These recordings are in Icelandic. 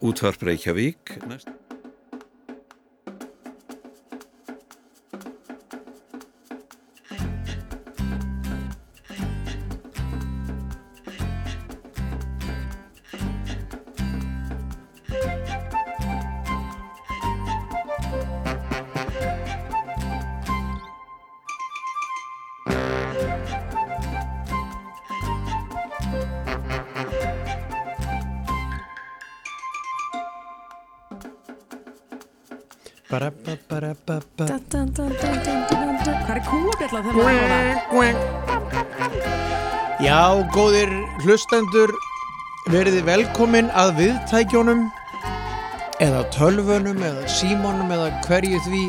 Útvarp Reykjavík góðir hlustendur, verið velkomin að viðtækjónum eða tölvunum eða símónum eða hverju því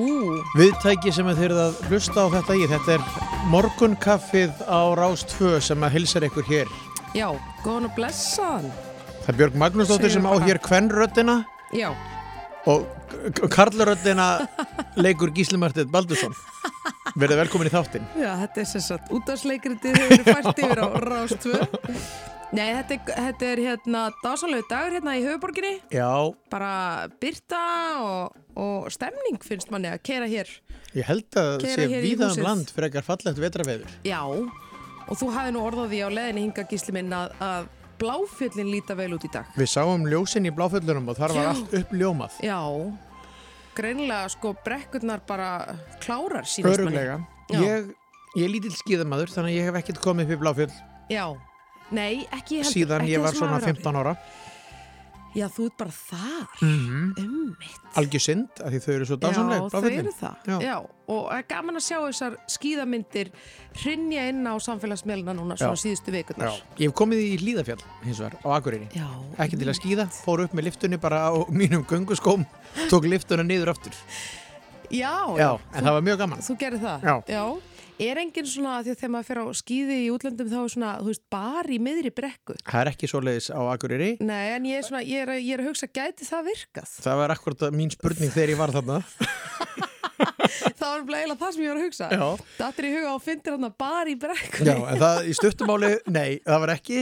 Ú, viðtæki sem þið eruð að hlusta á þetta í. Þetta er morgunkaffið á Rás 2 sem að hilsar ykkur hér. já, góðan og blessaðan. Það er Björg Magnúsdóttir sem á hér kvennröddina Já, og karlröddina leikur Gísli Martið Baldursson. Verið velkomin í þáttinn. já, þetta er sem sagt útdagsleikritið hefur fært yfir á Rás 2. Nei, þetta er, þetta er hérna dásalegu dagur hérna í höfuborginni. Já, Bara byrta og, og stemning finnst manni að kera hér. ég held að Keyra sé víða um land frekar fallegt vetraveður. Já, og þú hafði nú orðað því á leðinni hinga gísli minn að, að bláfjöllin líta vel út í dag. Við sáum ljósin í bláföllunum og þar var Já. allt uppljómað. Já, greinilega sko brekkurnar bara klárar sínast manni. Öruglega. Ég, ég er lítill skíðamaður þannig að ég hef ekkert komið upp í bláfjöll Já, nei, ekki heldur. síðan ekki ég var svona maður er. 15 ára. Já, þú ert bara þar, Mm ummitt. Algjör synd af því þau eru svo Já, dásamleg þau bláfjöllin. eru það. Já. Já. og er gaman að sjá þessar skíðamyndir hrinja inn á samfélagsmiðluna núna svona Já. síðustu Já. vikurnar. Ég hef komið í Hlíðafjall hins vegar á Akureyri. Já, Ekki til að skíða, fór upp með liftunni bara á mínum gönguskóm, tók liftuna niður aftur. Já, Já, en það var mjög gaman. Þú gerir það? Já. Er enginn svona, því að þegar maður fer á skíði í útlöndum þá er svona, þú veist, bar í miðri brekku? Það er ekki svoleiðis á Akureyri. Nei, en ég er svona, ég er, að- ég er að hugsa, gæti það virkað? Það var akkurat mín spurning þegar ég var þarna. það var eiginlega það sem ég var að hugsa. Já. Það er í huga og fyndir hann bar í brekku. Já, en það í stuttumáli, nei, það var ekki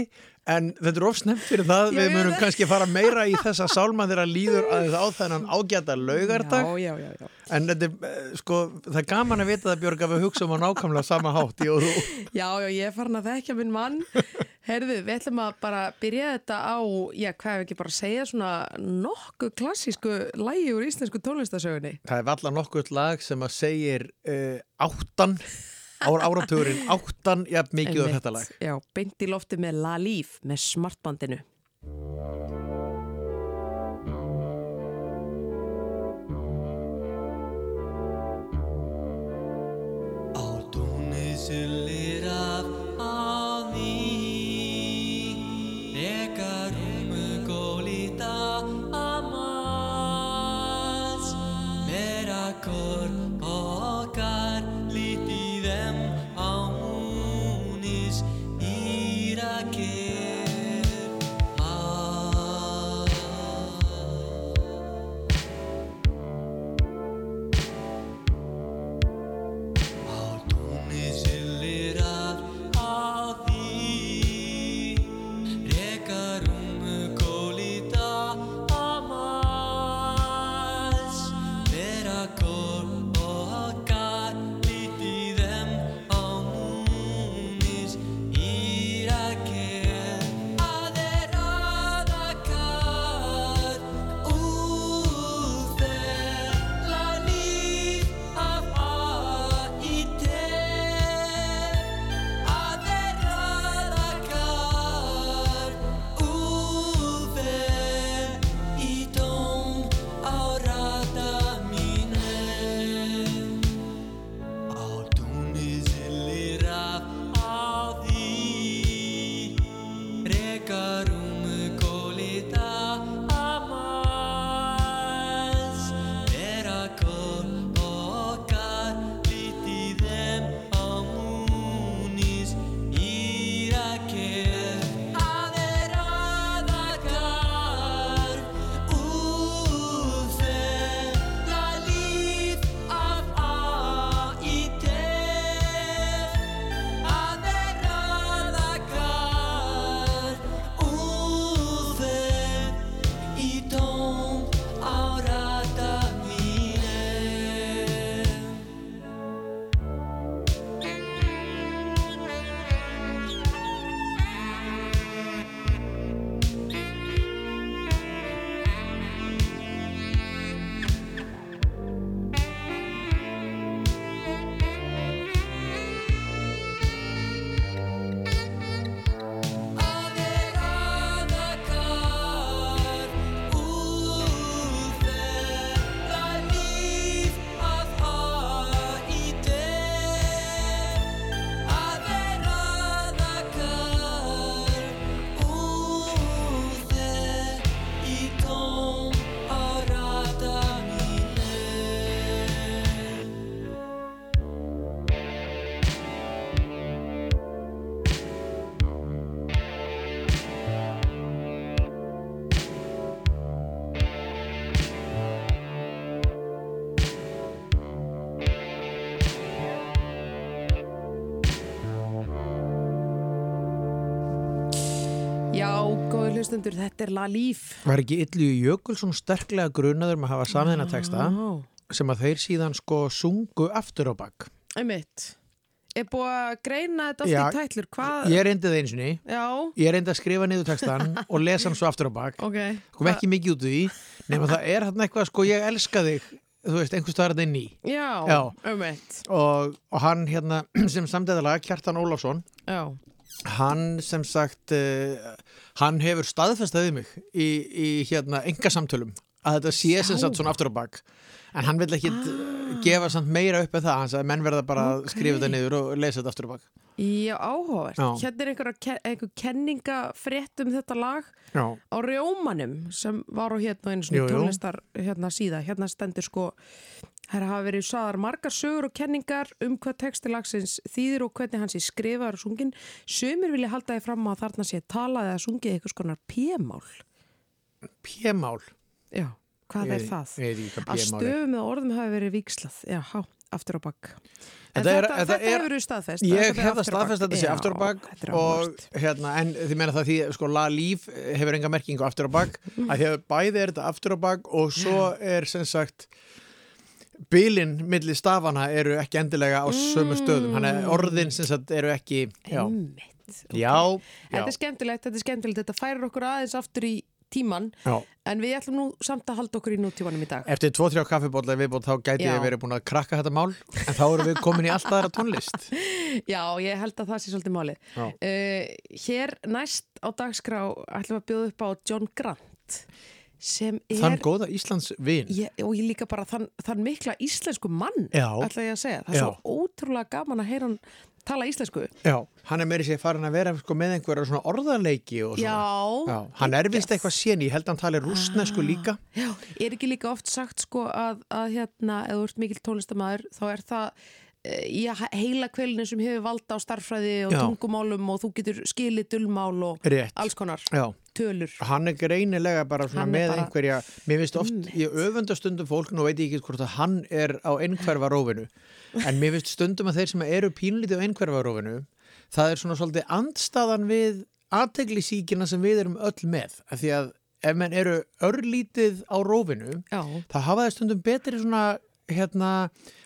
en þetta er ofsnemt fyrir það Já, við munum kannski fara meira í þessa sálma þegar líður aðeins á þennan ágæta laugardag Já, já, já, já. en þetta er, eh, sko, það er gaman að vita það Björg að við hugsaum á nákvæmlega sama hátt ég og þú Já, já, ég er farin að þekka minn mann. Herðu, við ætlum að bara byrja þetta á, já, hvað ef ekki bara segja svona nokkuð klassísku lægi úr íslensku tónlistasögunni. Það er valla nokkuð lag sem að segir uh, áttan ára áratugurinn áttan jafn mikið og Einmitt. þetta lag Já, beint í lofti með La Líf með smartbandinu. Á túnið sullir af hlustundur, þetta er La Líf. Var ekki Illu Jökulsson sterklega grunaður með að hafa samðina texta Já, sem að þeir síðan sko sungu aftur á bakk. einmitt. Er búið að greina þetta allt í tætlur? Hvað? Ég reyndi það eins og ný, ég reyndi að skrifa niður textan og lesa hann svo aftur á bakk. ok. Kom ekki mikið út úr því, nema það er hann eitthvað sko ég elska þig, þú veist, einhvers staðar þetta inn í. Já, Já. einmitt. Og, og hann hérna sem samtæðalega, Kjartan Ólafsson, Já, hann sem sagt, uh, hann hefur staðfestaðið mig í, í hérna enga samtölum að þetta sé sem sagt svona aftur á bakk. En hann vil ekki ah. gefa samt meira upp en það, hann sagði menn verða bara að Ok. skrifa þetta niður og lesa þetta aftur á bakk. Já, áhugavert. Hérna er einhver, einhver kenningafrétt um þetta lag Já. á Rjómanum sem var á hérna svona jú. tónlistar hérna síða. Hérna stendur sko, hér hafa verið saðar margar sögur og kenningar um hvað textilagsins þýðir og hvernig hans er skrifaður og sungin. Sumir vilja halda því fram að þarna sé talað eða sungið eitthvað skonar p-mál. P-mál. Já, hvað er það? Að P-mál stöfum eða orðum hafi verið vikslað. Já, há, aftur á bakk. En Þetta er- þetta, þetta er- hefur við staðfest. Ég hef það staðfest að þetta sé aftur á bakk og hérna, en þið meina það því, sko, La Líf hefur enga merkingu aftur á bakk, að því að bæði er þetta aftur á bakk og svo er sem sagt bylinn milli stafana eru ekki endilega á sömu stöðum, hann er orðin sem sagt eru ekki, já, Einmitt. ok. já, já, Þetta er skemmtilegt, þetta er skemmtilegt, þetta færir okkur aðeins aftur í tíman já. en við ætlum nú samt að halda okkur í nútímanum í dag. Eftir tvo-þrjá kaffibólla viðbót þá gæti Já. ég verið búin að krakka þetta mál, en þá erum við komin í alltaf aðra tónlist. Já, ég held að það sé svolítið málið. Já. Uh, hér næst á dagskrá ætlum við að bjóða upp á John Grant sem er... Þann góða Íslands vin. Ég, og ég líka bara þann, þann mikla íslensku mann ætla ég að segja. Það er Já. svo ótrúlega gaman að heyra hann tala íslensku. Já, hann er meiri sér farin að vera sko, með einhverja svona orðarleiki og svona. Já. Já, hann er vist eitthvað séni, ég held að hann tali rúsnesku líka. Já, er ekki líka oft sagt sko að, að hérna, ef þú ert mikill tónlistamæður þá er það eh, í heila kvelinu sem hefur valda á starffræði og Já. tungumálum og þú getur skilið dulmál og Rétt. alls konar Já, tölur. hann er greinilega bara er með bara- einhverja, mér finnst oft, ég öfunda stundum fólk, nú veit ég ekki hvort að hann er á einhverfa rófinu, en mér finnst stundum að þeir sem eru pínlítið á einhverfa rófinu, það er svona svolítið andstaðan við aðteglisíkina sem við erum öll með, af því að ef menn eru örlítið á rófinu, Já, þá hafa þeir stundum betri svona hérna,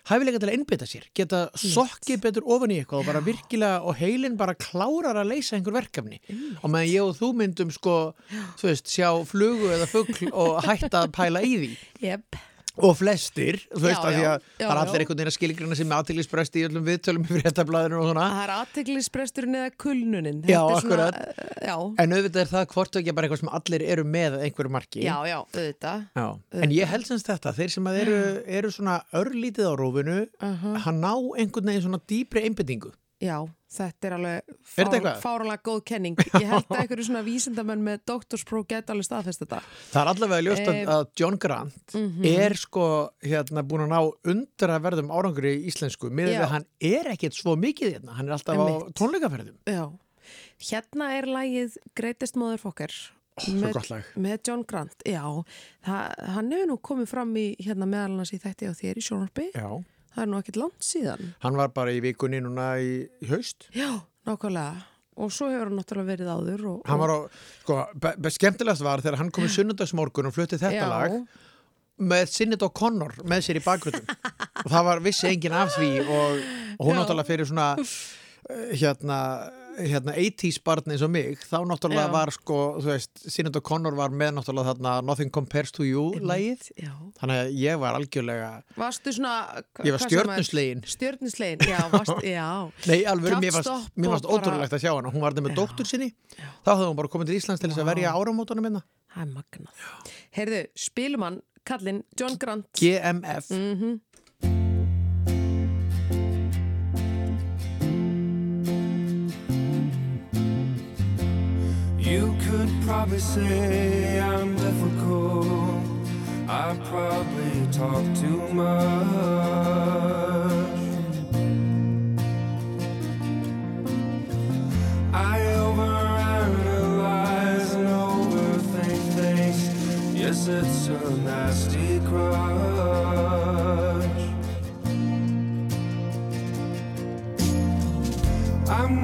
hæfilega til að innbytta sér geta sokkið betur ofan í eitthvað og bara virkilega og heilin bara klárar að leysa einhver verkefni. Og meðan ég og þú myndum sko þú veist, sjá flugu eða fugl og hætta að pæla í því. Jep. Og flestir, þú veist, af því að það er allir einhvern veginn að skilgrana sem aðteglisbresti í öllum viðtölum í fréttablaðinu og svona Það er aðteglisbresturinn eða kulnunin. Já, akkurat. Já, en auðvitað er það hvort og ekki bara eitthvað sem allir eru með að einhverju marki já, já, auðvitað. Já, en ég held semst þetta, þeir sem að eru, eru svona örlítið á rófinu, hann ná einhvern veginn svona dýpri einbyttingu. Já, þetta er alveg þetta fár, fáralega góð kenning. Ég held að einhverju svona vísindamenn með doktorspróf geta alveg staðfest þetta. Það er allavega ljóst Eh, að John Grant er sko hérna búin að ná undra verðum árangur í íslensku, með Já. að hann er ekkert svo mikið hérna, hann er alltaf á Einmitt. tónleikaferðum. Já, hérna er lægið Greatest Motherfucker svo með, með John Grant. Já, það, hann hefur nú komið fram í hérna meðalans í þætti á þér í sjónarbi. Já, Það er nú ekkert langt síðan. hann var bara í vikunni núna í, í haust. Já, nákvæmlega. Og svo hefur hann náttúrulega verið áður. Og, Hann var á, sko, skemmtilegast var þegar hann kom í sunnundagsmorgun og flutti þetta Já. lag með Sinnit og Connor með sér í bakgröndum og það var vissi enginn af því og, og hún Já. náttúrulega fyrir svona eh, hérna, hérna 80s barn eins og mig, þá náttúrulega Já. var sko, þú veist, Sinnit og Connor var með náttúrulega þarna Nothing Compares to You lagið, Já. þannig að ég var algjörlega Varstu svona... Ég var stjörnuslegin. Stjörnuslegin, já, varst, já. Nei, alveg, mér bara- ótrúlegt að sjá hana hún var þetta með dóttur sinni þá hafði hún bara komið til Íslands til þess að verja áramótunum minna Það er magnað. Heyrðu, spilumann, kallinn John Grant. GMF Mhm. You could probably say I'm difficult. I probably talk too much. I overanalyze and overthink things. Yes, it's a nasty crutch. I'm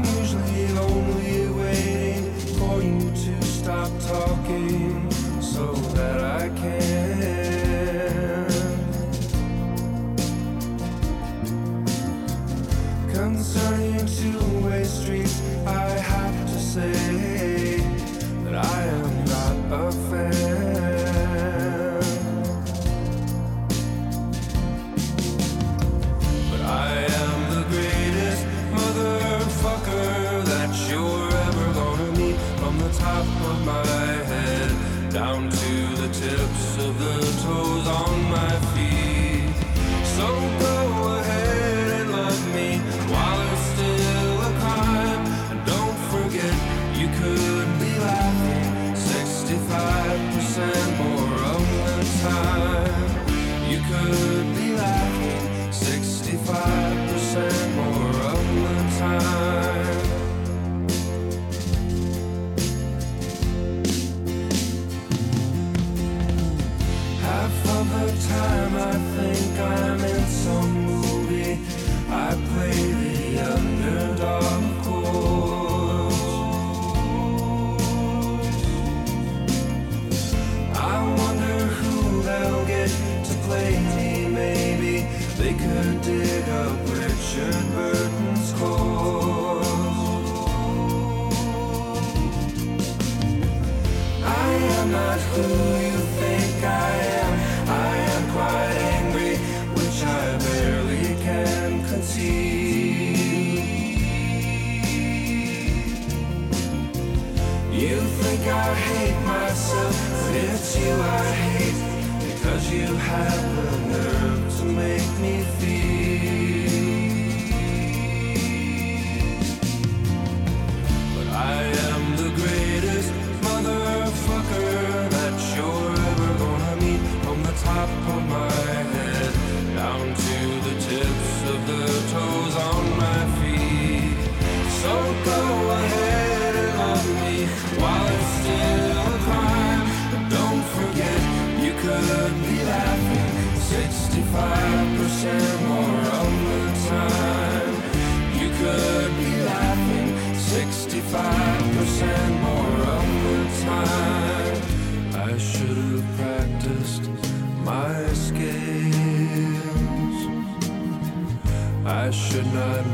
tonight.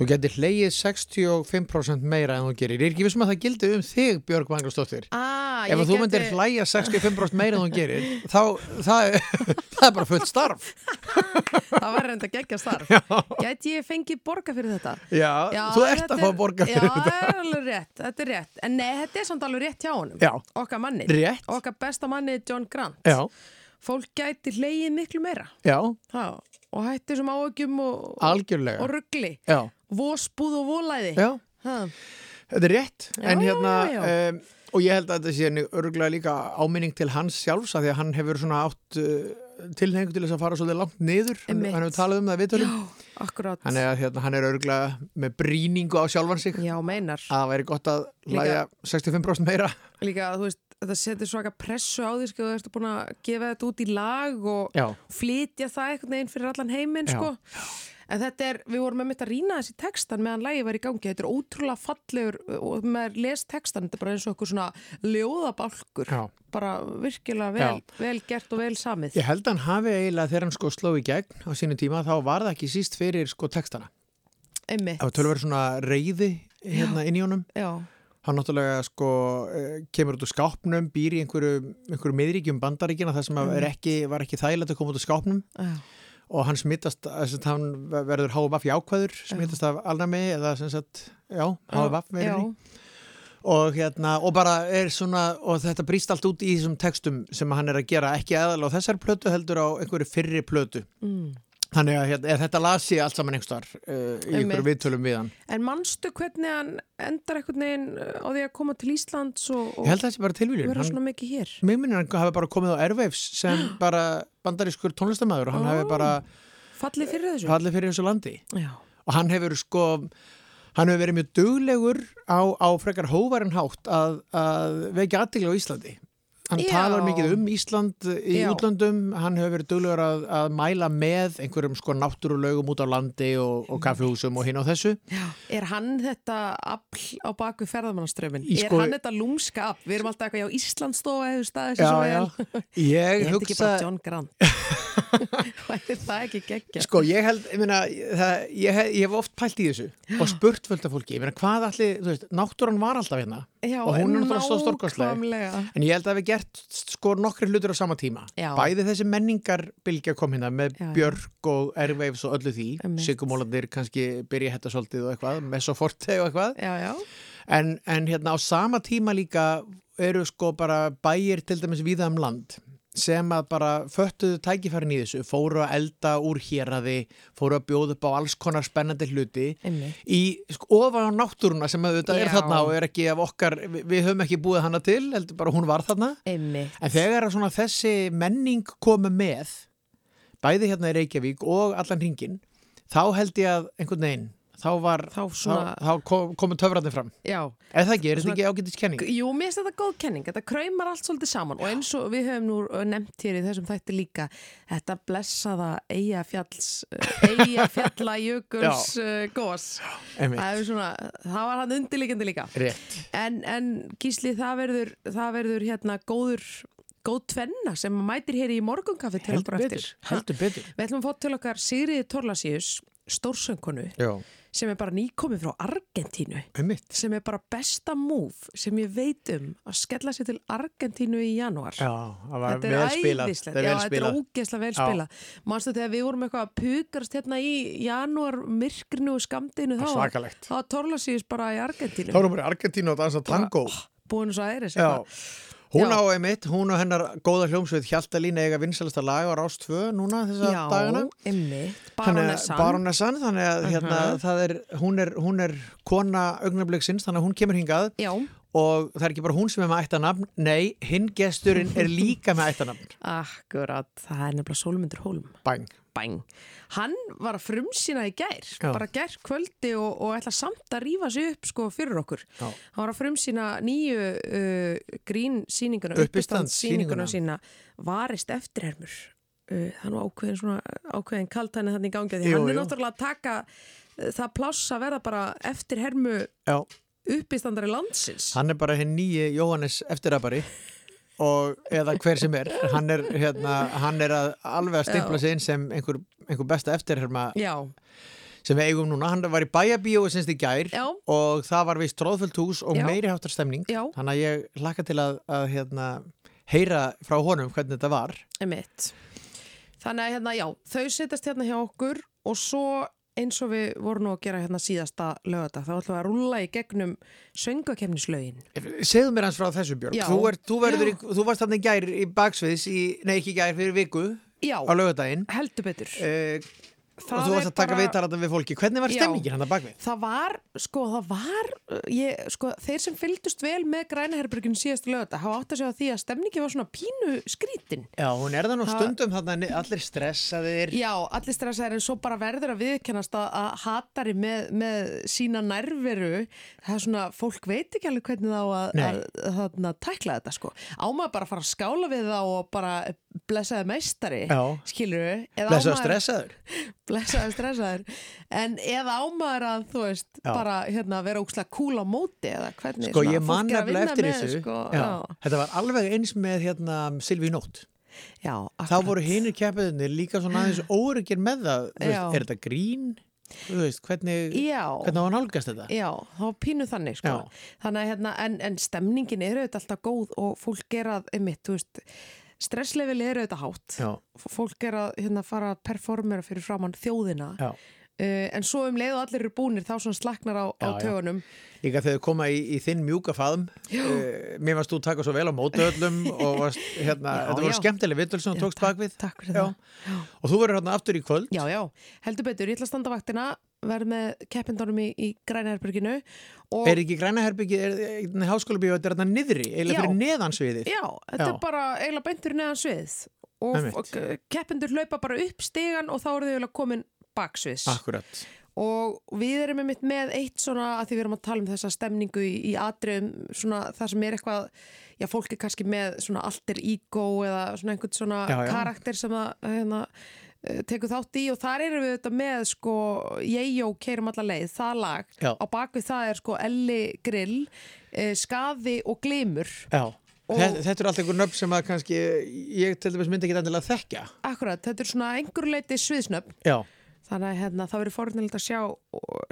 Þú getur hleyið 65% meira en þú gerir. Ég er ekki vissum að það gildi um þig, Björg Magnúsdóttir. Ah, Ef þú myndir gæti- hlæja 65% meira en þú gerir, þá það er, það er bara fullt starf. Það var reynda geggja starf. Gæti ég fengið borga fyrir þetta? Já, þú ert þetta að fá er- borga fyrir Já, þetta. það er alveg rétt, þetta er rétt. En nei, þetta er samt alveg rétt hjá honum. Já. Okkar manni. Rétt. Okkar besta manni John Grant. Já, Fólk gæti hleyið miklu meira. já, Það, og hætti sem áökjum og, og ruggli. Já, Vósbúð og volæði. já, Það. þetta er rétt. Já, en hérna, já, já. Um, og ég held að þetta sé örgulega líka áminning til hans sjálfs að því að hann hefur svona átt uh, tilhengu til þess að fara svolítið langt niður. Hann, hann hefur talað um það við tölum. Akkurát. Hann hérna, hann er örgulega með brýningu á sjálfan sig. Að það væri gott að Líka- læja 65% meira Líka, þú veist, þetta setur svaka pressu á því, sko, þú ert búin að gefa þetta út í lag og flytja það einhvern veginn fyrir allan heiminn, Já. En þetta er, við vorum með mitt að rýna þessi textan meðan lægi var í gangi. Þetta er ótrúlega fallegur og með les textan, þetta er bara eins og eitthvað svona ljóðabálkur. Já. Bara virkilega vel, vel gert og vel samið. Ég held að hann hafi eiginlega þegar hann sko sló í gegn á sínu tíma þá var það ekki síst fyrir sko textana. Einmitt. Það var tölverið svona reyði hérna inn í honum. Já, Hann náttúrulega sko eh, kemur út úr skápnum, býr í einhverju, einhverju miðríkjum bandaríkina þar sem mm. ekki, var ekki þægilegt að koma út úr skápnum já, og hann smittast, þess að hann verður HVF í ákvæður, smittast af alnami eða sem sagt, já, HVF verður og hérna, og bara er svona og þetta brýst allt út í þessum textum sem hann er að gera, ekki aðal á þessar plötu heldur á einhverju fyrri plötu. Mm. Þannig að hérna, er þetta las ég allt saman einhverstar uh, í einhverju viðtölum við hann En manstu hvernig hann endar einhvern veginn uh, á því að koma til Íslands og, og vera svona mikið hér? mér minnir hann hafi bara komið á Airwaves sem bara bandarískur tónlistamæður og hann Ó. hafi bara Fallið fyrir þessu? fallið fyrir þessu landi Já, og hann hefur sko hann hefur verið mjög duglegur á, á frekar hóvarin hátt að, að vekja aðtegla á Íslandi hann Já. talar mikið um Ísland í Já. útlöndum, hann hefur verið duglegur að, að mæla með einhverjum sko náttúrulegum út á landi og, og kaffihúsum og hinn á þessu Er hann þetta afl á baku ferðamannaströmmin? Í Er sko- hann þetta lúmska afl? Við erum alltaf eitthvað, já, Íslandsstofa hefur staðið sér já, svo já. vel. ég Ég held ekki hugsa bara John Grant. Væri það ekki geggja? Sko, ég held, ég meina, það, ég, hef, ég hef oft pælt í þessu og spurt af fólki, ég meina, hvað allir, þú veist, náttúran var alltaf hérna Já, og hún er náttúrulega svo nákvæmlega. En ég held að við gert sko nokkri hlutur á sama tíma. Já. Bæði þessi menningarbilgja kom hérna með Já. Björk og Airwaves og öllu því. Einmitt. Sigumólandir kannski byrja þetta svolítið og eitthvað, Mesoforte og eitthvað. Já, já. En, en hérna á sama tíma líka eru sko bara bæir til dæmis víða um land sem að bara föttuðu tækifærin í þessu, fóru að elda úr héraði, fóru að bjóða upp á alls konar spennandi hluti Einmitt. í sko, ofan á náttúruna sem er Já. þarna og er ekki af okkar, við, við höfum ekki búið hana til, heldur bara hún var þarna. Einmitt. En þegar svona þessi menning komu með, bæði hérna í Reykjavík og allan hringin, þá held ég að einhvern veginn, þá var, Þá svona- þá, þá kom, komu töfrandi fram. Já. Eða það ekki, er þetta ekki ágætis kenning? Jú, mér finnst þetta góð kenning, þetta kraumar allt svolítið saman og eins og við höfum nú nefnt hér í þessum þætti líka þetta blessaða eigafjalls eigafjalla jökuls uh, gós Einmitt. það, svona, það var hann undirliggjandi líka. En, en Gísli, það verður, það verður hérna góður góð tvenna sem mætir hér í morgunkaffi til Heldur betur, betur. Við ætlum að fá til okkar Sigriði Torlasíus stórsöngkonu. Já, sem er bara nýkomið frá Argentínu einmitt. sem er bara besta move sem ég veit um að skella sér til Argentínu í janúar. Þetta er æðislegt, er þetta er spilað. ógeðslega vel Já. spilað. Manstu þegar við vorum eitthvað að pukast hérna í janúar myrkrinu og skamdinu þá, þá Torlasíus bara í Argentínu. Þá erum við í Argentínu og dansa tango. Búin svo aðeiris Já. eitthvað. Hún Já. á einmitt, hún og hennar góða hljómsveit Hjaltalín eiga vinsalasta lag á Rást 2 núna þessa Já, dagana. einmitt, Þannig að- baronessan. Baronessan, þannig að hérna, það er, hún, er, hún er kona augnabliksins, þannig að hún kemur hingað Já, og það er ekki bara hún sem er með ættanafn, nei, hinn gesturinn er líka með ættanafn. akkurat, það er nefnilega Sólmundur Hólm. Bang. Bang. Hann var að frumsýna í gær, Já. bara gær kvöldi og, og ætla samt að rífa sig upp sko fyrir okkur. Já. Hann var að frumsýna nýju uh, grín síninguna, Uppistandssýninguna. sína, varist eftirhermur. Uh, er nú ákveðin, svona, ákveðin kaltæni þannig í gangi. Því hann er náttúrulega að taka uh, það pláss að verða bara eftirhermu uppistandari landsins. hann er bara hinn nýji Jóhannes eftirabari og eða hver sem er hann er, hérna, hann er að alveg að stimpla sig inn sem einhver, einhver besta eftirherma Já, sem við eigum núna, hann var í bæjabíu sinns í gær já, og það var vist tróðfullt hús og Já. meiri háttar stemning. Þannig að ég hlakka til að, að hérna, heyra frá honum hvernig þetta var. Emitt. Þannig að hérna, já, þau setjast hérna hjá okkur og svo eins og við vorum nú að gera hérna síðasta lögata, þá ætlum við að rúlla í gegnum söngakefnislaugin. segðu mér hans frá þessu Björg Já. þú, er, þú, í, þú varst þarna í gær í baksviðs í, nei ekki gær fyrir viku Já, á laugardaginn heldur betur. uh, og þú varst að taka bara- viðtalandi við fólki hvernig var Já. stemningin hann að bakvið? Það var, sko, það var, ég, sko, þeir sem fylgdust vel með grænaherberginu síðastu lögata hafa átt að segja því að stemningi var svona pínu skrítin. Já, hún er það nú stundum þarna allir stressaðir Já, allir stressaðir en svo bara verður að viðkennast að, að hatari með, með sína nærveru það er svona, fólk veit ekki alveg hvernig þá að, að, að, að tækla þetta sko. Ámaður bara að fara að skála við þá og bara blessaði meistari Já. skilur við Blessaður stressaður blessaður stressaður en eða ámaður að þú veist Já. bara hérna vera ókslega cool á móti eða hvernig Sko fólk er að vinna með, þessu sko, já. já, Þetta var alveg eins með hérna Silvi Nótt já, Þá voru hinir keppiðinir líka svona aðeins óryggir með það veist. Er þetta grín? Veist, hvernig, hvernig á hann álgast þetta? já, þá pínu þannig sko. Þannig að hérna, en, en stemningin er auðvitað alltaf góð og fólk er að, einmitt, þú veist stresslevel er auðvitað hátt. Já, fólk er að hérna, fara að performera fyrir framann þjóðina. Já. Uh, en svo um leið og allir eru búnir þá svona slaknar á, á tögunum. Líka þegar þau koma í, í þinn mjúka faðum uh, Mér varst þú taka svo vel á móti öllum og varst, hérna, Já, þetta voru skemmtileg vittul sem þú tókst takk- bakvið takk. Og þú verður hérna aftur í kvöld. Já, já, heldur betur, ég ætla að standa vaktina verð með keppindunum í, í Grænaherberginu og Er ekki grænaherbyggi, er, er háskóla bíó, þetta er hérna niðri, eiginlega fyrir neðansviðið Já, þetta Já. er bara eiginlega beintur neðan svið og f- keppindur hlaupa bara upp stegan og þá eru þau eiginlega komin baksviðs. Akkurat. Og við erum einmitt með eitt svona að því við erum að tala um þessa stemningu í, í atriðum svona það sem er eitthvað já, fólk er kannski með svona alter ego eða svona einhvern svona Já, já. karakter sem það hérna, tekur þátt í og þar erum við þetta með sko ég og keirum alla leið, það lag. Já. á bakvið það er sko Elli Grill eh, Skaði og Glimur Já. Og- Þetta, þetta er allt einhver nöfn sem að kannski ég til dæmis myndi ekki endilega þekkja. Akkurat, þetta er svona einhver leiti sviðsnöfn. Já, þannig að hérna, það verður forunilegt að sjá,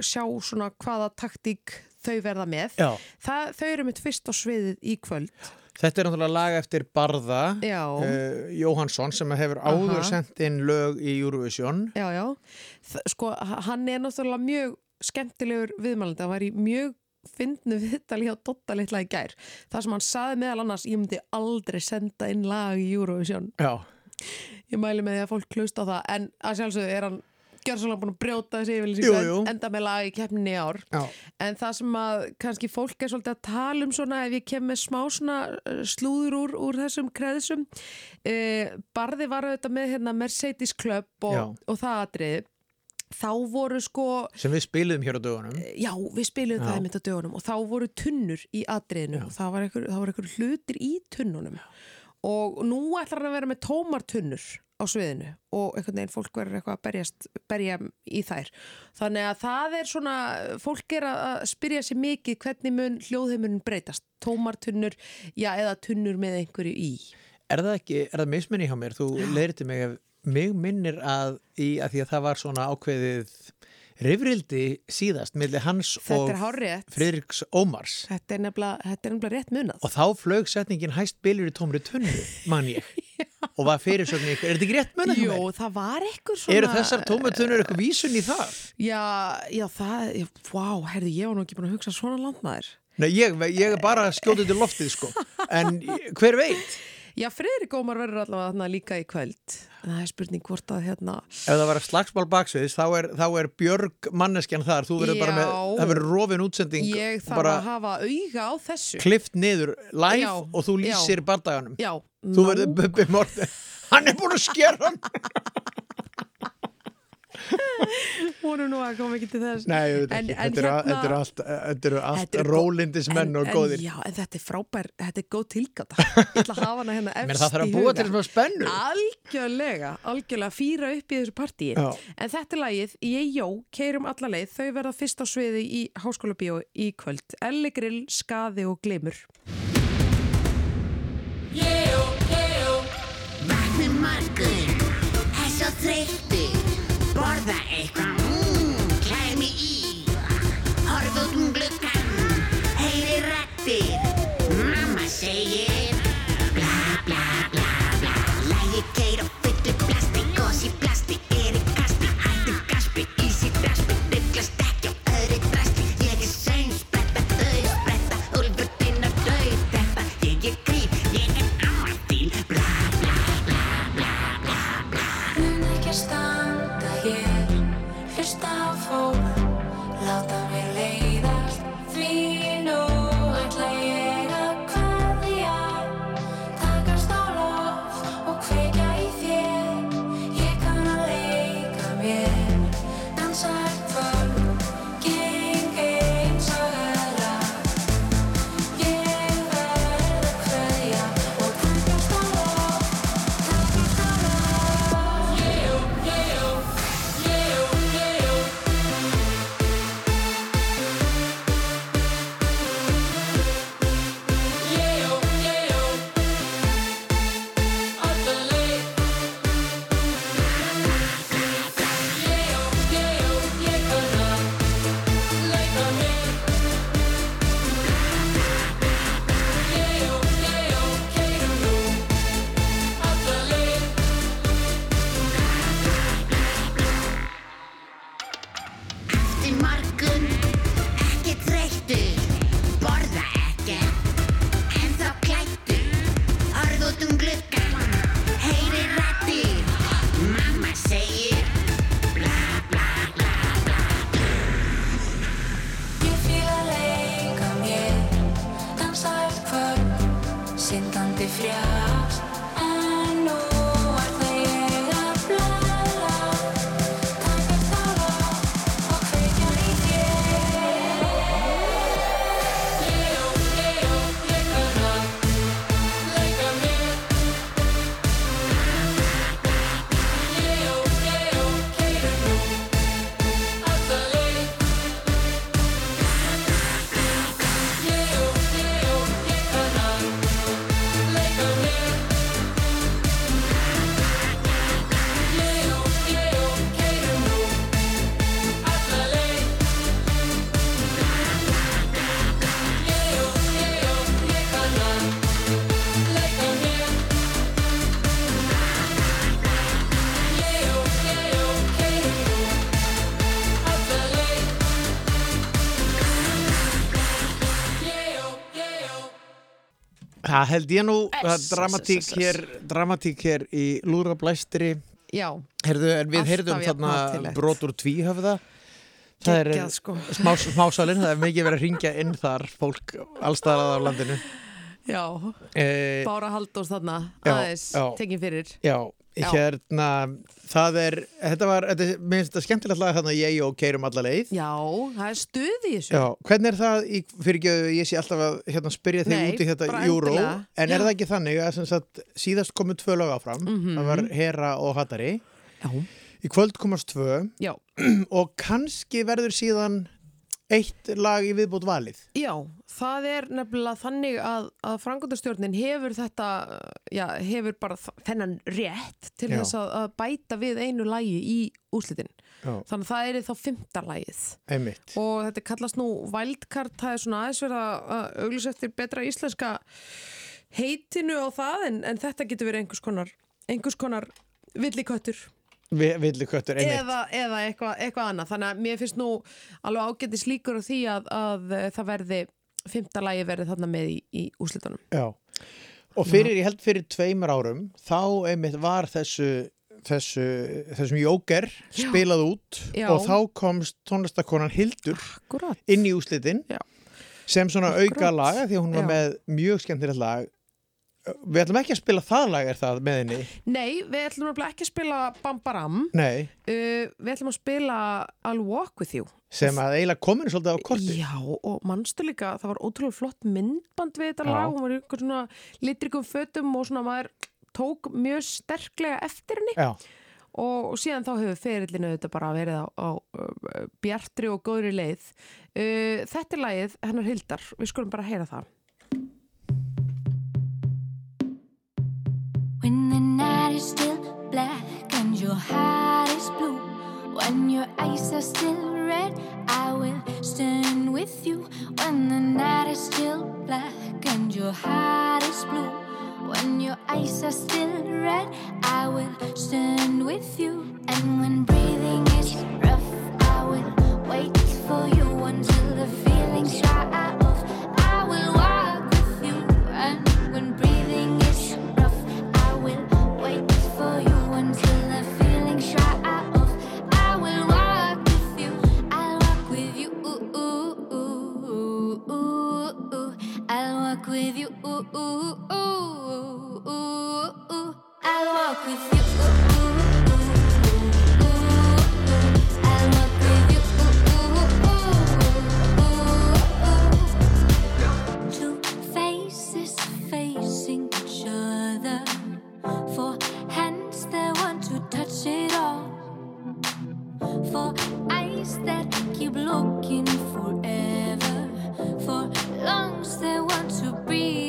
sjá svona hvaða taktík þau verða með. Já. Það, þau eru mitt fyrst á sviðið í kvöld. Þetta er náttúrulega lag eftir Barða uh, Jóhansson sem hefur áður Aha. sendt inn lög í Eurovision já, já. Þ sko, hann er náttúrulega mjög skemmtilegur viðmælandi. Það var í mjög fyndnu viðtali hjá Dotta litla í gær. Það sem hann saði meðal annars, ég myndi aldrei senda inn lag í Eurovision. Já, Ég mæli með því að fólk klusta á það, en að sjálfsögðu er hann gjörsanlega búin að brjóta þessi jú. en- enda með lag í keppninni í ár. já, En það sem að kannski fólk er svolítið að tala um svona ef ég kem með smá svona uh, slúður úr, úr þessum kreðsum uh, Barði var auðvitað með hérna, Mercedes Club Já. og, og það atrið þá voru sko sem við spiliðum hér á dögunum já, við spilum Já. það einmitt á dögunum og þá voru tunnur í atriðinu og það var einhver, einhver hlutir í tunnunum og nú ætlar hann að vera með tómar tunnur á sviðinu og einhvern veginn fólk verður eitthvað að berjast, berja í þær. Þannig að það er svona fólk er að að spyrja sér mikið hvernig mun hljóðheimurinn breytast? Tómar tunnur, já eða tunnur með einhverju í? Er það ekki, er það misminni hjá mér? Þú leirti mig ef mig minnir að í að því að það var svona ákveðið rifrildi síðast milli hans þetta og Friðriks Ómars. Þetta er nefnilega, þetta er nefnilega rétt munað. Og þá flög setningin hæst bylur í tómri tunnu, man ég og var fyrirsögn ykkur, er þetta ekki rétt munið mér? það var eitthvað svona Eru þessar tunnur eitthvað vísun í það? Já, já, það, já, vá, herði, ég var nú ekki búin að hugsa svona landmaður. Nei, ég, ég bara skjótið til loftið sko en hver veit Já, Friðrik Ómar verður allavega þarna líka í kvöld. En það er spurning hvort að hérna, Ef það var slagsmál baksviðis þá er, þá er Björg manneskjan þar þú verður bara með, það verður rofin útsending ég þarf að hafa auga á þessu. klift niður live Já, og þú lýsir bardaganum Já, þú verður Bubbi Morten. Hann er búin að skera hann. Voru nú að koma ekki til þess. Nei, ég veit En- ekki, en þetta eru hérna- þetta eru allt, allt rólindismenn og góðir. En, já, en þetta er frábær, þetta er góð tilgáta. Ég ætla að hafa hana hérna efst Menn það þarf í að búa huga. til svona spennu. Algjörlega, algjörlega fýra upp í þessu partíi Já. En þetta er lagið, ég jó, keirum alla leið Þau verða fyrst á sviði í Háskóla Bíó í kvöld. Elli Grill, Skaði og Glimur. Vakni þreyttur Borða eitthvað, mmm, klæmi í Horf út um gluggan, heyri rættir Mamma segir Það held ég nú Ess, dramatík hér, dramatík hér í lúrablæstri Já, Herðu, við heyrðum þarna hátíðlegt. brot úr tvíhöfða Það er sko. smá, smásalinn, það er mikið verið að ringja inn þar fólk allstaðar á landinu Já, e, Bára Halldórs þarna, aðeins, já. tekin fyrir. Já. Hérna það er, þetta var þetta, er- mér finnst þetta skemmtilegt lag þarna ég og keirum alla leið Já, það er stuð í þessu. Já, hvernig er það, í, fyrir ekki ég sé alltaf að hérna, spyrja þig út í þetta endilega. en er Já. það ekki þannig að sagt, síðast komu tvö lög áfram Mhm. það var Hera og Hattari Já. í kvöld komast tvö Já. og kannski verður síðan eitt lag í viðbútt valið Já, það er nefnilega þannig að, að frangundastjórnin hefur þetta, já, hefur bara þennan rétt til Já. þess að, að bæta við einu lægi í úslitin. Já, Þannig að það er þá fymta lægið. einmitt Og þetta kallast nú wildcard, það er svona aðeins verið að- auglýsa eftir betra íslenska heitinu á það en, en þetta getur verið einhvers konar, einhvers konar villiköttur Vi, Villiköttur, einmitt eða, eða eitthvað eitthva annað. Þannig að mér finnst nú alveg ágætis líkur á því að, að eh, það verði, fymta lægi verði þarna með í, í úslitunum. Já, og fyrir, ég held fyrir tveimur árum, þá einmitt var þessu, þessu þessum jóker spilað út Já. og þá komst tónlistakonan Hildur Akkurat. inn í úslitin Já. sem svona Akkurat. auka laga því að hún var Já. með mjög skemmtilegt lag Við ætlum ekki að spila það lag er það með henni Nei, við ætlum ekki að spila Bambaram. Nei, Uh, við ætlum að spila I'll Walk With You. sem að eiginlega komin svolítið á korti Já, og manstu líka, það var ótrúlega flott myndband við þetta Já. lag. Hún var í eitthvað svona litrikum fötum og svona maður tók mjög sterklega eftir henni. Já, og síðan þá hefur ferillinu þetta bara verið á, á bjartri og góðri leið uh, þetta er lagið hennar Hildar við skulum bara heyra það still black and your heart is blue, when your eyes are still red, I will stand with you. When the night is still black and your heart is blue, when your eyes are still red, I will stand with you. And when breathing is rough, I will wait for you until the feelings dry keep looking forever. For lungs that want to breathe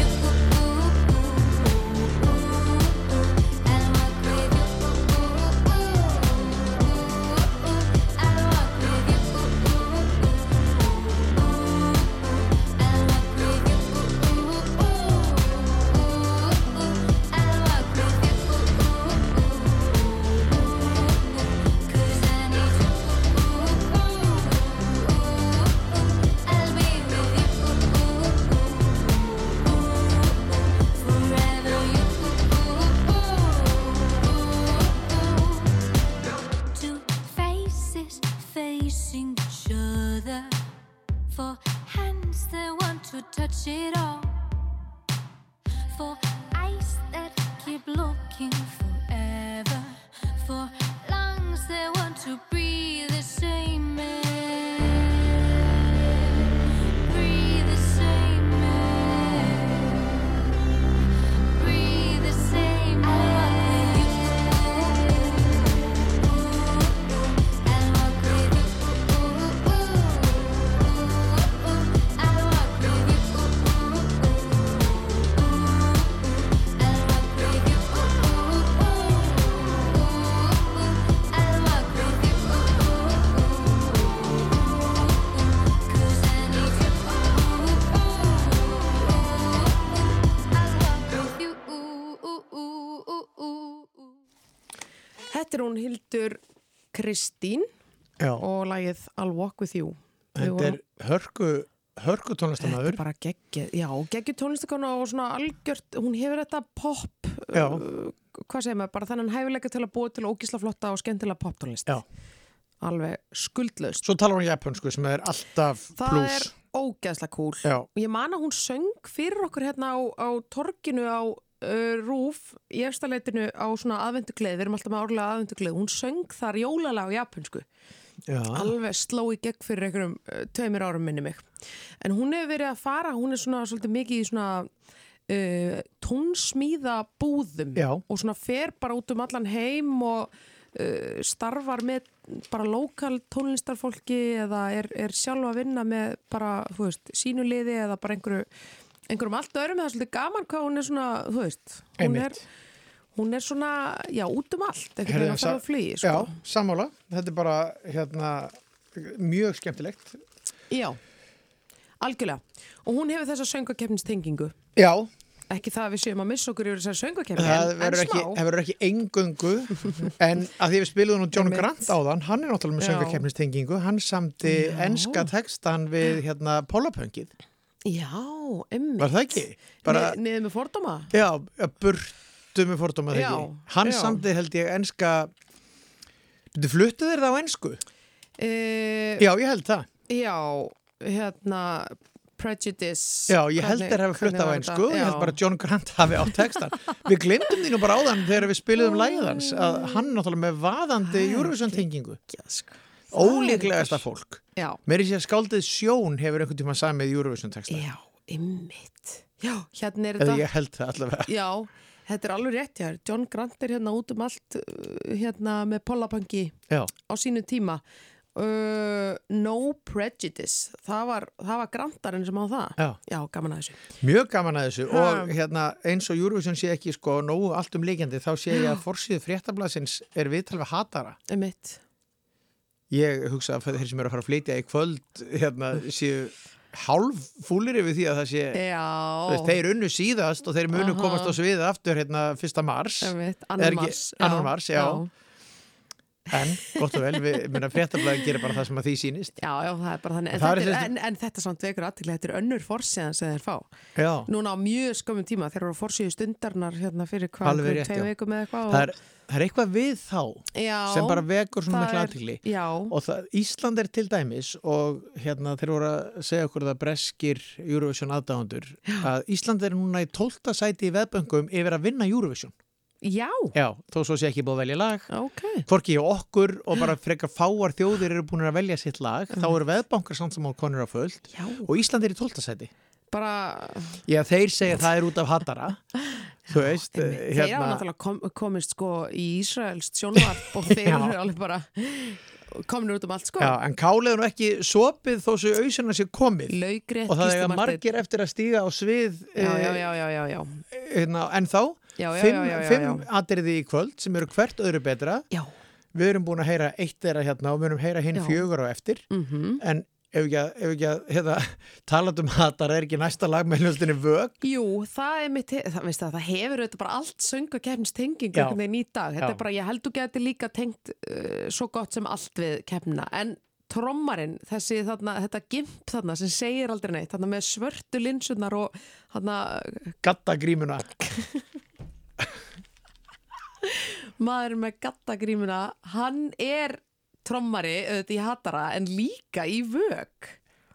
er hún Hildur Kristín Já, og lagið I'll Walk With You. Þetta er hörku, hörku Þetta tónlistamæður. er bara geggið, já, geggið tónlistakona og svona algjört, hún hefur þetta pop, uh, hvað segir maður, bara þennan hæfileika til að búa til ógísla flotta og skemmtilega poptónlist. Já. Alveg skuldlaust. Svo talar hún japansku sem er alltaf Það pluss. er ógeðslega cool. Já, ég man að hún söng fyrir okkur hérna á, á torginu á uh, Rúf í efstaleitinu á svona aðvendugleið, við erum alltaf með árlega aðvendugleið, hún söng þar jólalega á japansku. já. alveg sló í gegn fyrir einhverjum uh, tveimur árum minni mig en hún hefur verið að fara, hún er svona svolítið mikið í svona uh, tónsmíða búðum Já. og svona fer bara út um allan heim og uh, starfar með bara lokal tónlistarfólki eða er, er sjálf að vinna með bara, þú veist, sínuliði eða bara einhverju einhverjum allt öðrum, það er svolítið gaman hvað hún er svona, þú veist, hún er, hún er svona, já, út um allt, einhvern Heyrðu, veginn að sa- fara að flugi, Já, sko. sammála. Þetta er bara hérna, mjög skemmtilegt. Já, algjörlega. Og hún hefur þessa söngakefnistengingu. Já, Ekki það að við séum að missa okkur yfir þessari söngakefni, það en, en verður ekki, það ekki engöngu en að því við spiluðum nú John. Grant áðan, hann er náttúrulega með Já. söngakefnistengingu, hann samti Já. enska textan við hérna Pólapöngið, Já, emmi. var það ekki? Bara, Ne, Niður með fordóma? já, burtu með fordóma Já, ekki. Hann já. samti held ég enska, þú fluttu þér það á ensku? Uh, Já, ég held það. já, hérna, Prejudice. Já, ég held þér hafi flutt á einsku ég held bara John Grant hafi á textan. Við glemdum því nú bara áðan þegar við spiluðum lægið hans að hann náttúrulega með vaðandi Eurovision tengingu. Sko. Ólíklegasta fólk. Já, Meiri sér skáldið sjón hefur einhvern tíma samið Eurovision texta. já, emmitt. Já, hérna er Eða ég held það allavega. Já, þetta er alveg rétt hér. John Grant er hérna út um allt uh, hérna með Pollapangi á sínu tíma. Uh, no Prejudice, það var, það var Grantarinn sem á það. já. Já, gaman að þessu. Mjög gaman að þessu Ha. og hérna, eins og Eurovision sé ekki sko nógu allt um líkjandi þá sé ég að forsýðu fréttablasins er viðtal við hatara. Emmitt. Ég hugsa að þeir sem eru að fara að flytja í kvöld hérna, séu hálf fúlir yfir því að það sé Já, veist, þeir unnu síðast og þeir munu Aha. komast á sviðið aftur hérna fyrsta mars annar mars. annan mars, já. En gott og vel, við meina fréttablaði gerir bara það sem að því sýnist Já, já, það er bara þannig. En, þetta, er, þessi- en, en þetta samt vekur aðtiklega, þetta er önnur forsíðan sem þeir fá. Já, Núna á mjög skömmum tíma, þeir eru á forsíðu stundarnar hérna fyrir hvað, rétt, tvei já. vikum eða eitthvað. það er, það er eitthvað við þá já, sem bara vekur svona er- aðtikli Já, og það, Ísland er til dæmis og hérna þeir voru að segja okkur það breskir Eurovision aðdáðundur að Ísland er núna í 12. sæti í veðböngum yfir að vinna Eurovision já, Já, þó svo sé ekki búið að velja lag ok. Hvorki okkur og bara frekar fáar þjóðir eru búin að velja sitt lag þá eru veðbankar samt sem á konur á fullt og Ísland er í 12. sæti bara, Já, þeir segja að það er út af hattara Þú veist, einmitt. eh, þeir hafa náttúrulega kom, komist sko í Ísraelst sjónvarp og þeir eru alveg bara komin út um allt sko. Já, en kálið er nú ekki sopið þó svo auðsuna sé komið Laugrétt, og það er margir eftir að stíga á svið Já, já, eh, já, já, já, já. hérna, en þá fimm, atriði í kvöld sem eru hvert öðru betra Já, við erum búin að heyra eitt þeirra hérna og við erum að heyra hinn fjögur á eftir mhm. en ef ekki að, ef ekki að hérna, talað um hattar er ekki næsta lag með hljóstinni vög Jú, það er mitt, það, veist það, það hefur auðvitað bara allt söngakefnistengingu Já. einhvern veginn í dag. Er bara, ég held þú geti líka tengt uh, svo gott sem allt við kefnina. En trommarinn, þessi þarna, þetta gimp þarna sem segir aldrei neitt, þarna með svörtu linsunar og þarna gatta grímuna maður með gattagrímuna, hann er trommari auðvitað í hattara en líka í vög.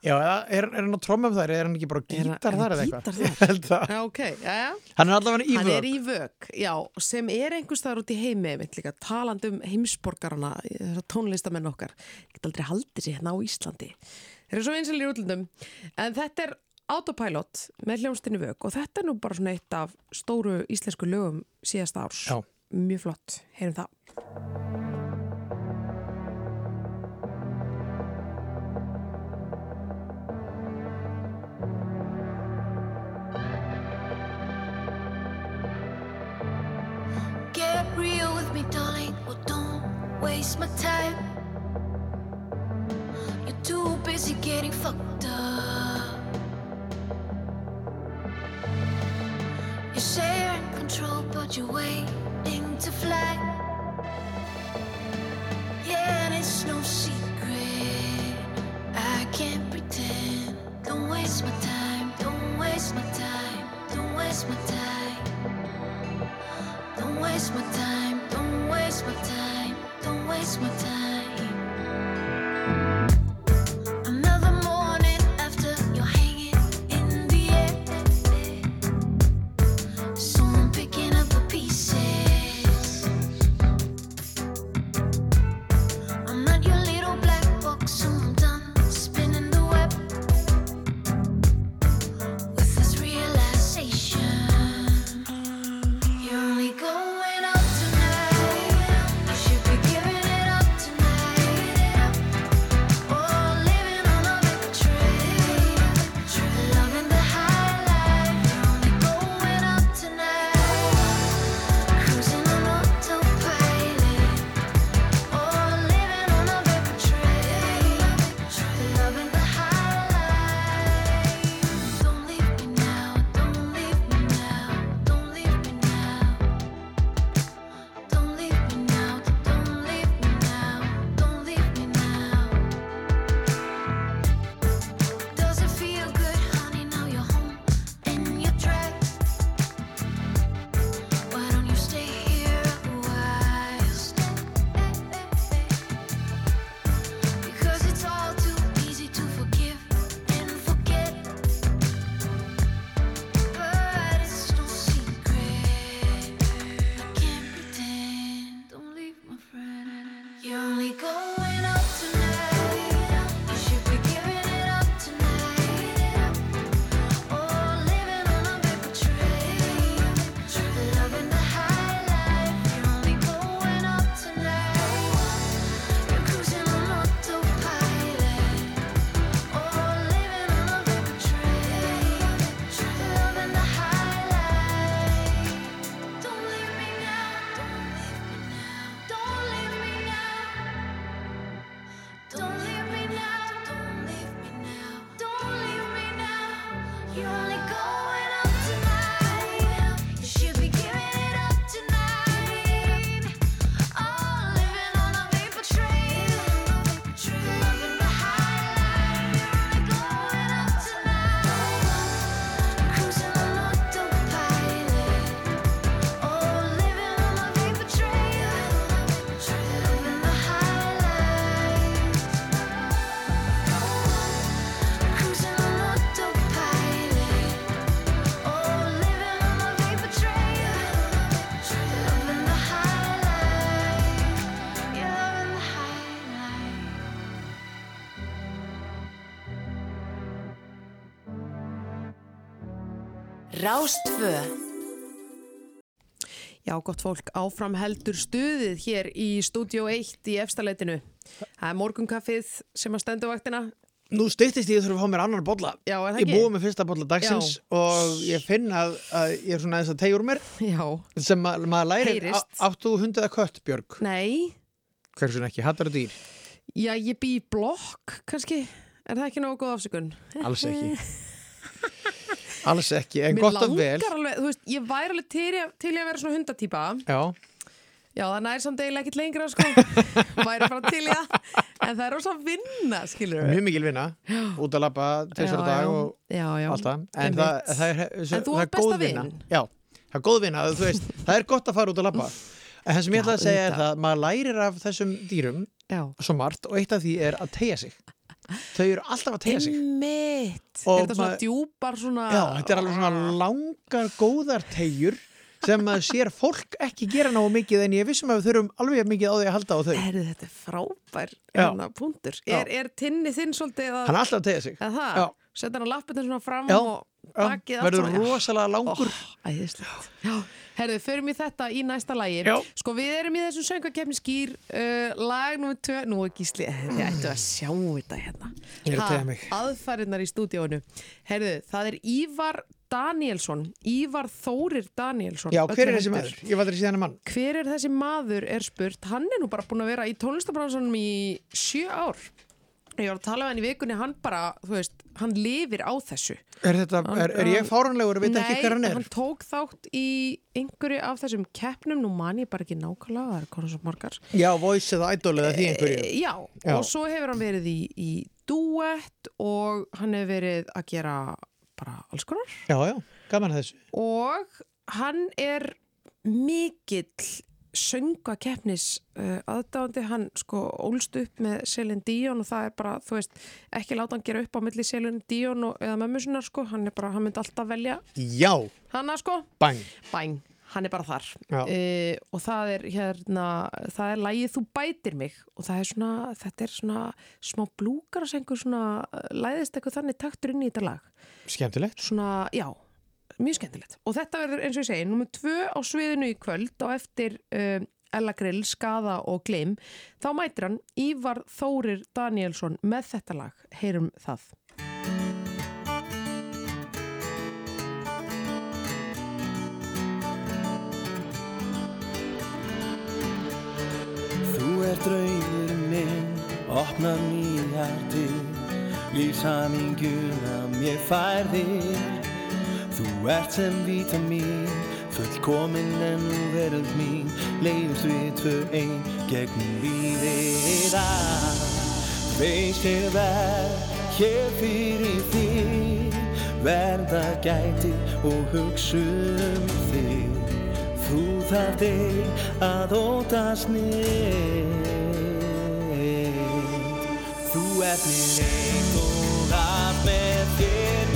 Já, er, er hann að tromma um þær eða er hann ekki bara á gítar þar eða eitthvað? gítar þar? Það. Já, ok, já, já. Hann er allavega í Hann er vög. í vög, já, sem er einhvers staðar út í heimi, einmitt líka, talandi um heimsborgarana, þessar tónlistamenn okkar. Ég get aldrei haldið sér hérna á Íslandi. Þeir eru svo einsalir í útlundum. En þetta er Autopilot með hljónstinni vög og þetta er nú bara svona eitt af stóru íslensku lögum síðasta árs. Já. Mjög flott, heyrum það. Get real with me, darling, or don't waste my time. You're too busy getting fucked up. You're sharing control, but you're waiting to fly. Yeah, and it's no secret. I can't pretend. Don't waste my time. Don't waste my time. Don't waste my time. Don't waste my time, don't waste my time, don't waste my time. Rástfö Já, gott fólk, áfram heldur stuðið hér í Studio 1 í efstaleitinu. Það er morgunkaffið sem að stendu vaktina. Nú styttist ég þurfa að fá mér annar bolla. Já, er það Ég ekki? búið með fyrsta bolla dagsins Já. og ég finn að, að ég er svona aðeins að tegja úr mér Já. sem ma maður. Á- Áttu þú hundið að kött, Björg? Nei, Hversun ekki? Hattar og dýr? já, ég bý blokk, kannski. Er það ekki nógu góð afsökun? Alls ekki. Alls ekki, en Mér gott og vel. alveg, veist, ég væri alveg til, að- til að vera svona hundatýpa. Já, Já, það nær samt eiginlega ekkert lengra, sko. væri bara til í það. En það er rosa vinna, skilur mjög mikil vinna, út að á Já, dag og já, já. allt það. En það, það er, En þú það er góð vinna. vin. Já, það er góð vinna, þú veist, það er gott að fara út að labba. En það sem ég ætla að segja er það, maður lærir af þessum dýrum Já, svo margt og eitt af því er að tegja sig. Þau eru alltaf að tegja sig. Einmitt. Og Er þetta svona djúpar svona... Já, þetta er alveg svona langar góðar tegjur sem maður sér fólk ekki gera náðu mikið en ég vissum að við þurfum alveg mikið á því að halda á þau. Herðu, þetta er frábær hérna, punktur. Er, er tinni þinn svolítið að... Hann er alltaf tegja sig. Setja hann að lappið svona fram Já. og bakið verður rosalega langur. Ó, æðislegt. Herðu, förum í þetta í næsta lagi. Já. Sko, við erum í þessum söngakefni skýr uh, lag. 2. Nú er gísli, þið ættu að sjá þetta hérna. Ég er að Ha, teygja mig. Aðfærinnar í stúdíónu. Herðu, það er Ívar Danielsson. Ívar Þórir Danielsson. Já, hver er þessi maður? Ég var síðan að mann Hver er þessi maður er spurt. Hann er nú bara búin að vera í tónlistabransanum í sjö ár. Ég var að tala um hann í vikunni, hann bara, þú veist, hann lifir á þessu. Er, þetta, er, er ég fáranlegur og veit ekki hver hann Nei, er? hann tók þátt í einhverju af þessum keppnum, nú man ég bara ekki nákvæmlega, það er konar svo margar. Já, Voice eða Idol eða því einhverju E, já, Já. og svo hefur hann verið í, í duett og hann hefur verið að gera bara alls konar. Já, já, gaman að þessu Og hann er mikill söngakeppnis uh, aðdáðandi, hann sko ólst upp með Celine Dion og það er bara, þú veist, ekki láta hann gera upp á milli Celine Dion og, eða mömmu sinnar sko, hann er bara, hann myndi alltaf velja Já, hana sko, bang. Bæng, hann er bara þar. Uh, og það er hérna, það er lægið Þú bætir mig. Og það er svona, þetta er svona smá blúkarasengur svona, uh, læðist eitthvað þannig taktur inn í þetta lag. Skemmtilegt. Svona, já, mjög skemmtilegt. Og þetta verður eins og ég segi, nummer tvö á sviðinu í kvöld og eftir um, Ella Grill, Skada og Gleim þá mætir hann Ívar Þórir Danielsson með þetta lag. Heyrum það. Þú er draumur minn, opnar nýjar til Lífsaminguna mér færðir Þú ert sem víta mín, fullkomin en veröld mín. Leiðumst við tvö ein gegnum lífið að Veist ég verð hér fyrir þig. Verða gæti og hugsa um þig. Þú þarf þig að ótast neitt Þú ert mér eitt og allt með þér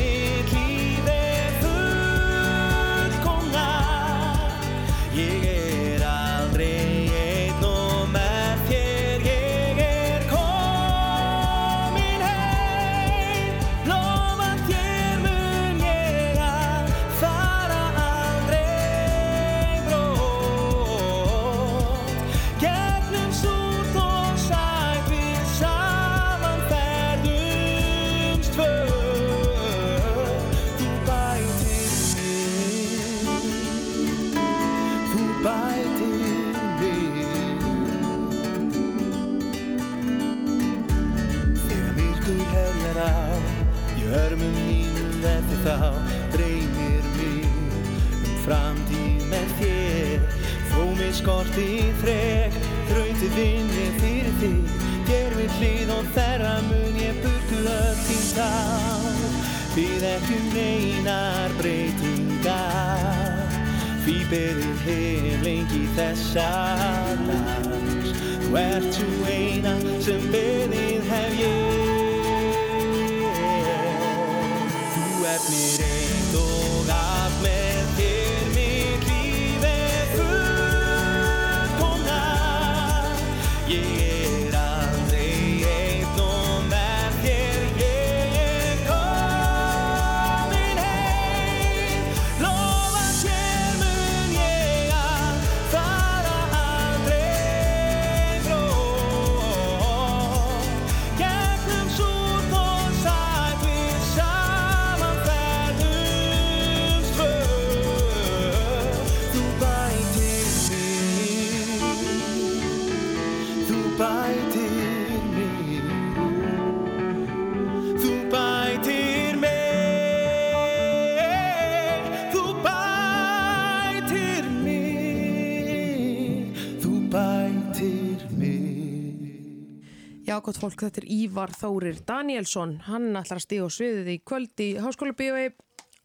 gott fólk, þetta er Ívar Þórir Danielsson hann ætlar að stíða á sviðið í kvöld í Háskóla Bíói,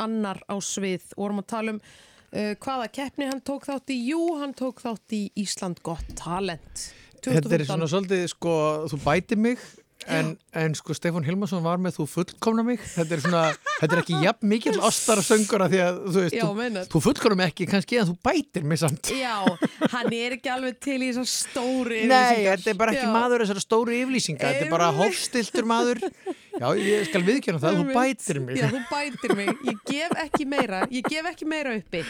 annar á svið og vorum að tala um uh, hvaða keppni hann tók þátt í, jú, hann tók þátt í Ísland gott talent Þetta er 2015. svona svolítið sko, þú bætir mig en, en sko Stefán Hilmarsson var með þú fullkomna mig. Þetta er svona, þetta er ekki jafn mikil ástara söngura því að þú veist, Já, þú, þú fullkomna mig ekki kannski en þú bætir mig samt. Já, hann er ekki alveg til í þessar stóri Nei, yfirlýsingar. þetta er bara ekki Já. maður þessara stóru yflýsinga, þetta er bara hófstiltur maður Já, ég skal viðkjöna það, þú bætir mig. Já, þú bætir mig, ég gef ekki meira ég gef ekki meira uppi.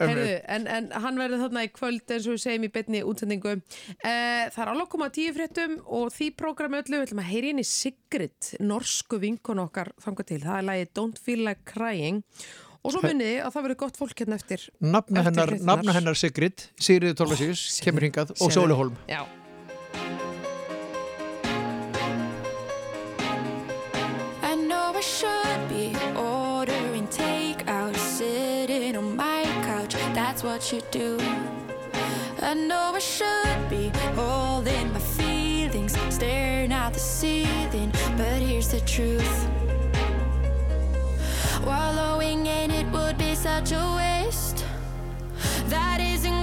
Heyrðu, en, en hann verður þarna í kvöld eins og við segjum í betni útsendingu. Eh, Það er alveg að tíu fréttum og því prógrami öllu við ætlum að heyri inn í Sigrid norsku vinkun okkar þangað til, það er lagið Don't Feel Like Crying. Og svo munið þið að það verður gott fólk hérna eftir Nafna Eftir hennar, hennar Sigrid, Sigriður Tólasius, kemur hingað og. Sóli Holm should be ordering takeout, sitting on my couch. That's what you do. I know I should be holding my feelings, staring at the ceiling. But here's the truth. Wallowing in it would be such a waste. That isn't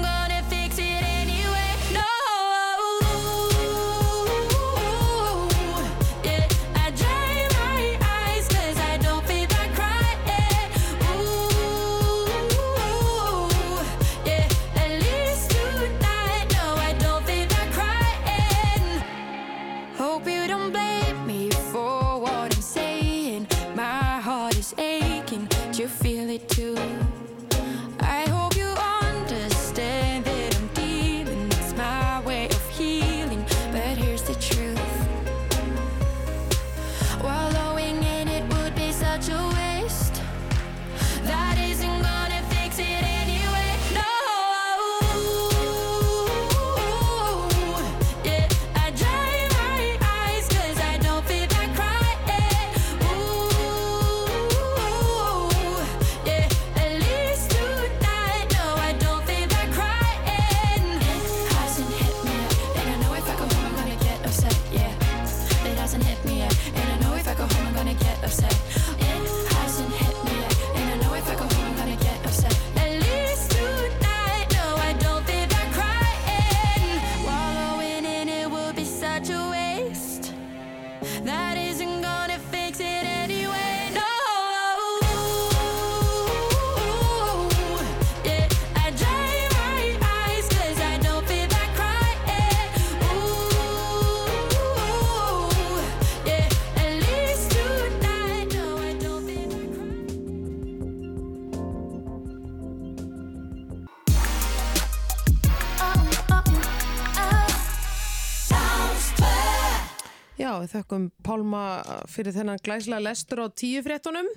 þökkum Pálma fyrir þennan glæslega lestur á tíu fréttunum.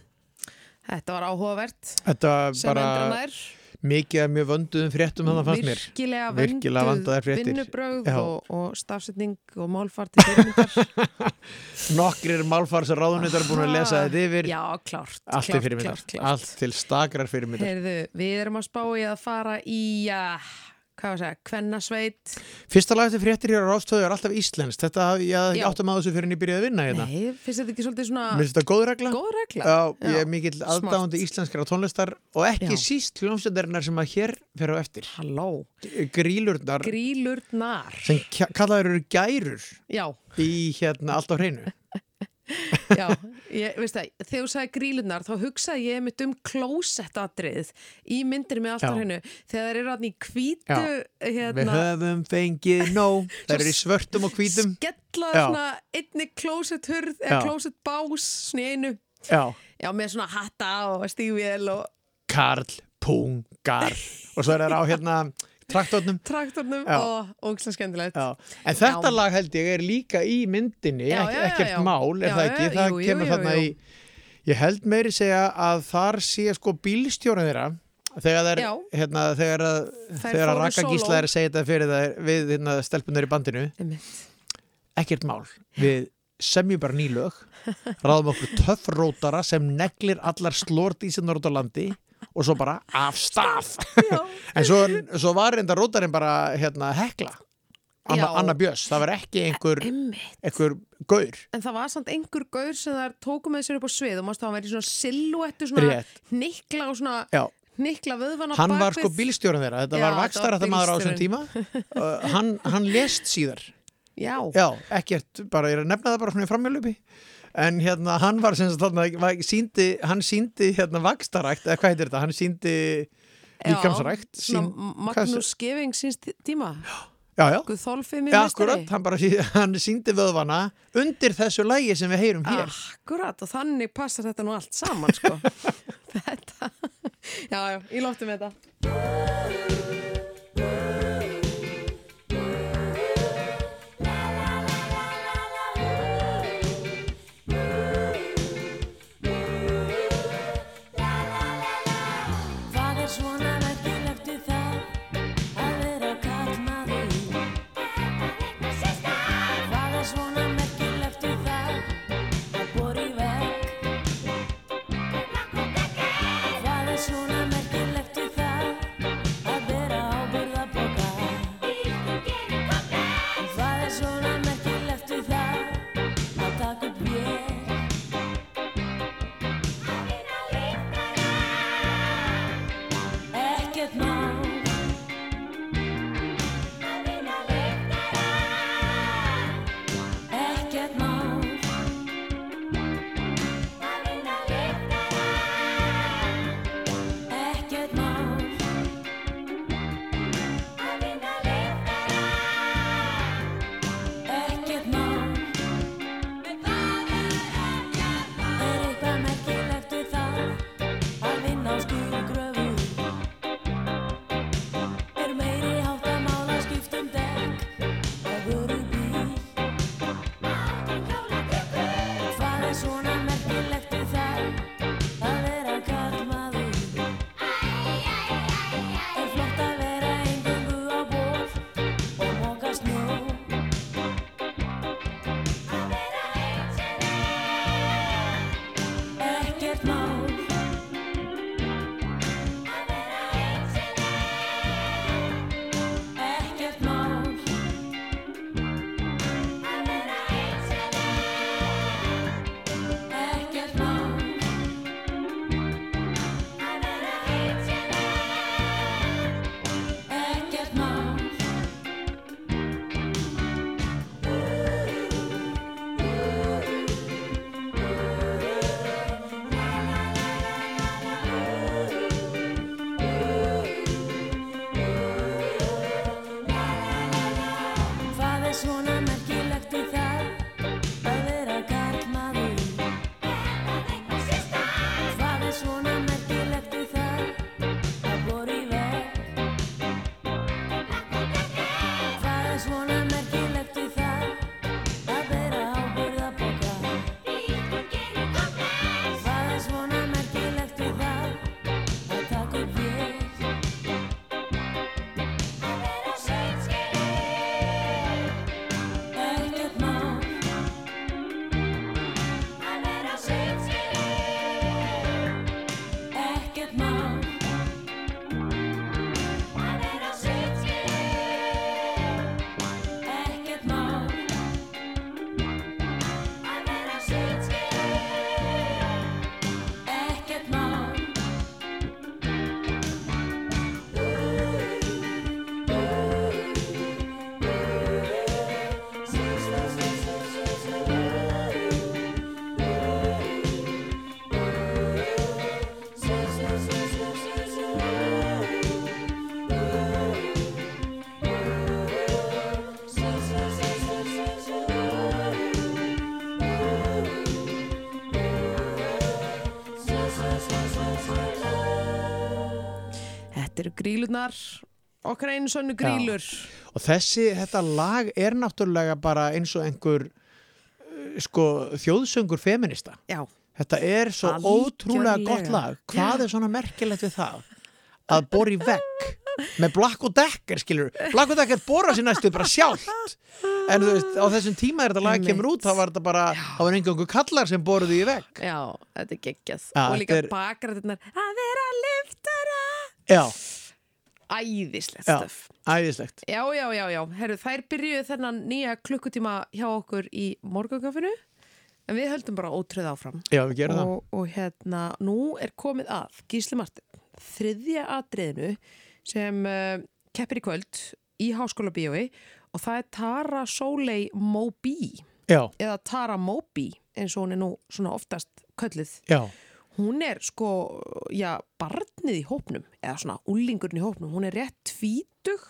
Þetta var áhugavert Þetta bara mikið mjög vönduðum fréttum þannig fannst mér Virkilega Virkilega vönduð Já. og, og stafsetning og málfarti fyrirmyndar. Nokkrir málfars að ráðunnitar búin að lesa þetta yfir Já, klárt. Allt til klárt, fyrirmyndar, klárt, klárt. allt til stakrar fyrirmyndar Heyrðu, við erum að spá í að fara í, ja, hvað var að segja, kvennasveit. Fyrsta lag eftir fréttir hér á Rástöðu er alltaf íslenskt Þetta hafði ég Já. áttum að þessu fyrir en ég byrjaði að vinna hérna Nei, finnst þetta ekki svolítið svona Mér finnst þetta góð regla góð regla? Já, ég Já, er mikill aðdáðandi smart. íslenskara tónlistar og ekki Já. síst hljómsveitarnar sem að hér fer á eftir Halló, Grílurnar grílurnar. sem kallaður eru gærur Já, í hérna allt á hreinu já, ég, veist það, þegar þú sagði grílunar þá hugsaði ég mitt um klósettatrið í myndir með allt á Já. hennu. Þegar þeir eru hann í hvítu Við hérna, höfum fengið nóg. Það eru í svörtum og hvítum. Skella Já. svona einni klósetthurð eða klósettbás í einu. Já, já, með svona hatta og stígvél og Karl Pungar. Og svo er það á hérna traktornum traktornum Já. og ógislega skemmtilegt Já. En þetta Já. lag held ég er líka í myndinni, ekkert mál, er það ekki? Það jú, kemur jú, þarna jú. í, ég held meiri segja að þar sé sko bílstjórið þeirra, þegar Já. hérna, þegar þegar Raka. Gísla er að segja þetta fyrir það við hérna, stelpunar í bandinu, ekkert mál, við semjum bara nýlög, ráðum okkur töffrótara sem neglir allar slordísinnar út á landi og svo bara af stað. en svo, svo var reynda rótarinn bara hérna, hekla. Anna. Anna Björns, það var ekki einhver, einhver gaur. En það var samt einhver gaur sem þær tóku með sér upp á svið. Og mást að hann verið svona silhuettu svona Rétt. hnikla og svona Já, hnikla vöðvan á hann var sko bílstjórun þeirra. Þetta Já, var vakstar var þetta maður á þessum tíma. Uh, hann, hann lést síðar. Já, Já, ekkert, bara ég er að nefna það bara svona í framjálöpi en hérna hann var sem sagt síndi, hann síndi hérna vakstarækt, eða hvað heitir þetta, hann síndi líkamsrækt sín, Magnús Skeving síns tí- tíma. Já, já, já, akkurat, hann bara hann síndi vöðvana undir þessu lægi sem við heyrum hér. Akkurat og þannig passar þetta nú allt saman sko. Þetta Já, já, ég lofti með þetta grílunar okkar einu sönnu grílur og þessi, þetta lag er náttúrulega bara eins og einhver uh, sko, þjóðsöngur feminista. Já, þetta er svo Algjörlega. ótrúlega gott lag. Hvað er svona merkilegt við það? Að bora í vegg með Black og Decker skilur Black og Decker bora sér næstu bara sjálft. En þú veist, á þessum tíma er þetta lag kemur út, þá var þetta bara þá var einhverjum kallar sem boruðu í vegg. Já, þetta er geggjað. Já, og líka er- bakrættirnar að vera liftara já, Æðislegt já, stöf æðislegt. Já, já, já, já, herru, þær byrjuðu þennan nýja klukkutíma hjá okkur í morgungafinu en við höldum bara ótröð áfram. Já, við gerum það. Og, og hérna, nú er komið að Gísli Martin, þriðja atriðinu sem uh, keppir í kvöld í Háskóla bíói og það er Tara Sóley Moby. Já, eða Tara Moby eins og hún er nú svona oftast kölluð. já, Hún er sko, já, barnið í hópnum eða svona úlingurinn í hópnum. Hún er rétt tvítug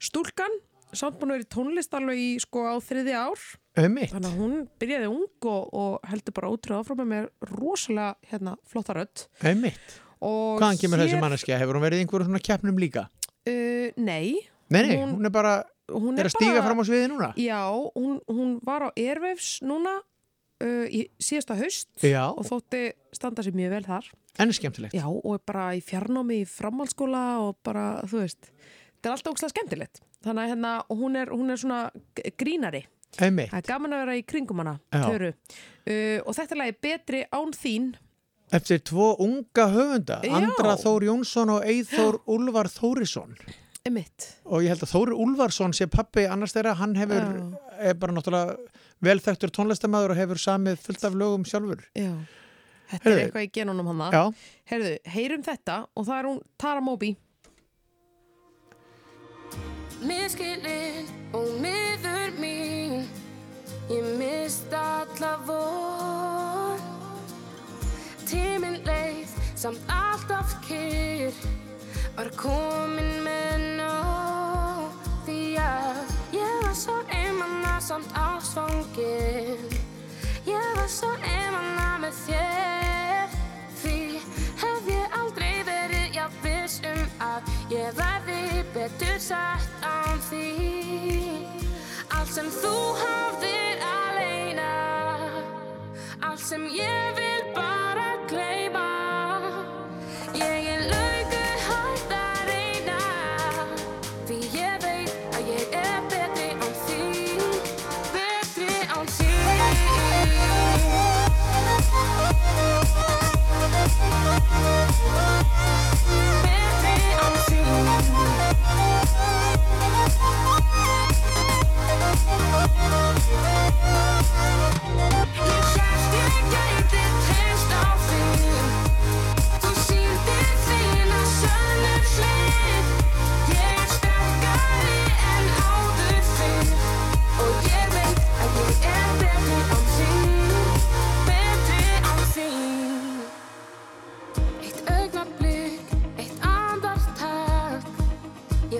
stúlkan, samt búin að vera í tónlist alveg í sko á þriði ár. ömmitt. Þannig að hún byrjaði ung og, og heldur bara ótrúð áfram með rosalega hérna, flotta rödd. Ömmitt. Og Hvaðan kemur þessi hér- manneskja? Hefur hún verið í einhverjum svona keppnum líka? Uh, nei. Nei, nei, Hún- hún, er bara, Hún er að stíga fram á sviði núna. Já, hún, hún var á Airwaves núna uh, í síðasta haust Já, og þótti standa sér mjög vel þar. en skemmtilegt. Já, og bara í fjarnámi í framhaldsskóla og bara, þú veist, þetta er alltaf ókslega skemmtilegt. Þannig að hérna, hún er, hún er svona grínari. Ömmitt. Það er gaman að vera í kringum hana, Já. Töru. Uh, og þetta lagi betri án þín. Eftir tvo unga höfunda, Já. Andra Þór Jónsson og Eithór Úlfar Þórisson. Emitt. Og ég held að Þóri Úlfarsson sé pappi annars þeirra, hann hefur, er bara náttúrulega velþektur tónlistamæður og hefur samið fullt af lögum sjálfur. Já. Þetta Heyrðu. er eitthvað í genunum hana. Já, Herðu, heyrum þetta og það er hún Tara Moby. Miskilinn og miður mín Ég mist alla von Tíminn leið samt alltaf kyrr Var komin með nóg Því að svo einmanna samt ásfangin Ég var svo einmanna með þér. Því hef ég aldrei verið jafn viss um að ég verði betur sett án því Allt sem þú hafðir aleina Allt sem ég vil bara gleyma Betri án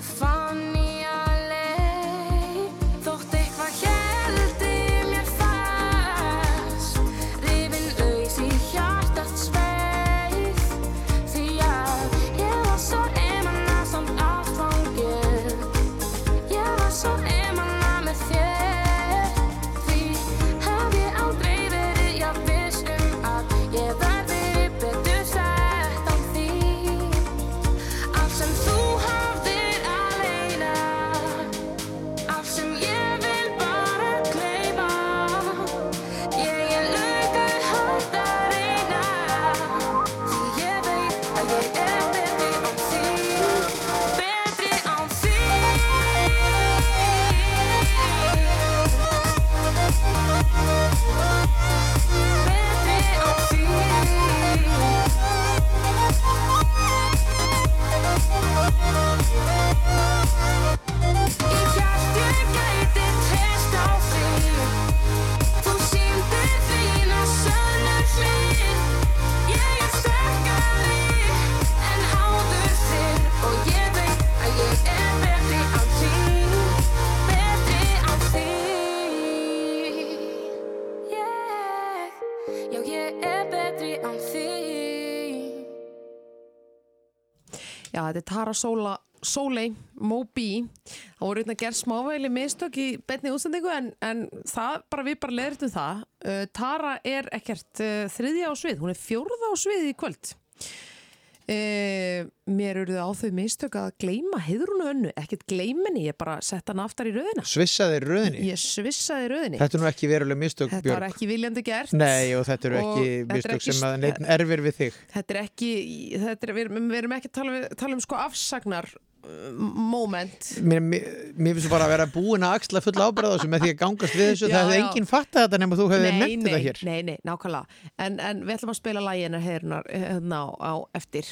Ég fann í Já, þetta er Tara Sóla, Sóley Moby. Það voru hérna gerð smávægileg mistök í betni útsendingu en, en það, bara við bara leðritum það. Uh, Tara er ekkert uh, þriðja á svið, hún er fjórða á svið í kvöld. Uh, mér eru á þau mistök að gleyma heiðrúnu önnu, ekkert gleyminni, ég bara sett hann aftar í röðina. svissaði röðinni. Ég svissaði röðinni. Þetta er nú ekki veruleg mistök, Þetta Björg. var ekki viljandi gert. Nei, og þetta eru ekki er mistök ekki sem að neitt erfir við þig. Þetta er ekki, þetta er, við, við erum ekki að tala, tala um sko afsagnar moment. Mér, mér, finnst bara að vera búin að axla fulla ábyrða þessu með því að gangast við þessu. Já, það hefði enginn fattað þetta nema þú hefði nefnt þetta hér. nei, nei, nákvæmlega. En, en við ætlum að spila lægina hérna hérna á, eftir.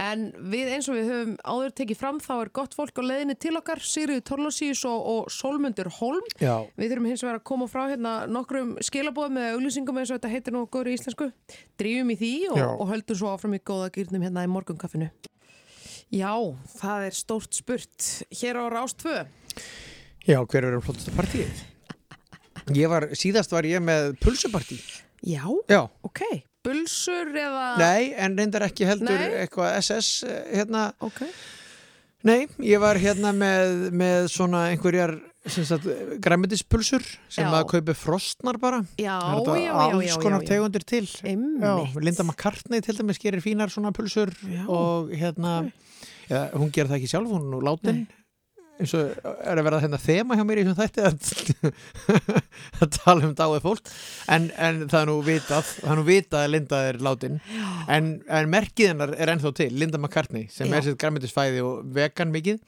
En við eins og við höfum áður tekið fram þá er gott fólk á leiðinni til okkar Sigriður Torlosíus og, og Solmundur Holm. Já, Við þurfum hins vegar að koma frá hérna nokkrum skilabóðum eða auglýsingum eins og þetta heitir nú góður í íslensku. Drífum í Já. það er stórt spurt. Hér á Rás 2. já hver er flottasta partíið? Ég var, síðast var ég með pulsupartí Já, Já, ok. Bulsur eða... nei, en reyndar ekki heldur Nei. eitthvað SS eh, hérna, Ok. nei, ég var hérna með, með svona einhverjar græmitispulsur sem Já. að kaupi frostnar bara Já, já, já, alls konar tegundir til. Linda McCartney til dæmis gerir fínar svona pulsur og hérna ja, hún gerir það ekki sjálf, hún er látin eins og er að vera hérna þema hjá mér í þessum þætti að, að tala um dáið fólk en, en það er nú vitað það er nú vitað að Linda er látin en, en merkið hennar er ennþá til Linda McCartney sem Já. er sér grænmyndisfæði og vegan mikið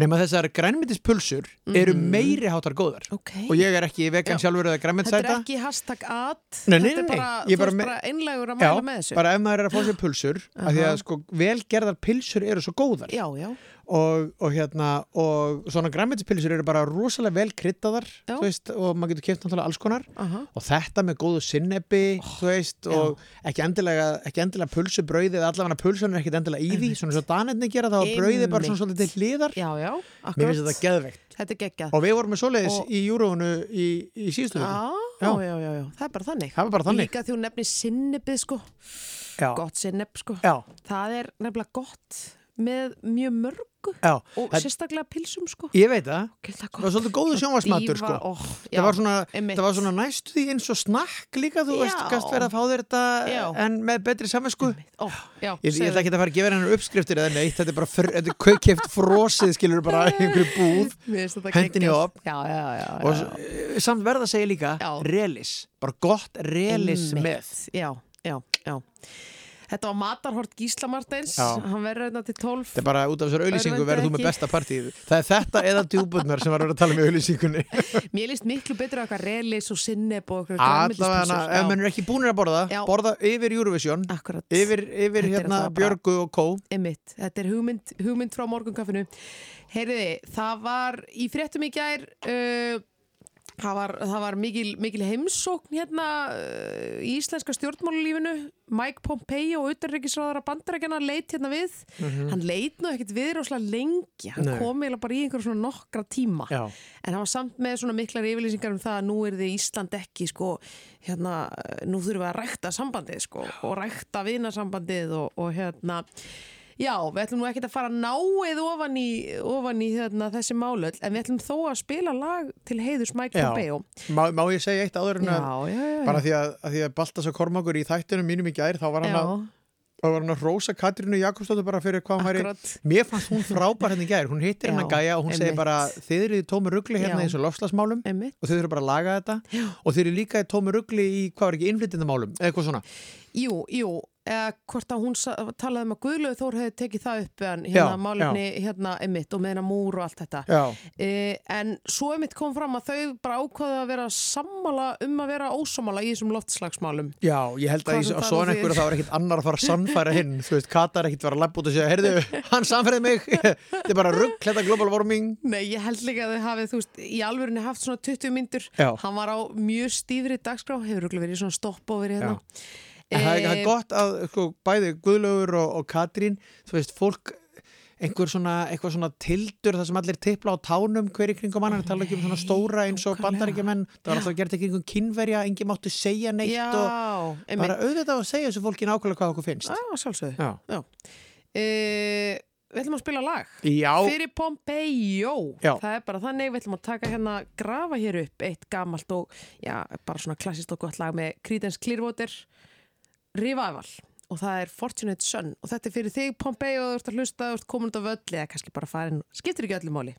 nema þessar grænmyndispulsur eru meiri hátar góðar Mhm. Ok. og ég er ekki vegan Já. sjálfur eða Þetta er ekki hashtag ad. Nei, nei, Þetta er nei, bara, þú me- bara einlegur að mæla með þessu. bara ef maður er að fá sér pulsur af því Aha. að sko velgerðar pilsur eru svo góðar Já, já. Og, og hérna og svona græmitispilsur eru bara rosalega vel þú veist, og maður getur keft náttúrulega alls konar Aha. og þetta með góðu sinnebi þú veist, og ekki endilega ekki endilega pulsubrauði eða allavega pulsun er ekkit endilega í því, svona svo danetni gera þá er brauði bara svona svolítið til hliðar Já, já. mér finnst þetta geðveikt Þetta er geggjað. og við vorum með svoleiðis Og- í júróinu í, í síðustu. Já, Já. já, já, það er bara þannig. það var bara þannig Líka því hún nefnir sinnebið sko, já, gott sinneb sko. já, Það er nefnilega gott með mjög mörgu já. og Þetta- sérstaklega pilsum sko. ég veit það Gilda það var svolítið góðu sjónvarsmatur sko. oh, það var svona, það var svona næstu því eins og snakk líka, þú veist, Já. gast verið að fá þér þetta Já. en með betri samvinsku já, ég, ég ætla ekki að fara að gefa hennar uppskriftir eða neitt, þetta er bara fr, þetta er kveikeft frosið skilur bara einhverju búð hendin í opn. Já, já, já, já, og já. s- samt verða að segja líka Já. relis, bara gott relis með Já, já, já Þetta var Matarhort Gísla Martins. Hann verður hérna til 12 þetta er bara út af þessar auðlýsingu verður þú með besta partíð það er þetta eða djúbundnar sem var að vera að tala um auðlýsingunni Mér líst miklu betur að eitthvað relis og sinneb og allavega, ef mann er ekki búinir að borða Já. borða yfir Eurovision Akkurat. yfir, yfir hérna Björgu og Kó. Einmitt, þetta er hugmynd, hugmynd frá morgunkaffinu. Heyriði, það var í fréttum í gær uh, það var, það var mikil, mikil heimsókn hérna uh, í íslenska stjórnmálulífinu Mike Pompeo og utanreikisráðara bandarækjana leit hérna við hann leit nú ekkert við rosalega lengi hann. Nei. kom eiginlega bara í einhver svona nokkra tíma Já. en hann var samt með svona miklar yfirlýsingar um það að nú er þið Ísland ekki sko, hérna, nú þurfum við að rækta sambandið sko, og rækta vinasambandið og, og hérna Já, við ætlum nú ekkert að fara náið ofan í, ofan í hérna, þessi málöld en við ætlum þó að spila lag til heiðus Mike. Pompeo. Má, má ég segja eitt áður en að já, já, bara því að, að því að Baltas og Kormakur í þættunum mínum í gær þá var hann að, þá var hann að rósa Katrínu Jakobsdóttur bara fyrir hvað hann væri mér fannst hún frábær hérna í gær. Hún hittir Já, hennar gæja og hún segir bara þið eru í tómu ruggli hérna eins og lofslagsmálum og þið eru bara að laga þetta Já. og þið eru líka í tómu ruggli í hvað var ekki innflytindamálum eða eitthvað svona. Jú, jú, eða hvort að hún talaði um að Guðlaug Þór hefði tekið það upp en hérna Já, málefni hérna emitt og með hérna múr og allt þetta. E, en svo emitt kom fram að þau bara ákvaðu að vera sammála um að vera ósámála í þessum loftslagsmálum. Já, ég held að það svona nú einhverju þá er ekkit annar að fara að sannfæra hinn. Þú veist, Katar er ekkit að fara að lappa út og segja heyrðu, hann sannfærið mig. Þetta er bara rugg, þetta global warming. Nei, ég held líka að þau hafið, þú veist, í alvörinni haft svona 20 myndur hann var á mjög stífri dagskrá hefur En það er, það er gott að sko, bæði Guðlaugur og, og Katrín þú veist, fólk einhver svona, eitthvað svona tildur það sem allir tippla á tánum hverju kringum annan, tala ekki um svona stóra eins og bandaríkjumenn, það var alltaf gert ekki einhvern kynverja, engin máttu segja neitt Já, og einmitt. bara auðvitað að segja þessu fólki nákvæmlega hvað okkur finnst. Já, sjálfsögðu. Já, e, Við ætlum að spila lag. Já. Fyrir Pompeo. Já. Það er bara þannig, við ætlum að taka hérna grafa hér upp eitt gamalt og bara svona klassist og gott lag með Creedence Clearwater Revival. Og það er Fortunate Son. Og þetta er fyrir þig Pompeo og þú ert að hlusta, þú ert komin út af öllu eða kannski bara farin, skiptir ekki öllu máli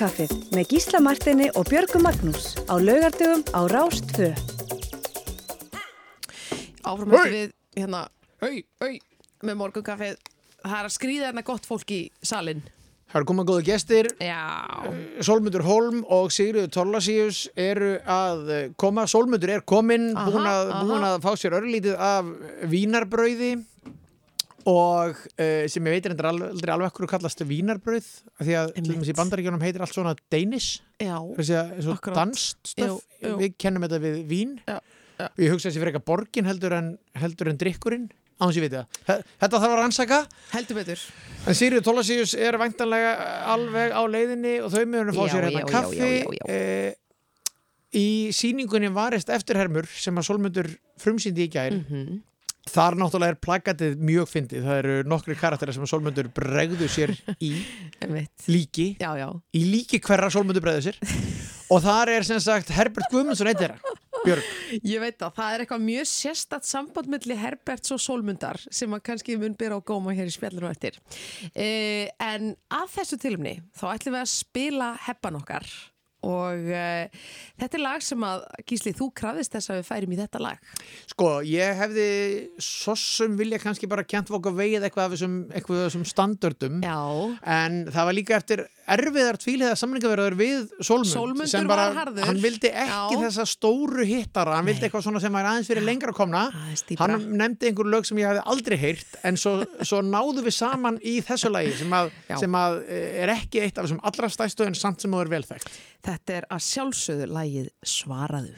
Morgunkaffið með Gísla Martini og Björgu Magnús á laugardögum á Rást 2. Áfram eftir við hérna, au, au, með morgunkaffið. Það er að skrýða hérna gott fólk í salin. Það eru komað góða gestir, Já. Sólmundur Holm og Sigriður Torlasíus eru að eh, koma. Sólmundur er kominn, búin, búin að fá sér örlítið af vínarbrauði og uh, sem ég veit er endur aldrei alveg ekkur kallast vínarbrauð af því að til Einmitt. dæmis í bandaríkjónum heitir allt svona Danish, að eins og danst við kennum þetta við vín Já, já. og ég hugsa þessi fyrir eitthvað borgin heldur en, heldur en drikkurinn á þess ég veit það. Þe- Þetta þarf að rannsaka Heldur betur. En Sigriður Tólasíus er væntanlega alveg á leiðinni og þau mjög fá Já, sér hérna kaffi. já, já, já. Eh, í síningunni varist eftirhermur sem að Solmundur frumsýndi í gær. Mhm. Þar náttúrulega er plaggatið mjög fyndið. Það eru nokkri karakterar sem Solmundur bregðu sér í líki. Já, já. Í líki hverra Solmundur bregðu sér. og þar er sem sagt Herbert Guðmundsson eitt þeirra. Björg. Ég veit það, það er eitthvað mjög sérstatt samband milli Herberts og Solmundar sem að kannski mun byrja á góma hér í spjallinu eftir. Eh, en að þessu tilumni þá ætlum við að spila heppan okkar og eh, þetta er lag sem að Gísli, þú krafðist þess að við færim í þetta lag. Sko, ég hefði svo sem vilja kannski bara kjent að veið eitthvað af þessum, eitthvað af þessum standardum. Já. En það var líka eftir erfiðar tvíliða samlingaverður við Solmund Sólmundur sem bara, hann vildi ekki Já. þessa stóru hittara, hann vildi eitthvað svona sem var aðeins fyrir lengra komna. Hann nefndi einhver lög sem ég hefði aldrei heyrt en svo, svo náðu við saman í þessu lagi sem að, sem að eh, er ekki eitt af þessum allra stæstu en samt sem þú er velþekkt Þetta er að sjálfsögðu lagið Svaraðu.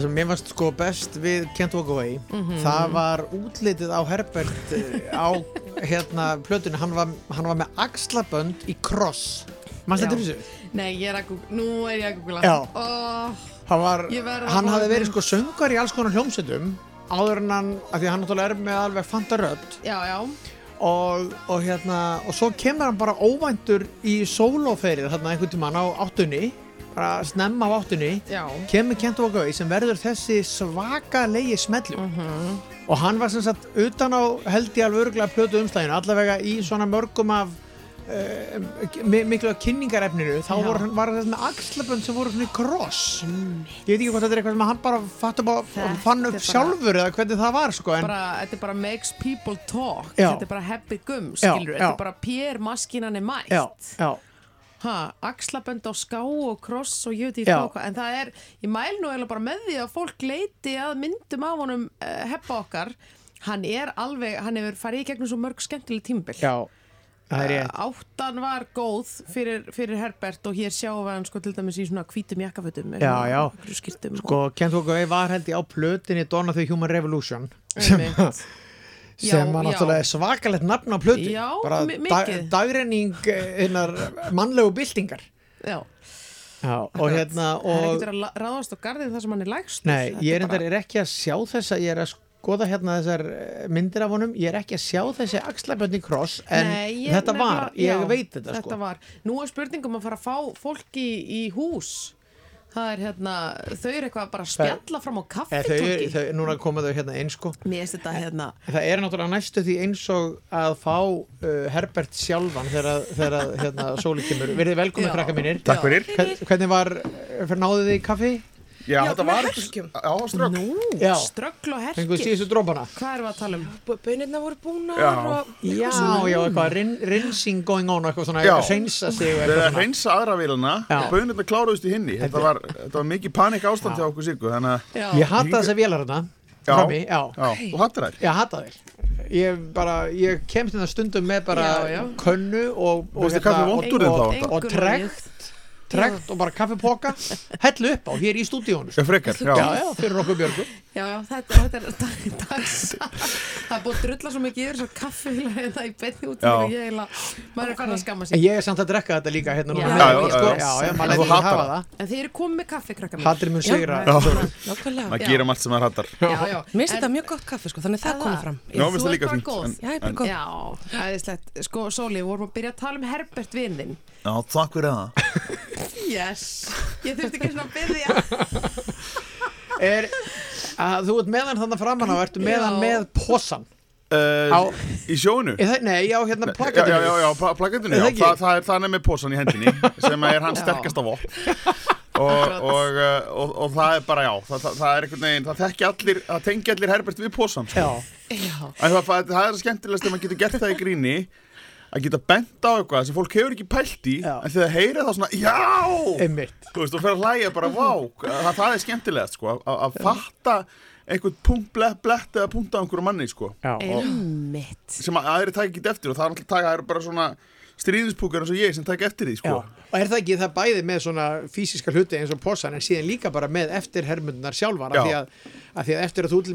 Það sem mér fannst sko best við Can't Walk Away Mhm. það var útlitið á Herbert eh, á hérna plötunni. Hann var, hann var með axlabönd í kross. Mannst þetta þessu? Nei, ég er að googla, nú er ég að googla. Oh, Hann, var, hann hafði verið sko söngar í alls konar hljómsveitum áður en hann, af því hann náttúrulega er með alveg fanta rödd. Já, já, og, og hérna og svo kemur hann bara óvæntur í sólóferið þarna einhvern tímann á áttunni bara snemma á áttunni já. kemur Kent Walkaway sem verður þessi svakalegi smellu og hann var sem sagt utan á held ég alveg örgulega plötu umslæginu allavega í svona mörgum af uh, miklu af kynningarefninu þá voru, var þetta með axlabönd sem voru svona í kross. Ég veit ekki hvort þetta er eitthvað sem hann bara Þetta fann upp bara- sjálfur eða hvernig það var sko en bara, þetta bara makes people talk. Já. þetta er bara happy gum, skilur þetta er bara pér maskinan er mætt. Já, ha, axlabönd á ská og kross og ég veit ekki hvað en það er, ég mæl nú eiginlega bara með því að fólk leiti að myndum af honum uh, heppa okkar hann er alveg, hann hefur farið í gegnum svo mörg skemmtileg tímabil já það er ég áttan var góð fyrir, fyrir Herbert og hér sjáum við hann sko til dæmis í svona hvítum jakkafötum Já, já. sko Kent Walkaway var held ég á plötinni of the Human Revolution Einmitt. Sem var náttúrulega svakalegt nafn á plötu. Já, bara dag, dagrenning eh, hinnar mannlegu byltingar. Já, Já, og hérna það er og ekkert verið að ráðast á garðið þar sem hann er lægst Nei, ég er, bara... er ekki að sjá þessa ég er að skoða hérna þessar eh, myndir af honum, ég er ekki að sjá þessi axlaböndin kross, en Nei, ég þetta var ég já, veit þetta, þetta sko. var, nú er spurningum að fara að fá fólki í, í hús það er hérna, þau eru eitthvað bara að spjalla fram á kaffitúki þau, núna koma þau hérna eins sko þetta hérna það er náttúrulega næstu því eins og að fá uh, Herbert sjálfan þegar, þegar hérna, sóli kemur verið velkomin Já. krakka mínir Takk fyrir. Hvern- hvernig var, náðu þið í kaffi? Já, Já, þetta með var herkjum. Já, strögg Já, ströggl og fenguð herkir síðustu drópana hvað erum við að tala um? Bönirna voru búnar Já. og Já, já, eitthvað rin, rinsing going on eitthvað svona, Já. hreinsa sig og eitthvað svona. hreinsa aðra vélina. Já. og bönirna kláruðust í hinni. Þetta var, þetta var mikið panik ástand hjá okkur Siggu Þannig að, Já. Ég hata þessa vélar hérna Já. frammi, já, já, þú hattar þær? Ég hata þér Ég bara, ég kemst hérna stundum með bara Já, já. könnu og, og, Veistu trekt og bara kaffipoka hellu upp á hér í stúdíónu Já, frekar, já, já, já, fyrir okkur björgu. Já, já, þetta, þetta er dag, dags. Það er búið að drulla svo mikið yfir svo kaffi hérna í beinni út og ég heila, maður er fann að skamma en sig ég er samt að drekka þetta líka hérna núna. Já, já, sko. já. já, já, En maður þú lætur hatar hafa það. það. En þeir eru komið með kaffi, krakka mér hattur mun sigra. Maður gerum allt sem maður hattar. Mér finnst þetta mjög gott kaffi sko, þannig það Það- komið fram. Já, Þú það líka bara góð. Já, ég er æðislegt. Sko, Sóli, við vorum að byrja að tala um Herbert vinnin. Já, takk fyrir það Yes. Ég þurfti ekki svona að byrja. er, að þú ert meðan þannig framan á ertu meðan Já. með posan uh, Á- Í sjónu Er það, nei, já, hérna Já, já, plakatinu já, já, pla- plakatinu, Er já, það ekki? það, það er þannig með posan í hendinni sem er hans Já. sterkasta vopn og, og, uh, og, og það er bara já það, það, það er einhvern veginn, það þekki allir það tengi allir Herbert við posan sko. Já, Já. En það, það, það er skemmtilegast þegar maður getur gert það í gríni að geta bent á eitthvað sem fólk hefur ekki pælt í Já. en þegar það heyra það svona, já! Einmitt. Þú veist, og fer að hlæja bara, vá það, það er skemmtilegast, sko, að- að fatta einhvern punkt, blett, blett eða punkt á einhverju manni, sko. Já, Einmitt. sem að aðri tæk ekki eftir og það er alltaf taka, það eru bara svona stríðispúkar eins og ég sem tæk eftir því, Já, sko og er það ekki það bæði með svona fysiska hluti eins og posan en síðan líka bara með eftir hermundunar sjálfar af Já. því, að, af því að eftir að þú til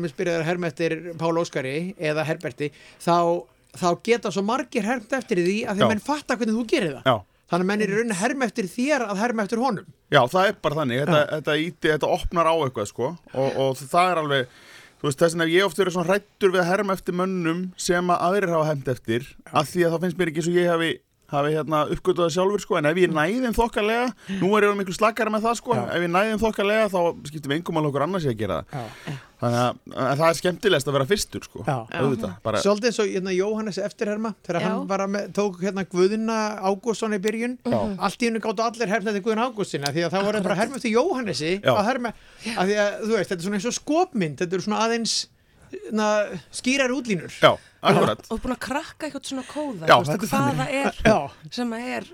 að þá, þá geta svo margir hermt eftir því að að menn fatta hvernig þú gerir það. Já, þannig að menn er í rauninni að herma eftir þér að herma eftir honum. Já, það er bara þannig. Þetta, þetta, íti, þetta opnar á eitthvað, sko. Og, og það er alveg Þú veist, þess hef ég oft verið svona hrættur við að herma eftir mönnum sem að aðrir hafa hefnt eftir af því að það finnst mér ekki eins og ég hafi, hafi hérna, uppgötuð það sjálfur sko, en ef ég næði þeim þokkalega, nú er ég miklu slakara með það sko, Já. ef ég næði þeim þokkalega þá skiptum við engum alveg okkur annars ég að gera það. Já. þannig að, að það er skemmtilegast að vera fyrstur sko, auðvitað, bara, Svolítið eins og hérna, Jóhannes eftirherma þegar Já. hann var að með, tók hérna Guðuna Ágússon í byrjun. Allt í hennu gáttu allir herma eftir Guðun Ágústina því að það voru bara herma eftir Jóhannesi að herma, að því að þú veist, þetta er svona eins og skopmynd þetta er svona aðeins na, skýrar útlínur já, akkurat Og búin að krakka eitthvað svona kóða, Já, veist, þetta er hvað þannig. það er Já, sem að er,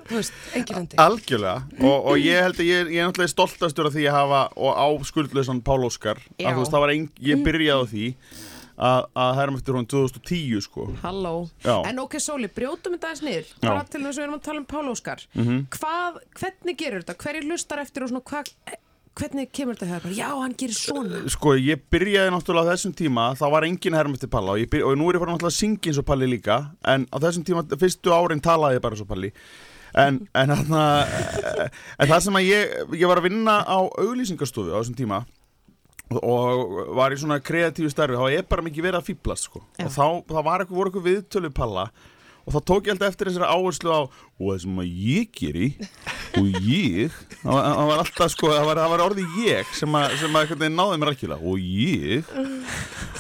engirandi. Algjörlega og, og ég held að ég, ég er náttúrulega stoltastur af því að hafa og á skuldlausan Pál Óskar að þú veist það var ein, ég byrjaði á því að, að herma eftir hún 2010 sko Halló. Já. En ok, Sóli, brjótum þetta aðeins niður. Bara til þess að við erum að tala um Pál Óskar. Mhm. Hvað, hvernig gerur þetta? Hverju hlustar eftir og svona hvað, Hvernig kemur þetta hér? Já, hann gerir svona. Sko, ég byrjaði náttúrulega á þessum tíma þá var engin herm eftir Palla og, byrja, og nú er ég farin náttúrulega að syngja eins og Palli líka en á þessum tíma, fyrstu árin talaði ég bara eins og Palli en, en, þarna, en það sem að ég, ég var að vinna á auglýsingastofu á þessum tíma og, og var í svona kreatífu starfi þá ég bara mikið verið að fýblast sko. og þá, þá var eitthvað, voru eitthvað viðtölu Palla og þá tók ég alltaf eftir þessari áherslu á og það sem að ég geri og ég það var, alltaf sko, það var, var orðið ég sem að, sem að náði mér rækjulega og ég.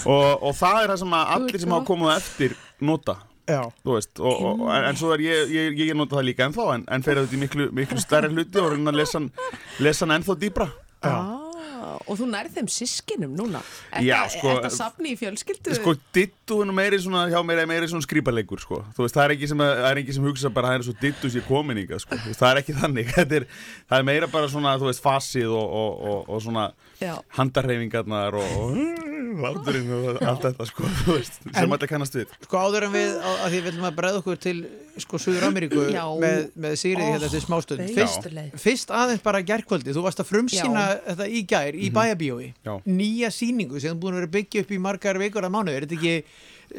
Og, og það er það sem að allir sem hafa komið eftir nota veist, og, og, en, en svo er ég, ég, ég nota það líka ennþá en, en fer þetta í miklu, miklu stærri hluti og reyna að lesa hann, lesa hann ennþá dýbra Ah, og þú nærð þeim sískinum núna. Er það- sko, Er þetta safni í fjölskyldu? Sko, dittu hann meiri svona, hjá mér er meiri svona skrýpalegur, sko. Það er ekki sem, er sem hugsa bara að það er svo dittu sér komin ykkar, sko. Það er ekki þannig. Þetta er, það er meira bara svona, þú veist, fasið og, og, og, og svona og, og láturinn og allt þetta, sko, sem allir kannast við. Sko áður en við, að því við viljum að bregða okkur til sko Suður Ameríku með, með Sigriði Ó, hérna til smástund. beint. fyrst, fyrst aðeins bara gærkvöldi þú varst að frumsýna Já. þetta í gær í bæjabíói, Já. nýja sýningu sem þú búin að vera byggja upp í margar vikur að mánu er þetta ekki,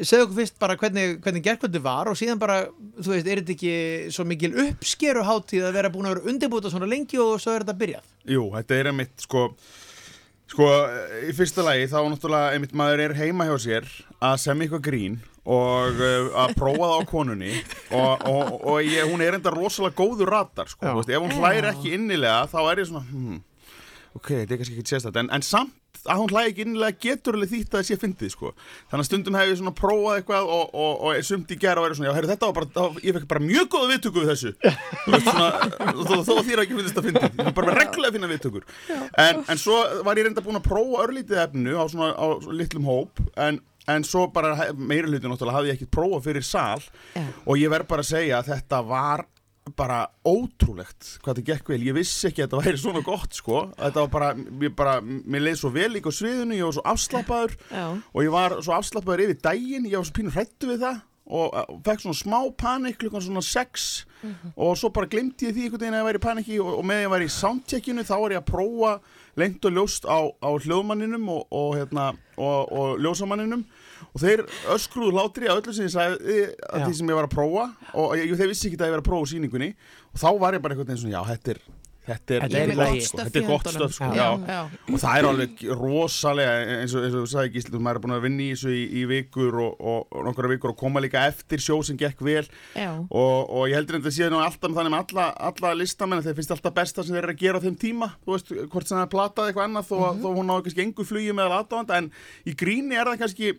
segðu okkur fyrst bara hvernig, hvernig gærkvöldi var og síðan bara þú veist, er þetta ekki svo mikil uppskeruháttíð að vera búin að vera undirbúta svona lengi og svo er þetta byrjað? Jú, þetta er einmitt, sko, sko, í fyrsta lagi þá náttúrulega einmitt maður er heima hjá sér að semja eitthvað grín og uh, að prófa það á konunni og, og, og ég, hún er enda rosalega góður ratar, sko, veist, ef hún hlæri ekki innilega þá er ég svona, hmm, ok, þetta er kannski ekki sérstætt, en, en samt að hún hlægi ekki innilega getur alveg þýtt að það sé fyndið, sko, þannig að stundum hef ég svona prófað eitthvað og, og, og er sumt í gera og verið svona, já, heyrðu, þetta var bara, þá, ég fekk bara mjög góða viðtöku við þessu, þú veist, svona, þó, þó að þér ekki finnst þetta fyndið, ég fekk bara reglulega að finna viðtökur, en, en svo var ég reynda búin að prófa örlítið efnu á svona, á svona litlum hóp, en En svo bara meira hluti náttúrulega hafði ég ekkert prófað fyrir sal. Já. og ég verð bara að segja að þetta var bara ótrúlegt hvað þetta gekk vel, ég vissi ekki að þetta væri svona gott sko, þetta var bara, mér bara mér leið svo vel líka á sviðinu, ég var svo afslappaður Já. og ég var svo afslappaður yfir daginn, ég var svo pínur hrættu við það og uh, fekk svona smá panik klukkan svona sex og svo bara glemdi ég því einhvern veginn að ég væri í paniki og, og með ég var í soundcheckinu þá var ég að prófa lengt og ljóst á, á hljóðmanninum og, og, hérna, og, og ljósamanninum og þeir öskruðu hlátri að öllu sem ég sagði að því sem ég var að prófa og ég, þeir vissi ekki að ég var að prófa á sýningunni og þá var ég bara einhvern veginn svona já, þetta er Þetta er, er gott, sko. þetta er gott stöf sko. Já, já. já. og það er alveg rosalega eins og, eins og þú sagði Gísli, maður er búin að vinna í þessu í, í vikur og, og, og nokkura vikur og koma líka eftir sjó sem gekk vel og, og ég heldur en þetta séð nú alltaf þannig með alla, alla listamenn að þeir finnst alltaf besta sem þeir eru að gera á þeim tíma þú veist, hvort sem það er platað eitthvað annað þó, mm þó hún á kannski engu flugi með aðdáðanda en í gríni er það kannski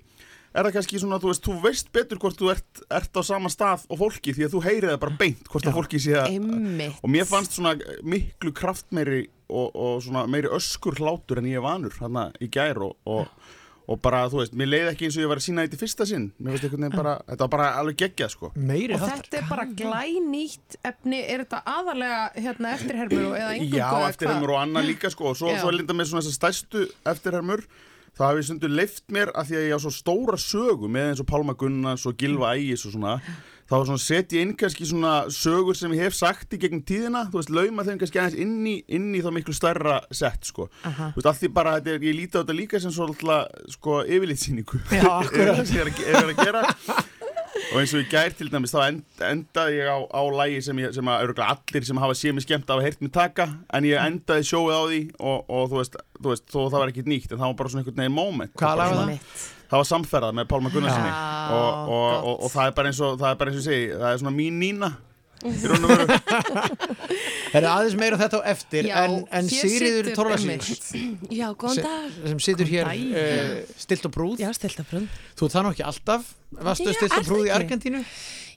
er það kannski svona, þú veist, þú veist betur hvort þú ert, ert á sama stað og fólki því að þú heyrið það bara beint hvort að fólki sé að Einmitt. og mér fannst svona miklu kraftmeiri og, og svona meiri öskur hlátur en ég er vanur hérna í gær og, og, og bara, þú veist, mér leiði ekki eins og ég var að sína þetta í fyrsta sinn. Mér finnst einhvern veginn bara, þetta var bara alveg geggjað sko. Meiri Og hattar þetta er bara glænýtt efni, er þetta aðalega hérna eftirhermur eða engungu? Já, eftirhermur og annað líka sko. Og svo, Já. svo er linda með svona þessar stærstu eftirhermur það hafi stundu leift mér að því að ég á svo stóra sögu með eins og Pálma Gunnars og Gilva Ægis og svona þá er svona set ég inn kannski svona sögur sem ég hef sagt í gegnum tíðina þú veist, lauma þeim kannski aðeins inn í, inn í þá miklu stærra sett sko Aha. þú veist, allt því bara, þetta er, ég líti á þetta líka sem svo alltaf sko yfirlitsýningu Já, akkurat. sem ég er að, ég er að gera og eins og í gær til dæmis þá end, endaði ég á, á lægi sem, ég, sem að allir sem hafa séð mig skemmt hafa heyrt mig taka en ég endaði sjóið á því og, og þú, veist, þú veist, þó það var ekkert nýtt en það var bara svona einhvern veginn moment. Hvað Það var Einmitt. það? var samferðað með Pálma Gunnarssoni og, og, og, það er bara eins og það er bara eins og ég segi, það er svona mín nína og Það er aðeins meira um þetta á eftir Já, en, en Sigriður einmitt. Já, góðan dag. sem situr hér uh, stilt og prúð Já, stilt að brún. Þú er það nú ekki alltaf Varstu Já, stilt og það í? Argentínu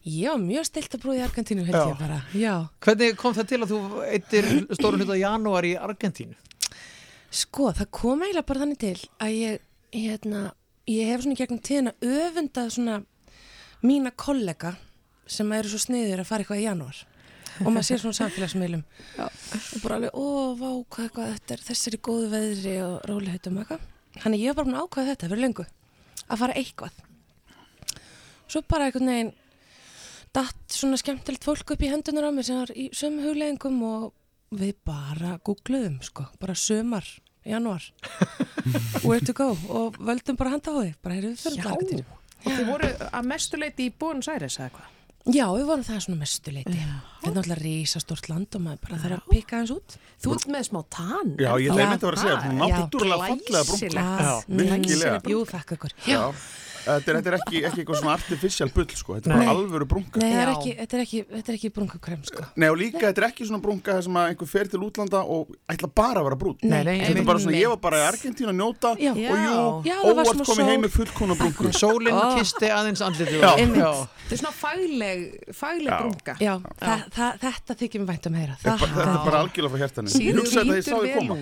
Já, mjög stilt að brúð í Argentínu held Já. ég bara. Já. Hvernig kom það til að þú eittir stórun hluta janúar í Argentínu? Sko, það kom eiginlega bara þannig til að ég, hérna, ég hef svona gegnum tíðina öfundað svona mína kollega sem eru svo sniður að fara eitthvað í janúar og maður sér svona samfélagsmiðlum og bara alveg, ó, vá, hvað eitthvað þetta er þessari góðu veðri og róliheitum eitthvað. Þannig ég var bara búin að ákvaða þetta fyrir lengu, að fara eitthvað. Svo bara einhvern veginn datt svona skemmtilegt fólk upp í hendunar á mér sem var í sömu hugleggingum og við bara googluðum sko, bara sömar janúar where to go og völdum bara handa á því bara heyrðu við fyrir Já. Og þið voru að mestuleiti í Aires eða hvað? Já, við vorum það svona mestuleiti þetta er náttúrulega rísastort land og maður bara þarf að pika hans út. Þú ert með smá tann. Já, ég ætla einmitt að vera að segja, náttúrulega fallega. Já, virkilega. Jú, þakka ykkur. Já. Þetta er, þetta er ekki, ekki eitthvað svona artificial bull, sko. Þetta er bara alvöru brúnka. Nei, er ekki, þetta er ekki, þetta er ekki brunkakrem sko. Nei, og líka, þetta er ekki svona brúnka þar sem að einhver fer til útlanda og ætla bara að vera brún. Nei, nei, Þetta er bara svona, ég var bara í Argentínu að njóta Já. og jú, Já, óvart komið sól. heim með fullkona brúnku. Sólinn Ó. kisti aðeins. Einmitt. Þetta er svona fagleg, fagleg Já. brunga. Já, það, það, þetta þykir mér vænt um að heyra Þetta er bara- algjörlega frá hjartanu. Ég hugsaði að ég sá vel koma.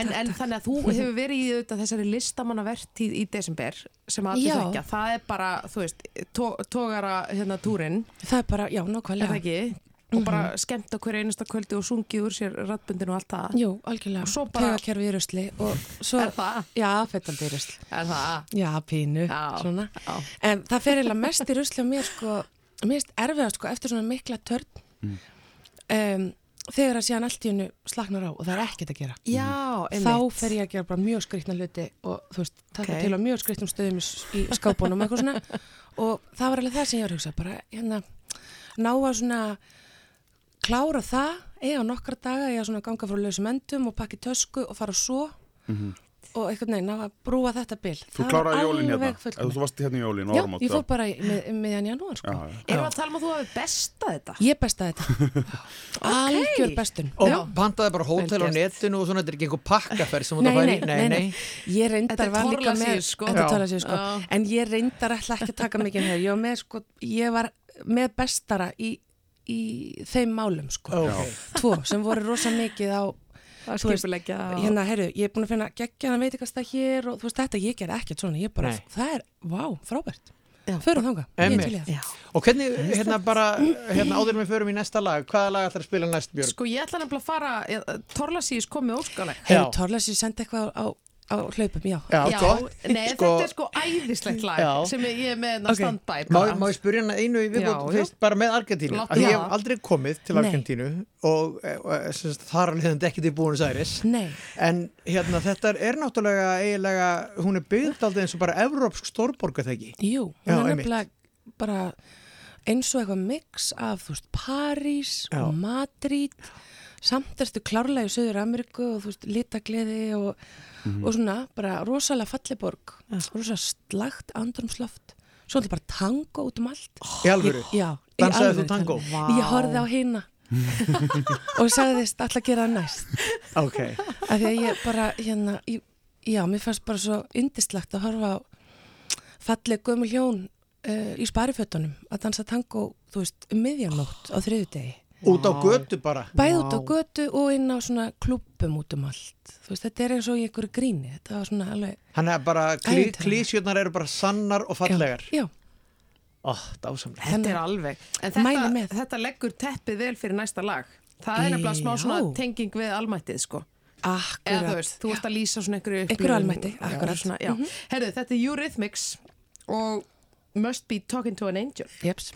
En, en þannig að þú hefur verið í þessari listamannavertíð í desember sem allir Þekkja. Það er bara, þú veist, tó, tógara hérna túrin, Það er bara, já, er það ekki? Og bara skemmt á hverju einasta kvöldi og sungið úr sér rattbundin og allt það. Jú, algjörlega, Og svo bara- Tegakerfi í rusli og svo, Er það? Já, fettandi í rusli Er það? Já, pínu, Já. svona Já. En það fer eiginlega mest í rusli á mér sko, mér erst erfiða sko, eftir svona mikla törn um, þegar að síðan allt í hennu slagnar á og það er ekkert að gera. Já, einmitt. þá fer ég að gera bara mjög skriktna hluti og þú veist, taka Ok. til á mjög skriktnum stöðum í, skápunum eitthvað svona. Og það var alveg það sem ég var að hugsa bara hérna, ná að svona klára það eiga nokkra daga, eiga svona ganga frá lausum endum og pakki tösku og fara svo og einhvern veginn að brúa þetta bil. Þú kláraði jólin hérna, eða þú varst hérna í jólin og Já, ég fór bara meðan janúar sko. Erum við að tala um að þú hafi bestað þetta? Ég bestaði þetta Algjör bestun Og pantaði bara hótel á netinu og svona, þetta er ekki einhver pakkaferð sem þú Nei, það nei, færi nei, nei, Ég reyndar Þetta er var líka með Thorlacius, sko. Þetta er. Thorlacius, sko. Já. En ég reyndar ætla ekki að taka mikið hér Ég var með, sko, ég var með bestara í, í þeim málum sko. Tvo sem voru rosa mikið á Að og- Hérna, heyrðu, ég er búin að finna geggjaðan veitikasta hér og þú veist, þetta, ég gerði ekkert svona Ég bara, Nei. það er, vá, frábært. Förum þangað, ég er til það Já. Og hvernig, hérna bara, hérna áður en við förum í næsta lag, hvaða lag ætlar að spila næst, Björg? Sko ég ætla nefnilega að fara, Torlasís kom með óskaleg. Thorlacius sendi eitthvað á, á, hlaupum, já Já, Já, gott. nei, Sko- þetta er sko æðislegt lag Já. sem ég er með okay. standbæ Má, bara. má ég spyrja hana einu í viðbútt, bara með Argentínu? Af því Ég hef aldrei komið til Nei. Argentínu og, og semst, þar alveg þetta ekki til Búinus Æris. Nei, En hérna, þetta er, náttúrulega eiginlega, hún er byggd aldrei eins og bara evrópsk stórborga þeggi. jú, hún Já, er nefnilega bara eins og eitthvað mix af, þú veist, París Já. og Madrid samt ertu klárlega í Söður Ameríku og þú veist, litagleði og, Mhm. og svona, bara rosalega falleborg rosalega slagt andrumsloft svo er þetta bara tango út um allt Í alvöru? Já, alvöru þú tango? tala. Ég horfði á hina og sagðist alltaf að gera það næst Ok. af því að ég bara hérna, ég, já, mér fannst bara svo yndislegt að horfa á falleg gömul hjón uh, í sparifötunum að dansa tango, þú veist, um miðjanótt á þriðudegi. Út á götu bara. Bæði út á götu og inn á svona klubbum út um allt. Þú veist, þetta er eins og í einhverju gríni. Þetta var svona alveg... Hann er bara, klí, klísjurnar eru bara sannar og fallegar. Já, Ó, dásamlega. Þetta er alveg. Þetta, með. þetta leggur teppið vel fyrir næsta lag. Það er nefnilega smá svona Já. tenging við almættið, sko. akkurat. Eða þú veist, þú ert að lýsa svona einhverju Einhverju almætti, Já, akkurat. Svona, já. Mhm. Herðu, þetta er Eurythmics og Must Be Talking to an Angel. Jeps.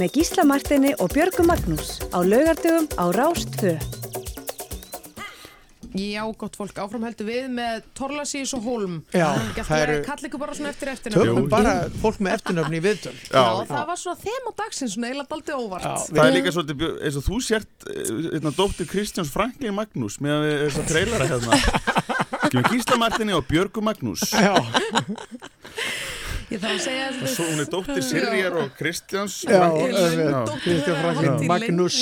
Með Gísla Martini og Björgu Magnús á laugardögum á Rástfö Já, gott fólk, áfram heldur við með Torlasís og Holm Já, það að eru- kalla ykkur bara svona eftir eftirnöfnum Tökum bara fólk með eftirnöfni í viðtöl. Já, það var svona þema dagsins, svona eiginlega daldið óvart. Það er líka svolítið eins og þú sért einna dóttir Kristjáns Franklin Magnús með við þess að trailara hérna Gísla Martini og Björgu Magnús. Já Ég þarf að segja Og svo hún er dóttir Sirjar og Kristjáns Já. Já. Kristján Franklin Magnús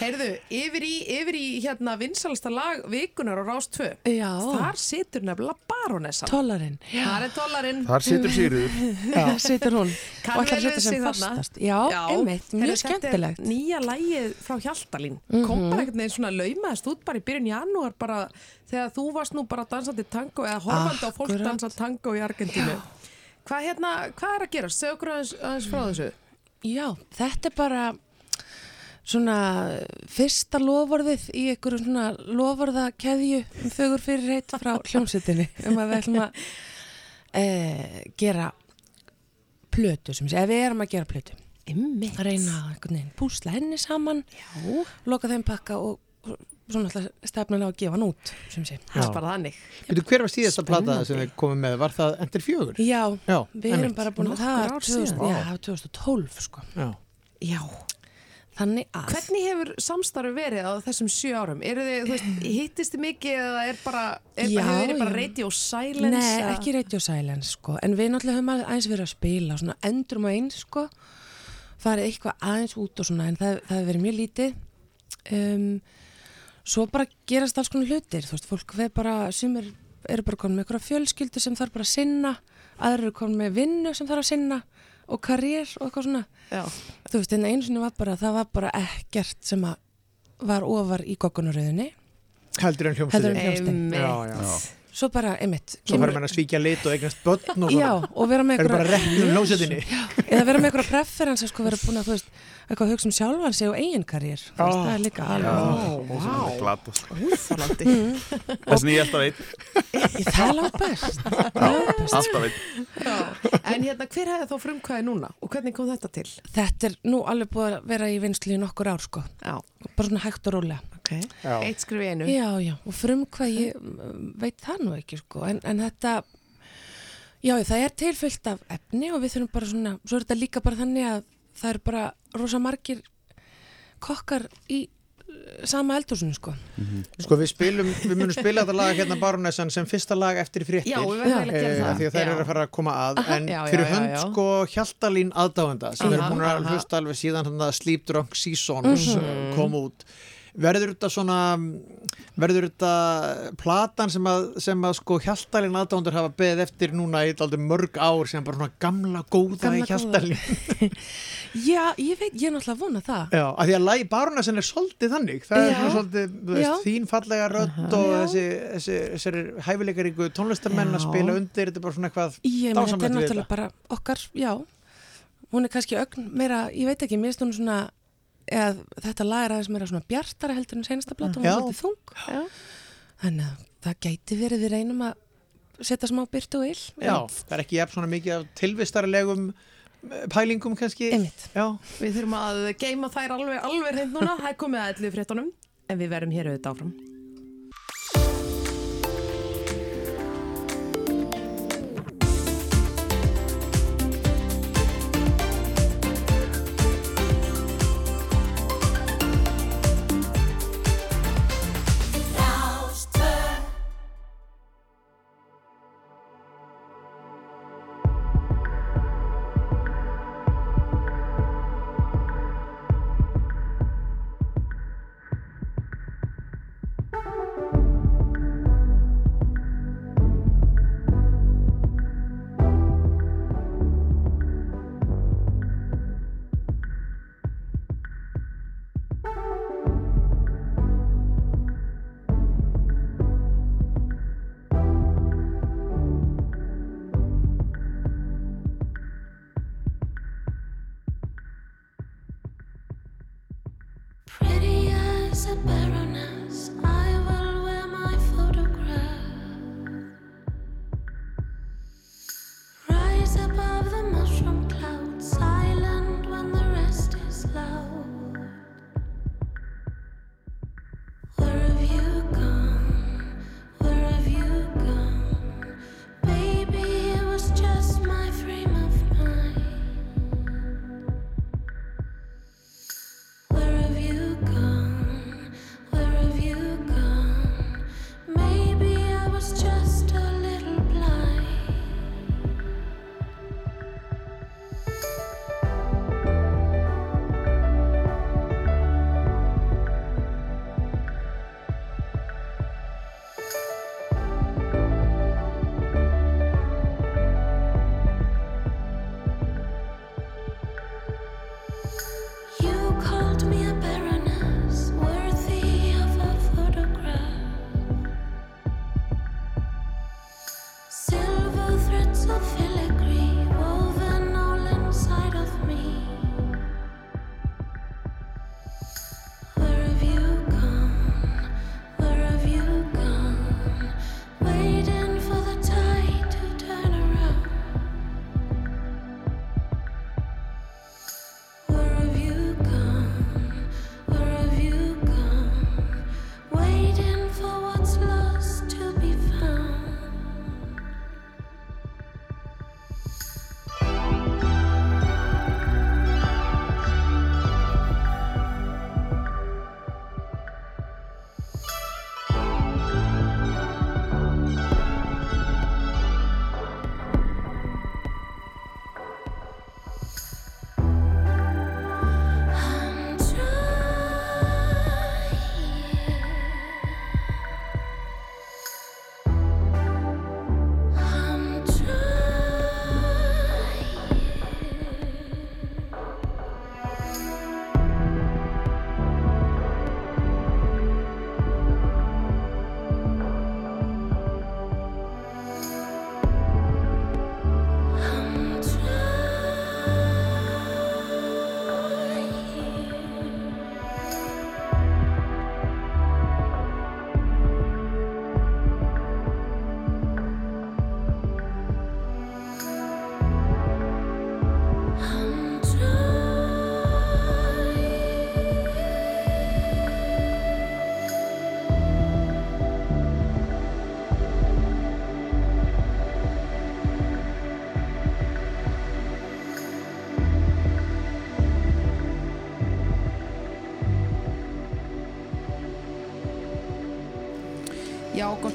Heyrðu, yfir í, yfir í hérna vinsalasta lag vikunar á Rás 2 Já. Þar situr nefnilega baronessan Tollarinn. Þar er tollarinn Þar situr Sigríður. Þar situr hún. Kann Og ætlar að setja sem fastast. Já, einmitt, mjög þetta skemmtilegt. Nýja lægið frá Hjaltalín Kom Mhm. bara einhvern veginn svona laumaðist út bara í byrjun janúar bara þegar þú varst nú bara dansandi tango eða horfandi á fólk Akkurat. dansa tango í Argentínu Hvað hérna, hvað er að gera? Segðu okkur aðeins, aðeins frá þessu Já, þetta er bara svona fyrsta loforðið í einhverjum svona loforðakeðju um fögur fyrir heitt frá hljómsveitinni um að við ætlum að e, gera plötu sem sé, ef við erum að gera plötu Einmitt. að reyna að púsla henni saman Já. loka þeim pakka og, og svona alltaf stefnan á að gefa hann út sem sé. Það er bara þannig Veitu, hver var síðasta plata sem við komum með? Var það Endur fjögur? Já, Já, við erum bara búin að það er ár 2000, síðan. já, það er 2012 sko. Já. Já. Þannig að Hvernig hefur samstarfi verið á þessum sjö árum? Eru þið, þú veist, hittist þið mikið eða er bara, er, Já, hefur þið bara radio silence? Nei, eða- ekki radio silence sko En við náttúrulega höfum aðeins verið að spila Svona endrum og eins sko Farið eitthvað aðeins út og svona En það, það hefur verið mjög lítið um, Svo bara gerast alls konar hlutir. Þú veist, fólk veið bara Sumir eru bara komin með eitthvað fjölskyldu sem þarf bara að sinna Aðrir eru komin með vinnu sem þarf að sinna Og karriér og eitthvað svona. Já. Þú veist, en einu sinni var bara Það var bara ekkert sem að Var ofar í goggunaröðinni Heldur en hljómsveitin. Svo bara, einmitt Svo fara menn að svíkja lit og eignast börn og Já, og vera með einhverja- eða vera með einhverja preferens sko, vera búin að, þú veist, eitthvað að hugsa um sjálfan sig og eigin karriér, Já. það er líka Já. alveg. Úþálandi Þess að ég alltaf veit Það er langt best Alltaf veit En hérna, hver hefði þá frumkvæði núna og hvernig kom þetta til? Þetta er nú alveg búið að vera í vinslu í nokkur ár sko. Já. bara svona hægt og rólega okay. Eitt skrif í einu Já, já, og frumkvæði veit það nú ekki sko. en, en þetta já, það er tilfyllt af efni og við þurfum bara svona, svo er þetta líka bara þannig að það eru bara rosa margir kokkar í uh, sama eldhúsinu sko. Sko við spilum, við munum spila þetta lag hérna Baronessan sem fyrsta lag eftir fréttir Já, við verðum að gera Eh, það. af Því að þær eru að fara að koma að Aha. En Já, já, fyrir já, hönd já. sko Hjaltalín aðdáenda sem eru búin að hlusta alveg síðan hann að Sleep Drunk Seasons Mhm. kom út Verður þetta svona verður þetta platan sem að, sem að sko Hjaltalín aðdáendur hafa beðið eftir núna í aldrei mörg ár sem bara svona gamla góða Gamla í Hjaltalín. Já, ég veit, ég er náttúrulega að vona það. Já, af því að lagi Baronessan er svolítið þannig. Það er Já. svona svolítið, þú veist, þín fallega rödd og þessi, þessi, þessi hæfileikaríku tónlistamenn að spila undir þetta er bara svona eitthvað menn, þetta er náttúrulega bara okkar, já. Hún er kannski ögn meira, ég veit ekki mér hún svona eða þetta lag er aðeins meira svona bjartara heldur en senasta plata, hún er svolítið þung. Já. þannig að það gæti verið við reynum að setja smá byrtu og ill. Já, það er ekki jafn svona mikið af tilvistarlegum eh, pælingum kannski. Við þurfum að geima þær alveg, alveg reynd núna. Það er komið að ellu fréttunum En við verum hér auðvitað áfram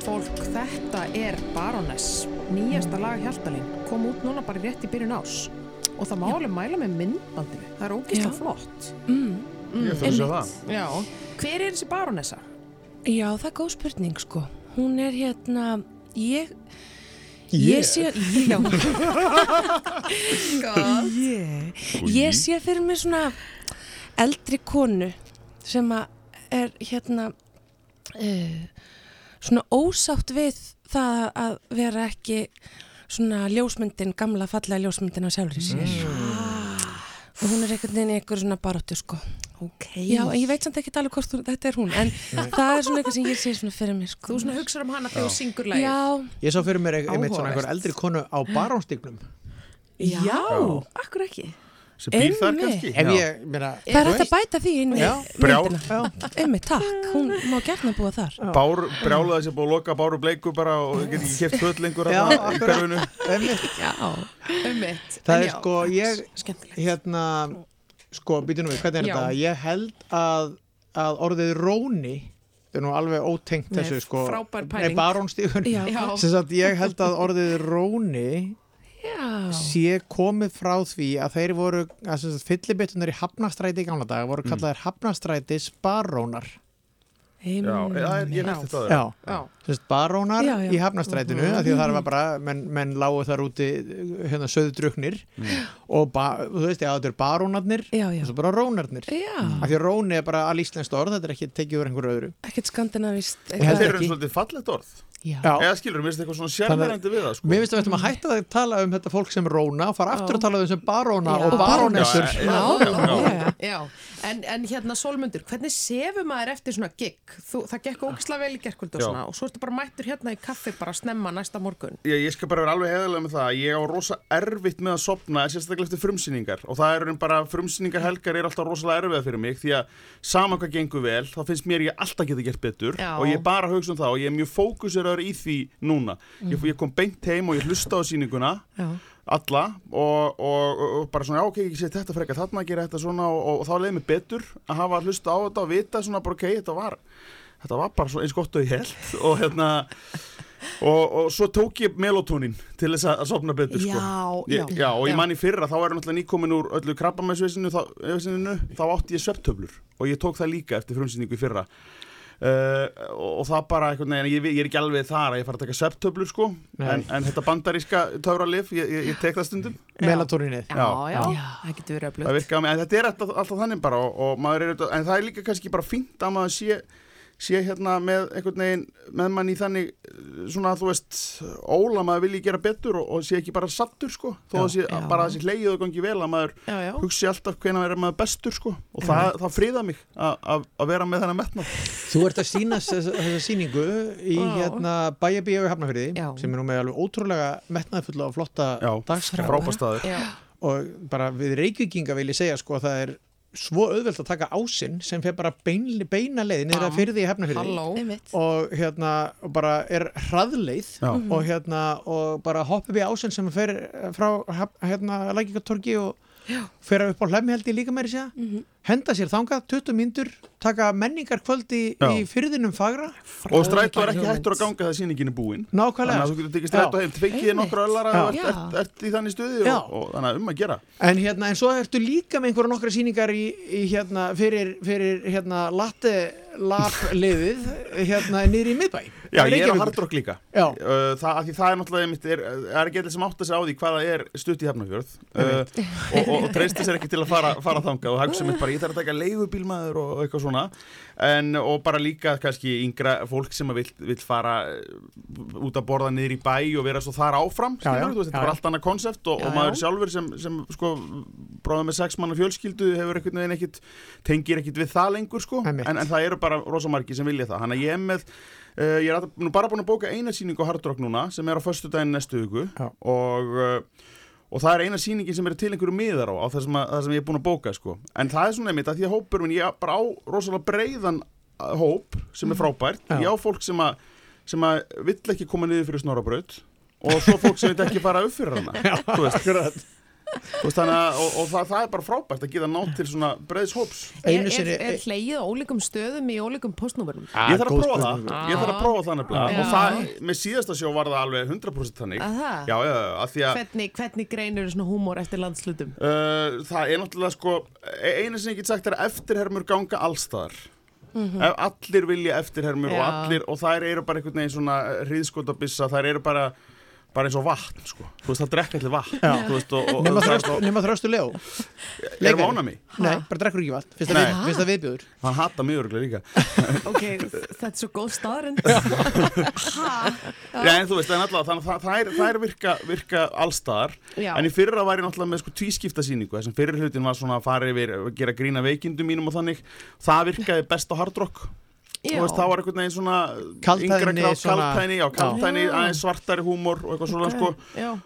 fólk, þetta er Baroness, nýjasta lag Hjaltalín, kom út núna bara rétt í byrjun ás og það má alveg mæla með myndbandinu, það er ógeðslega Já. flott. Mm. Ég þarf að það. Já, hver er þessi Baronessa? Já, það er góð spurning sko. Hún er hérna, ég, Ég? ég sé, já, ég, ég sé fyrir mig svona eldri konu sem að er hérna uh, svona ósátt við það að vera ekki svona ljósmyndin, gamla fallega ljósmyndin á sjálfri sér. Og hún er einhvern veginn í einhver svona baróttu sko. Ok. Já, ég veit samt ekki alveg hvort þú, þetta er hún, en það er svona eitthvað sem ég sé svona fyrir mig sko. Þú svona hugsaður um hana þegar þú syngur lagið. Já, Ég sá fyrir mér ein- einmitt svona einhver eldri konu á barónstíknum Já, Já. akkur ekki. Sem býr þar kannski. Ég, meina það er hægt að bæta því inn í myndina. Einmitt, takk, hún má gætna búa þar. Bár, brjálaði sér búið að loka báru bleiku bara og get ekki keft föll lengur í mitt. Það er sko, ég, hérna, sko, býtum við, hvernig er Já. þetta? Ég held að, að orðið róni, þetta er nú alveg ótengt þessu, sko. frábær pæling. Sem sagt, ég held að orðið róni Já, sé komið frá því að þeir voru, að fyllibittunar í Hafnastræti í gamla daga voru kallaðir Hafnastrætis barónar. Já, það er, ég nefndi þetta Já. Já. Barónar Já, já. í Hafnastrætinu mm því að það var bara, menn, menn lágu þar úti hérna söðdruknir og ba, þú veist, já, þetta er barónarnir Já, já. og svo bara rónarnir já, af því að róni er bara alíslenskt orð, þetta er ekki tekið úr einhverju öðru ekkert skandinavist. Ég Þeir eru ekki. svolítið fallegt orð Já. Eða skilur, mér finnst eitthvað svona sérverandi við það sko. Mér finnst að við ættum að hætta að tala um þetta fólk sem róna og fara aftur að tala um sem baróna og barónessur en, en hérna Solmundur, hvernig sefur maður eftir svona gig? Þú, það gekk ógislega vel í gerkvöldu og svona og svo ertu bara mættur hérna í kaffi bara snemma næsta morgun. Ég, ég skal bara vera alveg heðalega með það að Ég á rosa erfitt með að sopna Sérstaklega eftir frumsýningar Og það er bara frumsýningar helgar er alltaf rosalega erfiða fyrir mig Því að sama hvað gengur vel Þá finnst mér ég alltaf geta gert betur Já. Og ég er bara hugsa um það Og ég er mjög fókuseraður í því núna ég, ég kom beint heim og ég hlusta á sýninguna Já. alla og, og, og, bara svona, já ok, ég sé þetta frekar þarna að gera þetta svona og, og, þá leiði mér betur að hafa hlusta á þetta og vita svona bara ok, þetta var þetta var bara eins gott og ég held og hérna og, og svo tók ég melotónin til þess að, að sopna betur sko. Já, ég, já, og ég já. man í fyrra, þá er náttúrulega nýkomin úr öllu krabbamæsveisinu þá, þá átti ég sveftöflur og ég tók það líka eftir frumsýningu í fyrra. Uh, og, og það bara veginn, ég, ég er ekki alveg þar að ég fara að taka sveftöflur sko. En, en þetta bandaríska töfralif, ég, ég, ég tek það stundum. Já, já, Já. en þetta er alltaf, alltaf þannig bara og, og maður er, en það er líka kannski bara fínt að maður sé, sé hérna með einhvern veginn, með mann í þannig svona, þú veist, óla maður vilji gera betur og, og sé ekki bara sattur sko, þó að sé Já. bara að sé hleyið og gangi vel að maður Já, já. hugsi alltaf hvenær er maður bestur sko og það, það friða mig að- að að vera með þennan metnað Þú ert að sína þessa, síningu í Já. hérna bæjabíu í Hafnafyrði Já. sem er nú með alveg ótrúlega metnaðfulla og flotta Já, Já, og bara við reykvíkinga vil ég segja sko að það er svo auðvelt að taka ásinn sem fer bara bein, beina leið niður að fyrði í Hafnafyrði halló. Einmitt. og hérna og bara er hraðleið Já. og hérna og bara hoppa við ásinn sem fer frá hérna Lækikatorgi og fer upp á hlemmi líka meiri segja henda sér þangað 20 mínútur taka menningar kvöldi Já. í fyrðinum fagra. Og strætó er ekki hættur að ganga þegar sýningin er búin. Þannig nákvæmlega að þú getur tekið strætó Já. heim tvekið Einmitt. nokkra öllar að þú ert, ert, ert í þannig stuði Já. og, og þannig að um að gera. En hérna, en svo ertu líka með einhverja nokkra sýningar í, í hérna, fyrir, fyrir hérna, latte lab liðið, hérna, niður í miðbæ. Já, ég er á hardrock líka. Uh, það, af því það er náttúrulega einmitt, er, er ekki allir sem átt að segja á því hvaða er stutt í Hafnarfjörð. Uh, og, og, og treysti sér ekki til að fara, fara þangað og hugsa mitt bara, ég þarf að taka leigubílmaður og, og eitthvað svona en, og bara líka kannski yngra fólk sem að vill, vill fara uh, út að borða niður í bæ og vera svo þar áfram Já, já, þetta já. allt annað konsept og, og maður já. sjálfur sem, sem sko, bróða með sex manna fjölskyldu hefur einhvern veginn ekkit tengir ekkit við það lengur sko, en, en það eru bara rosamarki sem vilja það, hann að ég er með uh, ég er nú bara búin að bóka eina sýningu á Hard Rock núna sem er á föstu daginn næstu Já. og uh, og það er eina sýningin sem er til einhverju miðar á, á það, sem að, það sem ég er búin að bóka sko. en það er svona einmitt að því að hópur minn, ég bara á rosalega breiðan uh, hóp sem er frábært, Já. ég á fólk sem að sem að vill ekki koma niður fyrir snorabraut og svo fólk sem vil ekki fara upp fyrir hana veist, að, og, og það, það er bara frábært að geta nátt til svona breiðs hóps Er, er, er hleyið á ólíkum stöðum í ólíkum postnúmerum? Ég þarf að prófa það, ég þarf að prófa það nefnilega og það, með síðasta sjó var það alveg 100% þannig? Já, já, já, að því að Hvernig, hvernig greinur svona húmor eftir landslutum? uh, það er náttúrulega sko e- eina sem ég get sagt er að eftirhermur ganga allstaðar Mhm. Ef allir vilja eftirhermur og allir og þær eru bara einhvern veginn svona hríðskotabissa, þær eru bara bara eins og vatn, sko. Þú veist, það drekka allir vatn er nema þröstu Leo. Erum ána mig? Nei, bara drekkur ekki vatn. Nei. það við, fyrst það viðbjöður Hann hata mjög örgulega líka. Ok, þetta er svo góð staðarind Já, en þú veist, það, það, er, virka, virka allstaðar Já. En í fyrra var ég náttúrulega með sko tvískipta síningu Þessum fyrir hlutin var svona að fara yfir að gera grína veikindum mínum og þannig. Það virkaði best á hardrock veist, það var einhvern veginn svona Kaldhæðni, yngra grátt, svona- kaldhæðni, já, kaldhæðni, Já. aðeins svartari húmor og eitthvað svona, Ok, sko,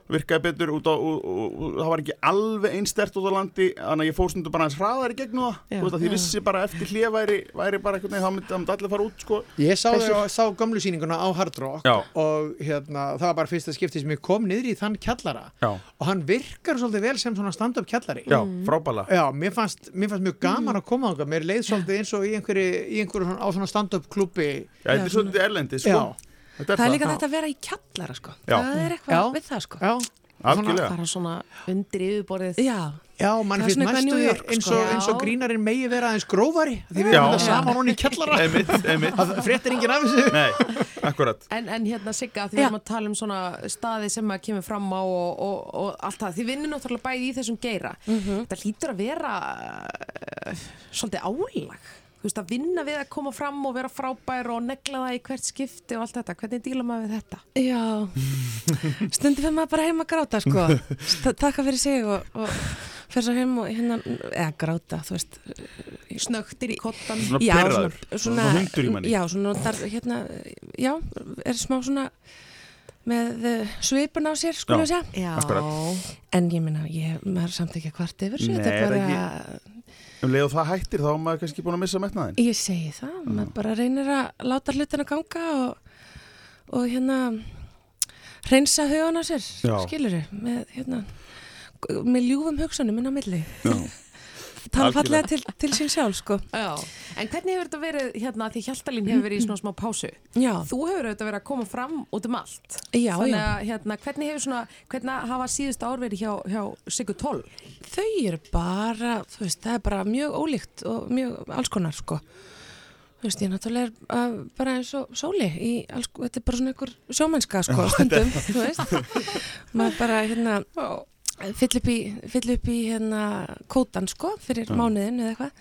virkaði betur út á, og, og, og, það var ekki alveg einstert út á landi, þannig að ég fór stundu bara aðeins hraðar í gegnum það, veist að því vissi bara eftir hlið væri, væri bara einhvern veginn, það myndi, það myndi allir fara út, sko. Ég sá, sá gömlu sýninguna á Hard Rock Já. og hérna, það var bara fyrsta skipti sem ég kom niður í þann kjallara. Já, og hann virkar svolítið vel sem svona stand-up kjallari. Já, frábæla. Já, mér fannst, mér fannst mjög gaman að koma þangað. Mér leið svolítið eins og í einhverju, í einhverju svona, á svona stand-up klubbi Já, þetta er svolítið erlendi, sko. Já. Þetta Það er líka þetta að vera í kjallara sko. Já. Það er eitthvað Já. við það sko. Algjörlega. Bara svona undir yfirborðið Já. já mann Það er finnst eitthvað næstu York, eins sko. og, eins og grínarinn megi vera aðeins grófari því við Já. erum þetta saman hún í kjallara það fréttir enginn af þessu Nei, akkurat. En, en hérna Sigga, því við erum að tala um svona staði sem maður kemur fram á og, og, og allt það, því vinnur náttúrulega bæði í þessum geira Mhm. þetta hlýtur að vera uh, svolítið álag þú veist að vinna við að koma fram og vera frábær og negla það í hvert skipti og allt þetta, hvernig díla maður við þetta? Já, stundum fyrir maður bara heim að gráta sko, takka fyrir sig og, og fyrir svo heim og hérna, eða gráta, þú veist. Snögtir í kottan. Svona Já, svona, svona hundur í manni. Já, svona, þar, hérna, já, er smá svona með uh, svipun á sér, við Akkurat. En ég minna, ég, maður er samt ekki að kvart yfir Nei, þetta er er bara, Um leið og það hættir, þá er maður kannski búin að missa metnaðin. ég segi það, maður bara reynir að láta hlutina ganga og, og hérna reynsa hugan á sér, Já. skilur með hérna með ljúfum hugsunum inn á milli Já. tala fallega til, til sín sjálf sko. Já, en hvernig hefur þetta verið hérna, því Hjaltalín hefur verið í svona smá pásu? Já, Þú hefur auðvitað verið að koma fram út um allt. Já, Þannig að hérna, hvernig hefur svona, hvernig hafa síðust ár verið hjá, hjá Sigur 12? þau eru bara, þú veist, það er bara mjög ólíkt og mjög alls konar sko. Þú veist, ég náttúrulega er uh, bara eins og sóli í alls, þetta er bara svona einhver sjómennska sko, stundum, þú veist. Maður bara hérna fyll upp í, fyll upp í hérna kótan sko, fyrir mánuðin eða eitthvað.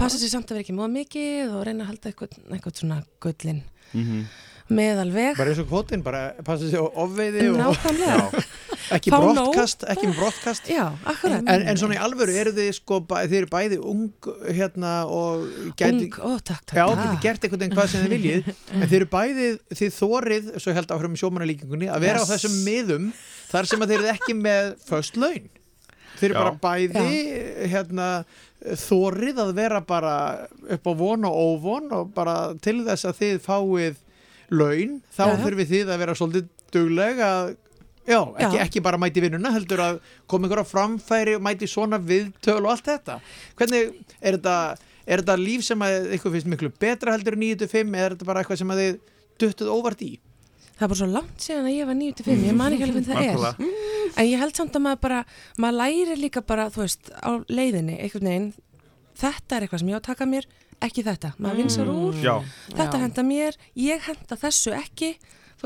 Passa sér samt að vera ekki móð mikið og reyna að halda eitthvað, eitthvað svona gullin Mhm. meðalveg. Bara eins og kvotinn, bara passa sig á ofveiði og nákvæmlega, ekki brottkast ekki með brottkast já, en, en svona í alvöru eru þið sko bæ, þið eru bæði ung hérna og gæti, ung, ó takk, takk já, takk. geti gert einhvern veginn hvað sem þið viljið en þið eru bæði, þið þórið svo held áfram í sjómanalíkingunni að vera Yes. á þessum miðum þar sem að þið eru ekki með föst laun þið eru Já. bara bæði hérna þórið að vera bara upp á von og óvon og bara til þess að þið fáið laun, þá Já, já. þurfið þið að vera svolítið dugleg að Já, ekki, Já. ekki bara mæti vinnuna, heldur að koma ykkur á framfæri og mæti svona viðtöl og allt þetta. Hvernig er þetta, er þetta líf sem að ykkur finnst miklu betra heldur en 9-5 eða er þetta bara eitthvað sem að þið duttuð óvart í? Það er bara svo langt síðan að ég var 95, ég man ekki alveg hvernig það er. Nákvæmlega. En ég held samt að maður bara, maður læri líka bara, þú veist, á leiðinni, einhvern veginn, þetta er eitthvað sem ég á að taka mér, ekki þetta. Maður vinsar úr, Já, þetta henda mér, ég henda þessu ekki,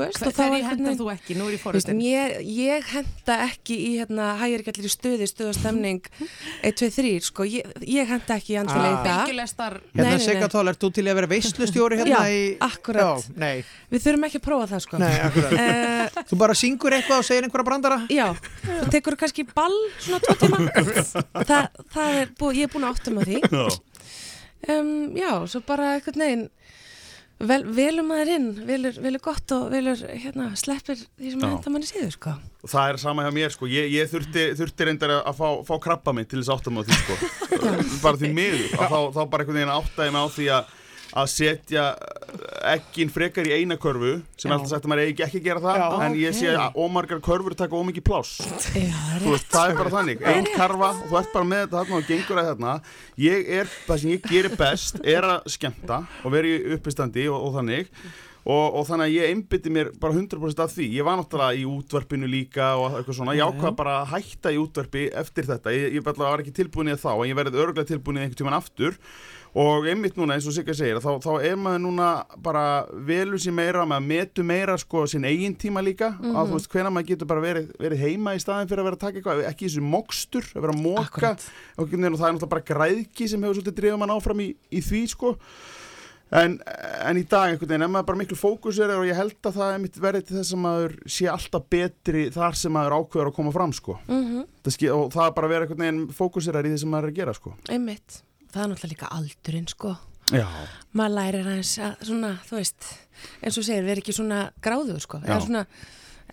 einhvern hendar veginn- þú ekki? Nú er ég fórhustin. ég, ég henda ekki í hérna, hægir ekki allir í stuði, stuðastemning 1, 2, 3, sko, ég, ég henda ekki í andfélag í Ah. það. Hérna Nei, nei, Sigga nei. Tól, ert þú til að vera veislustjóri hérna Já, í... akkurat. Já, nei, Við þurfum ekki að prófa það, sko. nei, akkurat. Eh, Þú bara syngur eitthvað og segir einhverja brandara? Já, þú tekur kannski ball svona tvo tíma Þa, það er búið, ég er búin að áttum að því já. um, Já, svo bara einhvern veginn vel, velum maður inn, velur, velur gott og velur hérna, sleppir því sem henda manni síður sko. Það er sama hjá mér sko, ég, ég þurfti, þurfti reyndar að fá, fá krabba minn til þess mig á því sko. Bara því miður, þá, þá bara einhvern veginn áttaði mig á því að að setja ekkin frekar í eina körfu sem alltaf sagt að maður eigi ekki að gera það Já. en ég sé Ok. að ómargar körfur taka ómikið pláss. Veist, það er bara þannig. Ein karfa og þú ert bara með þetta þarna og gengur að þarna ég er, það sem ég gerir best er að skemmta og vera í uppistandi og, og þannig. Og, og þannig að ég einbytti mér bara 100% af því. Ég var náttúrulega í útvarpinu líka og eitthvað svona, ég ákvað bara að hætta í útvarpi eftir þetta, ég, ég var ekki tilbúin í það þá en ég verið örgulega tilbúin í einhvern tíman aftur og einmitt núna eins og Sigga segir þá, þá er maður núna bara velur sér meira, maður metu meira sko sinn eigin tíma líka. Mhm. að þú veist hvena maður getur bara verið, verið heima í staðin fyrir að vera að taka eitthvað, ekki þessu mokstur að vera að móka og það er náttúrulega bara græðki sem hefur svolítið drifað mann áfram í, í því sko. En, en í dag einhvern veginn er maður bara miklu fókusir og ég held að það er mitt verið til þess að maður sé alltaf betri þar sem maður ákveður að koma fram sko. Mhm, það ske, og það er bara að vera einhvern veginn fókusirar í því sem maður er að gera sko. Einmitt. Það er náttúrulega líka aldurinn, sko. Já, Maður lærir aðeins að, svona, þú veist, eins og segir, vera ekki svona gráðugur, sko. Já. Eða svona,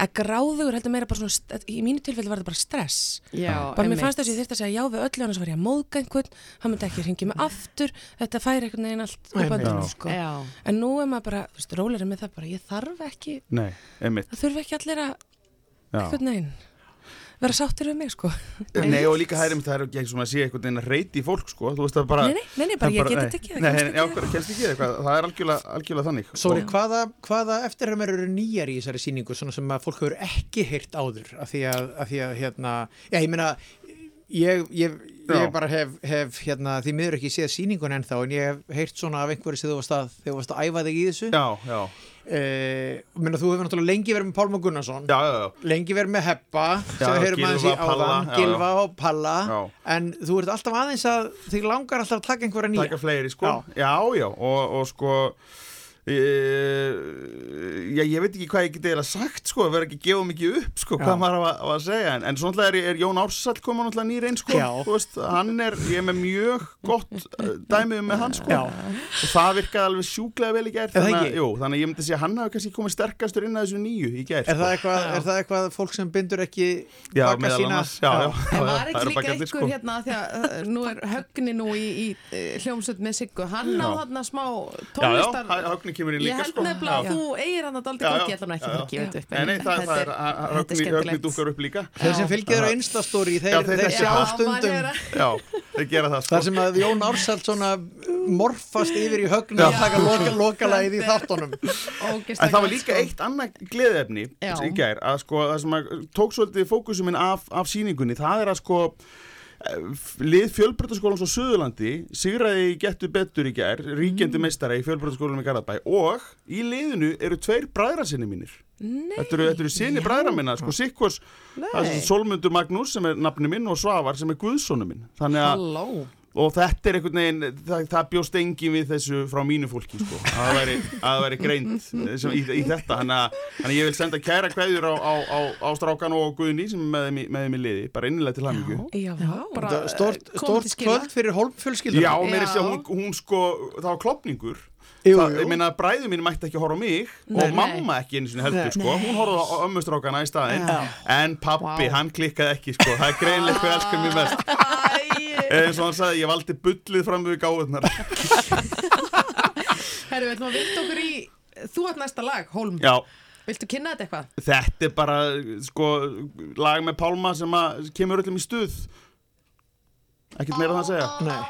að gráðugur heldur meira bara svona, í mínu tilfelli var þetta bara stress. Já, bara mér fannst þess að ég þyrfti að segja já við öllu annars var ég að móðga einhvern, hann myndi ekki hringja mig aftur, þetta færi einhvern veginn allt upp að Já. sko. Já. En nú er maður bara, þú veist, rólir með það bara, ég þarf ekki, nei, einmitt það þurfi ekki allir að, Já. einhvern veginn, vera sáttir við mig, sko. Nei og líka það er einmitt það er ekki eins og maður sé einhvern veginn að reyti í fólk sko. Þú veist það bara Nei, nei, nei, nei, bara ég geti það, Nei, nei, ekki. hvað- kemst ekki eitthvað. Það er algjörlega, algjörlega þannig. Sori, hvaða, hvaða eftirhermar eru nýjar í þessari síningu svona sem að fólk hefur ekki heyrt áður? Af því að, af því að hérna, já, ég meina ég, ég, ég bara hef, hef hérna, því miður ekki séð síningun ennþá en ég hef heyrt svona af einhverju sem þú varst að, varst að æfa þig í þessu. Já, já, eh, meina, þú hefur náttúrulega lengi verið með Pálma Gunnarsson já, já, já. lengi verið með Heppa Palla, áðan. Gilva og Palla en þú ert alltaf aðeins að þig langar alltaf að taka einhverja nýja taka fleiri sko Já. já, og, og sko já, ég veit ekki hvað ég geti eiginlega sagt sko, verður ekki að gefa mikið upp sko, Já. hvað maður á að, segja. En, en svo náttúrulega er, er Jón Ársall koma náttúrulega nýr einn sko, veist, hann er ég er með mjög gott uh, dæmið með hann sko, Já. og það virkaði alveg sjúklega vel í gær, Er það þannig, þannig að ég myndi segja að hann hafi kannski komið sterkastur inn að þessu nýju í gær Er það, sko. eitthvað, er það eitthvað fólk sem bindur ekki já, baka sína- annars, já, já, En já, var það ekki líka einhver sko. hérna því að nú er högni nú í, í uh, hljómsveit með Siggu. Hann á þarna smá tónlistar Högni kemur Ég líka held sko. nefnilega að þú eigir hann að daldi gangi, ég ætla nú ekki að gefa þetta upp Nei, nei, það, það er, högni skemmtilegt. dúkar upp líka. Þeir sem fylgir þér á Instastory, þeir, Já, þeir, þeir- sjá stundum. að- Já, þeir gera það sko. Þar sem að Jón Ársælt svona morfast yfir í högnu að taka loka, lokalagið í þáttunum. það var gott, líka sko. eitt annað gleðefni Já. í gær að sko það sem að tók svolítið fókusum minn af, af síningunni það er að sko lið fjölbreytaskólans á Suðurlandi sigraði gettu betur í gær ríkjandi Mm. meistara í fjölbreytaskólanum í Garðabæ og í liðinu eru tveir bræðrasinni mínir Nei. Þetta eru, eru sinni bræðra minna, sko, Sikkos, Solmundur Magnús sem er nafni minn og Svavar sem er Guðsónu minn. Þannig að, og þetta er einhvern veginn, það, það bjóst engin við þessu frá mínu fólki, sko, að það væri, að það væri greint sem, í, í þetta. Þannig að, ég vil senda kæra kveðjur á, á, á, á strákan og Guðni sem er með þeim í, liði, bara innilega til hamingju. Já, vá. bara Stort, skila. kvöld fyrir hólmfjölskyldan Já, mér er að hún, hún sko, það var klopningur. Jú, það, jú. ég meina að bræðu mín mætti ekki horfa á mig Nei, og nei. mamma ekki einu sinni heldur Nei. sko, hún horfði á ömmustrákana í staðinn Já. en pappi, Vá. hann klikkaði ekki sko, það er greinlega hver elskar mér mest eins og hann sagði, ég valdi bullið fram við gáðunar Herru, við ætlum að vinda okkur í Þú ert næsta lag, Hólm Já, Viltu kynna þetta eitthvað? þetta er bara sko, lag með Pálma sem að kemur öllum í stuð ekkert meira það að segja Nei.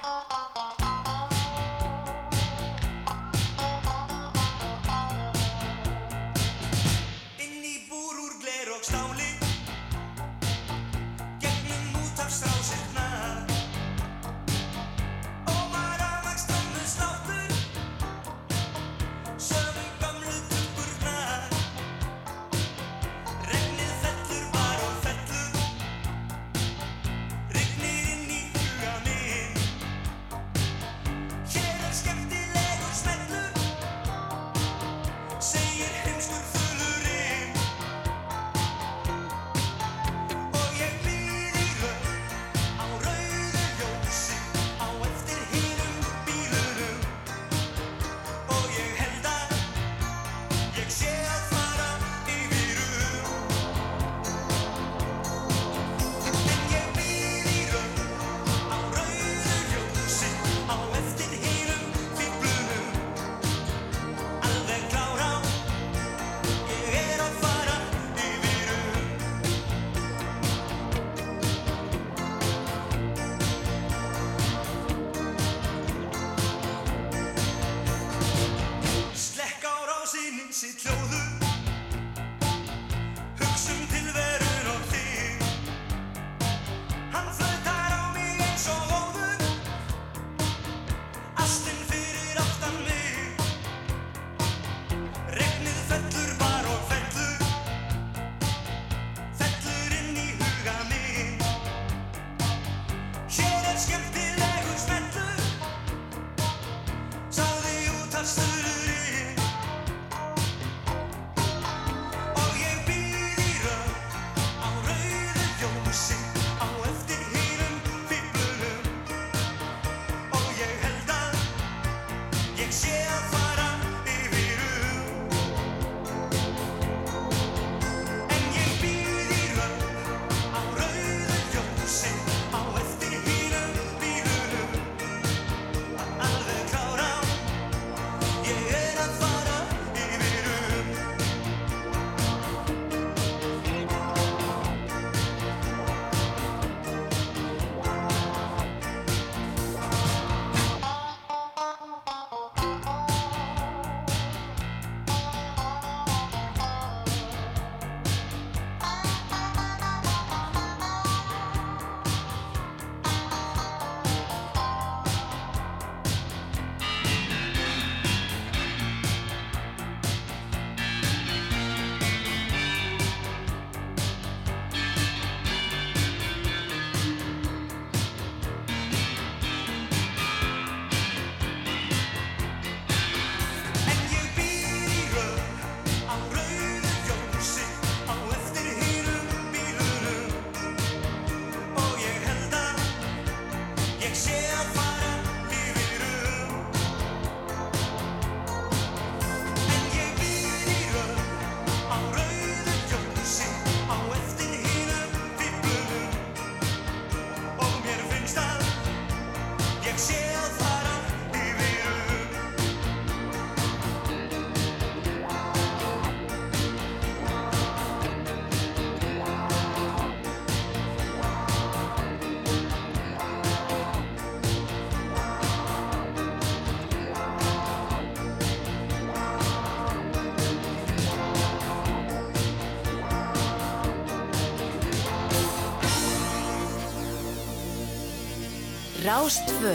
Rástfö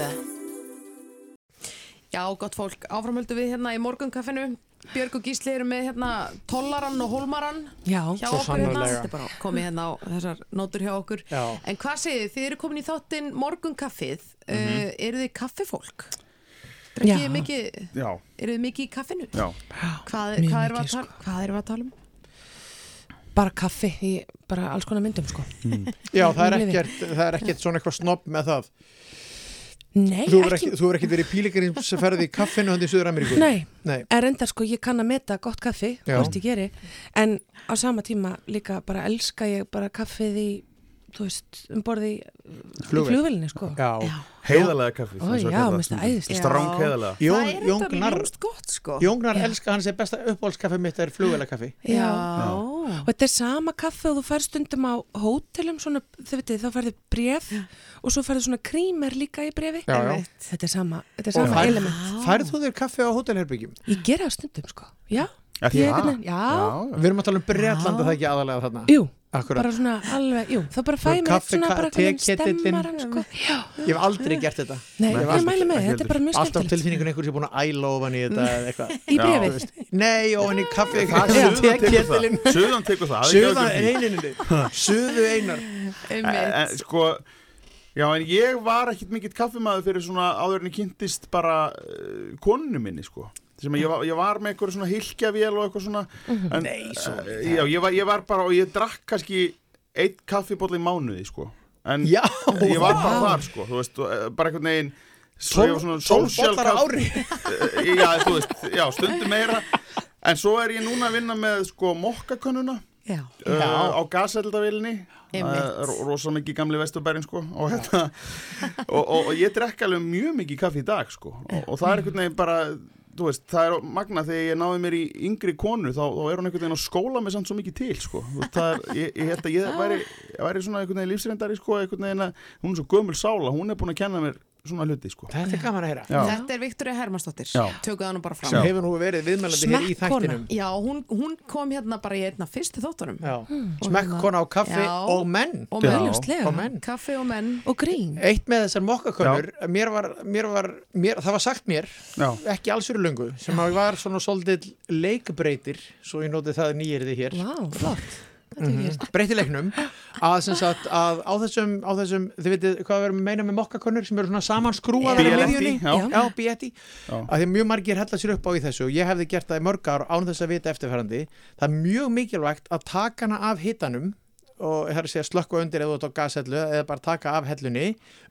Já, gott fólk, áframhöldu við hérna í morgunkaffinu Björg og Gísli eru með hérna tollaran og hólmaran Já, hjá svo okkur hérna. Þetta er bara komið hérna á þessar nótur hjá okkur Já. En hvað segið þið? Þið eru komin í þáttinn morgunkaffið mm Mhm. Eru þið kaffifólk? Drekkið Já. þið mikið, Já, eru þið mikið í kaffinu? já Hvað, Mjög hvað, erum við mikið, að tala, hvað erum við að tala um? bara kaffi í bara alls konar myndum sko Já, það er ekkert, það er ekkert svona eitthvað snobb með það Nei, Þú ekki, ekki, þú hefur ekkert verið píligrinsferði í kaffinu hann í Suður Ameríku Nei. Nei. en reyndar sko ég kann að meta gott kaffi hvort ég geri, en á sama tíma líka bara elska ég bara kaffið í þú veist, um borði flugvelinni sko. Já. Heiðalega kaffi Ó, já, mér finnst það æðislegt. Stráng Já. heiðalega Jón, það er þetta Jóngnar, mjög ljóst gott sko. Jóngnar elska hans er besta uppáhaldskaffi mitt er flugvelakaffi Já, og þetta er sama kaffi og þú fær stundum á hótelum svona, þau veitir, þá færðu bref og svo færðu svona krímer líka í brefi Já, já. þetta er sama, þetta er sama fær- element. Færð þú þér kaffi á hótelherbyggjum? ég gera það stundum sko, já, já, já. Við erum að tala um Breitlanda það ekki aðalega þarna? Jú Akkurat. bara svona alveg, jú, það bara fæ mér eitt Kaffi, svona bara hvernig stemmar hann sko, Ég hef aldrei gert þetta. Nei, Ég ég, mæli með, þetta er bara mjög Alltaf skemmtilegt. tilfinningun einhver sem er búin að æla ofan í þetta eða eitthvað. Í brefið, Nei, ofan í kaffi. Suðan tekur það. Suðan eininni Suðu einar. Sko Já, en ég var ekkit mikill kaffimaður fyrir svona áður en ég kynntist bara uh, konunum minni, sko sem ég var, ég var með eitthvað svona hilkjavél og eitthvað svona en, Nei, svo Já, ég var, ég var bara og ég drakk kannski eitt kaffibóll í mánuði, sko. En Já, ég var bara þar, sko þú veist, og, eh, bara einhvern veginn svo ég var svona Tólf social bollar á kaff- ári. Eh, Já, þú veist, já, stundum meira. En svo er ég núna að vinna með sko mokkakönnuna já, uh, á gaseldavilni Einmitt. það er rosa mikið gamli vesturbærin sko og, hérna, og, og, og ég drekka alveg mjög mikið kaffi í dag sko og, og það er einhvern veginn bara veist, það er magna þegar ég náði mér í yngri konu þá, þá er hún einhvern veginn að skóla mig samt svo mikið til sko. Veist, er, ég, ég held að ég væri, væri svona einhvern veginn lífsreyndari sko einhvern veginn að hún er svo gömul sála, hún er búin að kenna mér svona hluti sko. Þetta er gaman að heyra. Já. Þetta er Viktoria Hermansdóttir Já. Tökuð hann bara fram. Sem hefur nú verið viðmælandi hér í þættinum. Já, hún, hún kom hérna bara í einna fyrstu þáttunum. Já. Og Smekkona á kaffi Já. og menn. Og Já. menn, kaffi og menn. Og grín. Eitt með þessar mokkakonur, mér var, mér var mér, það var sagt mér, Já. ekki alls fyrir löngu, sem að var svona svolítið leikbreytir, svo ég noti það nýjirði hér, Vá, flott breyti leiknum, að sem sagt að á þessum, á þessum þið veitir hvað við erum að meina með mokkakonur sem eru svona samanskrúaðar í Bietti, miðjunni, já. já, bietti, Já. að því mjög margir hella sér upp á í þessu og ég hefði gert það í mörg ár án þess að vita eftirfærandi, það er mjög mikilvægt að taka hana af hitanum og það er að segja slökku undir eða út á gashellu eða bara taka af hellunni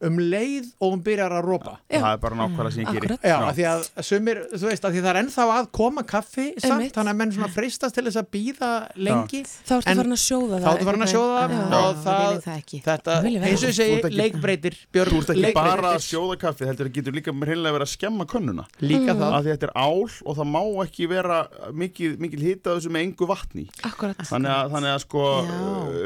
um leið og hún byrjar að rópa Já. Það er bara nákvæmlega sem ég geri. Akkurat. Já, því að sumir, þú veist, af því það er ennþá að koma kaffi samt, Einmitt. þannig að menn svona freistast til þess að býða lengi Þá ertu En- farin að sjóða það Þá ertu farin að sjóða það Já. og það, þetta, eins og ég segi, leikbreytir Björn, Þú ert ekki bara að sjóða kaffið, heldur getur líka hreinlega verið að skemma könnuna. Líka það. Af því þetta er ál og það má ekki vera mikið hita þessu með engu vatni. Að, þannig að sko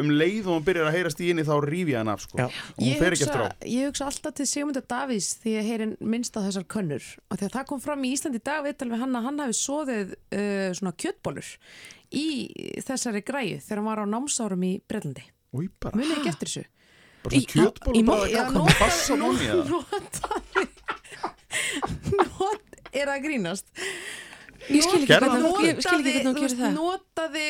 um leið og hún byrjar að heyrast í henni þá rífi hann af sko. Ég hugsa, ég hugsa alltaf til Sigmundur Davís því ég heyri minnst á þessar könnur og þegar það kom fram í Íslandi í dag viðtal við hann að hann hafi soðið uh, svona kjötbólur í þessari græju þegar hann var á námsárum í bara. Munið ekki eftir þessu Bara svona kjötbólur, bara Já, eitthvað notaði- bassa móni eða? notaði not, er að grínast Ég skil ekki hvernig hún- ég skil ekki hvernig hún þú gerir það. notaði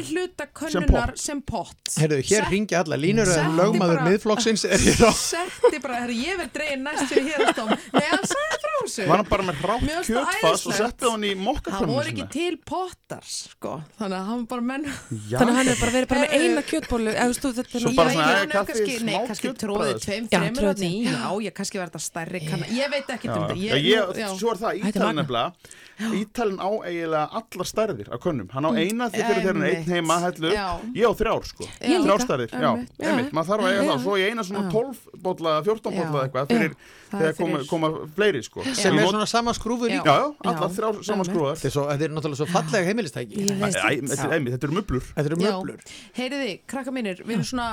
já. hluta Sem könnunar pott. sem pott Herðu, hér ringi alla línur eða Setti lögmaður miðflokksins er hér á setti bara, herri, ég verð dregin næst fyrir hérastóm nei, hann sagði frá þessu Var hann bara með hrátt það kjötfass og æðislegt. setti hann í það mokkapönnu voru ekki til pottar sko. þannig að hann bara menn Já. Þannig að hann er bara verið bara með Herru. eina kjötbólu eða, er Svo bara svona, já, "Æ, hann hefur kaffi, kannski, nei, smá kannski kjötbragð." tróðið tveim, tveim. já, ég kannski verið þetta stærri kann, ég veit ekki Já, um þetta já, ég, já. svo er það magnað. nefnilega Ítalinn á eiginlega allar stærðir af könnum Hann á Mm. eina því fyrir er einn heima hellu Já. Ég á þrjár sko Já. Þrjár Líka. stærðir, já, Einmitt. Maður þarf að eiga það Svo ég eina svona Já. 12 bolla, 14 bolla Já. eitthvað Fyrir þegar koma, fyrir- koma fleiri sko. Sem Ég er svona sama skrúfur Já, líka já, allar þrjár sama skrúðar Þetta er, svo, þetta er náttúrulega svo fallega heimilistæki. Ég. Þetta er eru möblur Heyriði, krakka mínir, við erum svona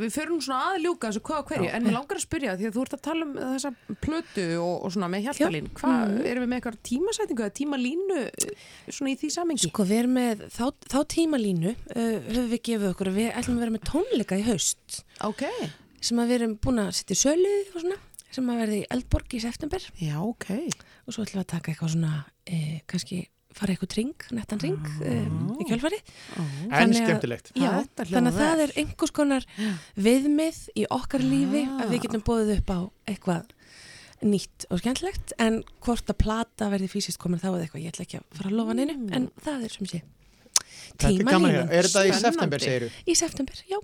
við förum svona að ljúka þessu hvað og hverju en mér langar að spyrja því að þú ert að tala um þessa plötu og, og svona með hjaltalín hvað, Mhm. erum við með eitthvað tímasætingu eða tímalínu eh, svona í því samengi? Sko við erum með þá, þá tímalínu uh, höfum við gefið okkur við ætlum að vera með tónleika í haust. Ok. Sem að við erum búin að setja sölu og svona sem að verði í Eldborg í september. Já, ok. Og svo ætlum við að taka eitthvað svona uh, kannski fara eitthvað ring, nettan ring uh, í kjálfari En skemmtilegt. Já, Þetta hljómar þannig að það er einhvers konar viðmið í okkar lífi að við getum bóðið upp á eitthvað nýtt og skemmtilegt. En hvort að plata verði fysiskt komin þá eða eitthvað, ég ætla ekki að fara að lofa neinu en það er sem sé er að heyra. Er þetta í september, segiru? Í september, já.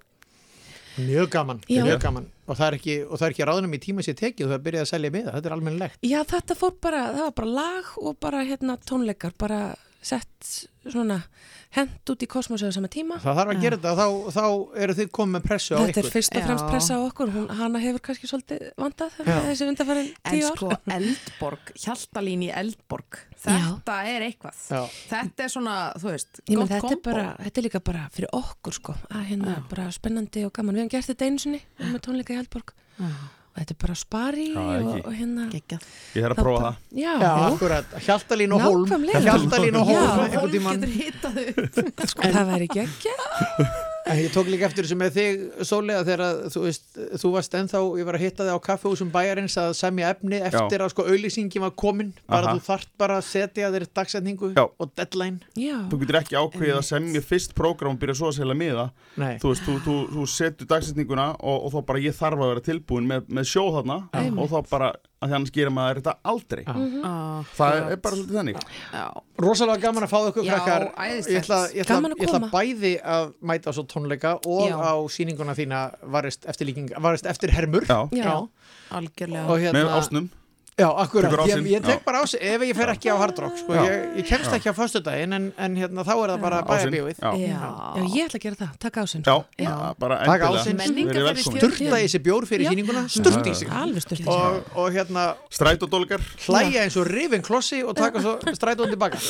Mjög gaman, Já. mjög gaman og það er ekki, ekki ráðunum í tíma sér tekið og það er byrjað að selja miða, þetta er almennilegt. Já, þetta fór bara, það var bara lag og bara hérna tónleikar, bara sett svona hent út í kosmosu á sama tíma. Það þarf að gera þetta, þá, þá eru þið komið með pressu á Þetta ykkur. er fyrst og fremst Já. pressa á okkur, hún, hana hefur kannski svolítið vandað Já. þessi undarfærin En tíu ár. sko, Eldborg, hjaltalín í Eldborg Þetta er eitthvað. Já. Þetta er svona, þú veist, Ég gott þetta er kombo. bara, þetta er líka bara fyrir okkur sko, að hérna bara spennandi og gaman, við hefum gert þetta einu sinni við erum með tónleika í Haldborg og þetta er bara spari Já, og, ekki. og hérna Geggjað. Ég þarf að prófa það Já, Já, akkurat, Hjaltalín og Hólm Nákvæmlega. Hjaltalín og Hólm Já. einhvern Fólk tímann. getur hitað upp sko, það væri En ég tók líka eftir þessu með þig, Sólega, þegar að, þú veist, þú varst ennþá, ég var að hitta þig á kaffehúsum bæjarins að semja efni eftir að sko auðlýsingin var komin, bara Aha. þú þarft bara að setja þér dagsetningu Já. og deadline. Já, Þú getur ekki ákveðið að semja fyrst prógram og byrja svo að selja miða Nei. Þú veist, þú, þú, þú setur dagsetninguna og, og þá bara ég þarf að vera tilbúin með, með sjó þarna og þá bara, að því annars gerir maður þetta aldrei. Það er, er bara svolítið þannig. Já, Rosalega gaman að fá ykkur Já, krakkar. Ég ætla, ég, ætla, ég ætla bæði að mæta á svo tónleika og Já. á sýninguna þína varist eftir, líking, varist eftir hermur Já, já, algjörlega. Og hérna, með ásnum Já, akkurat, ég, ég tek bara ás ef ég fer ekki á Hard Rock sko. Ég, ég kemst ekki á föstudaginn en, en hérna, þá er það bara já, ég ætla að gera það, taka ásinn Já, Já. bara Taka endilega. ásinn. Sturta í þessi bjór fyrir Já. sýninguna. Sturta í sig og, og hérna Strætódólgar. Hlæja eins og rifin klossi og taka svo strætóðan tilbaka.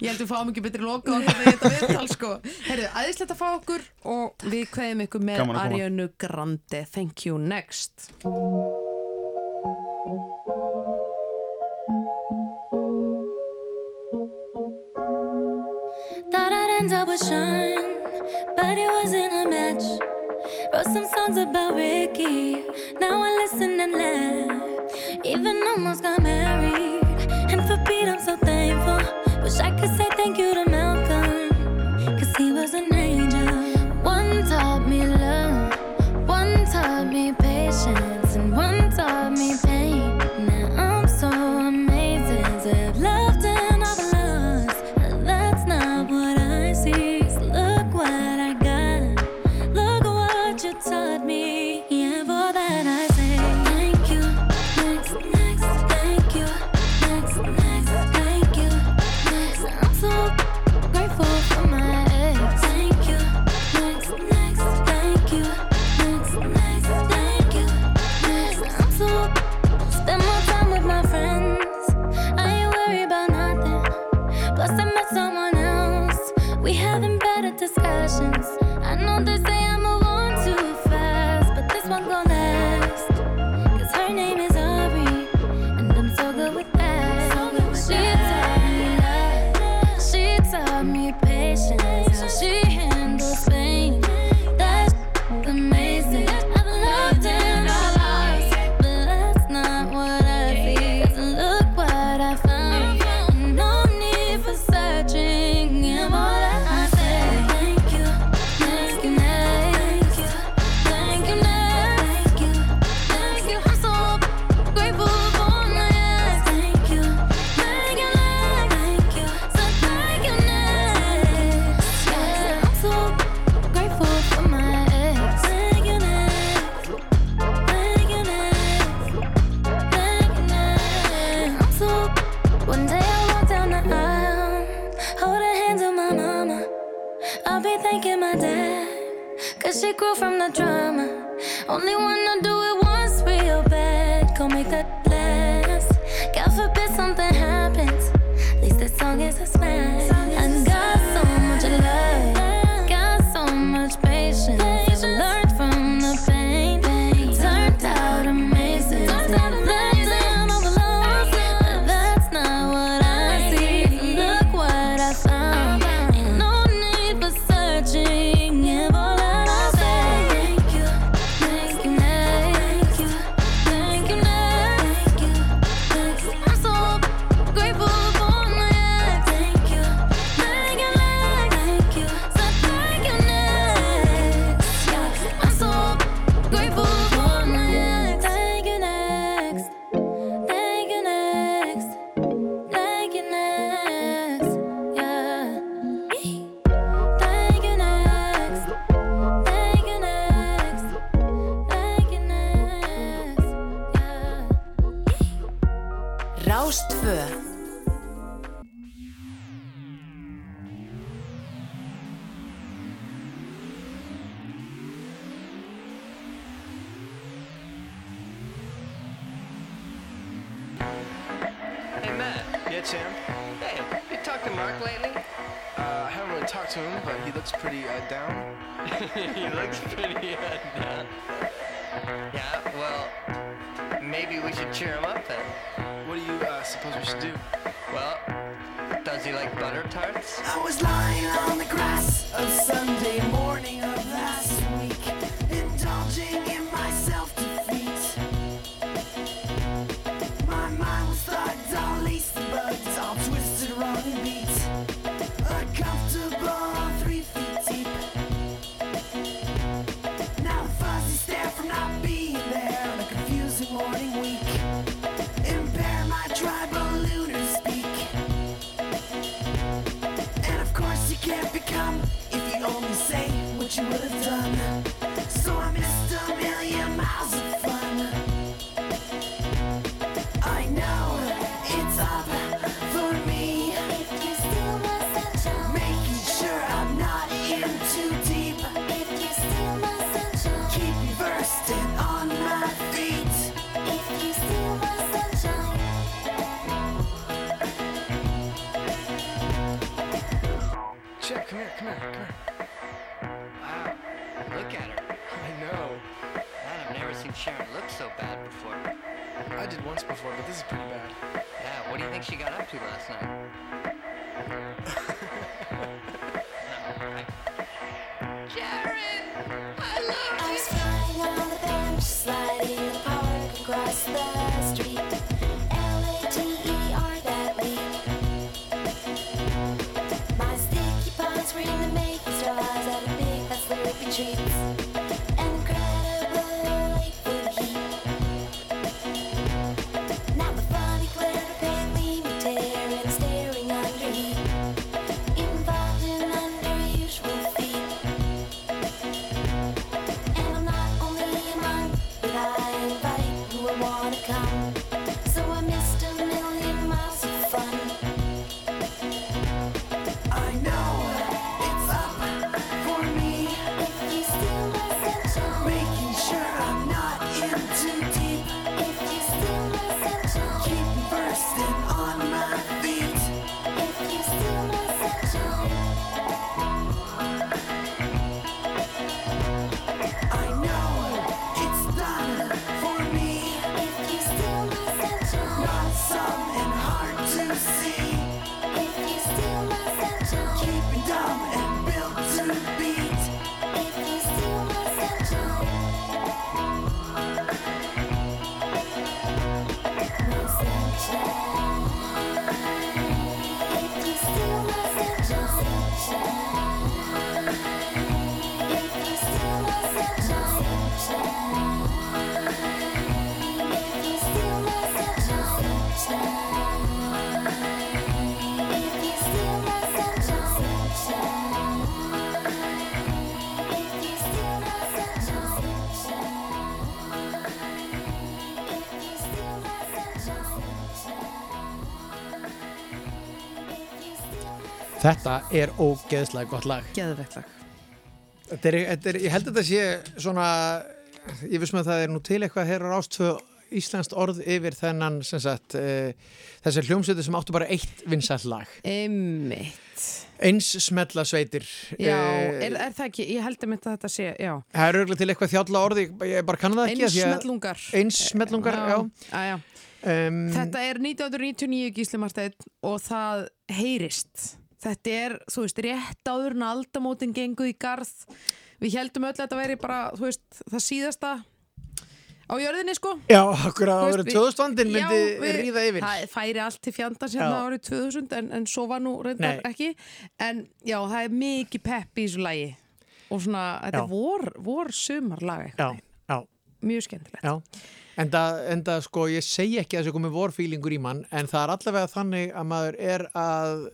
Ég held við fáum ekki betri loka á þetta þetta viðtal sko. Herðu, aðeinslegt að fá okkur og við kveðum ykkur með að. Arianu Grande. Thank you, next. Thought I'd end up with Sean, but it wasn't a match. Wrote some songs about Ricky, now I listen and laugh. Even almost got married, and for Pete I'm so thankful. Wish I could say thank you to Malcolm, cause he was an angel. One taught me love, Þetta er ógeðslega gott lag Geðveikt lag. Þetta er, þetta er, ég held að þetta sé svona, ég vissum að það er nú til eitthvað hér á rástfö íslenskt orð yfir þennan sem sagt e, þessar hljómsveitir sem áttu bara eitt vinsall lag. Einmitt. Eins smetla sveitir. Já, Eh, er, er það ekki, ég held að þetta sé, já. Það er örgulega til eitthvað þjálla orði, ég bara kann það ekki. af því að- Einsmellungar. Einsmellungar, já. já, já. Um, Þetta er 1999 Gísli Marteinn og það heyrist. Þetta er, þú veist, rétt áður en aldamótin gengu í garð. Við heldum öll að þetta veri bara, þú veist, það síðasta á jörðinni, sko. Já, akkur að árið við- 2000 myndi Já, við- ríða yfir. Það færi allt til fjandans hérna árið 2000 en, en svo var nú reyndar Nei. ekki. En já, það er mikið pepp í þessu lagi. Og svona, þetta Já. er vor, vor sumar lag eitthvað. Já, já. Mjög skemmtilegt. Já, enda, enda sko ég segi ekki að þessu komið vorfílingur í mann en það er allavega þannig að maður er að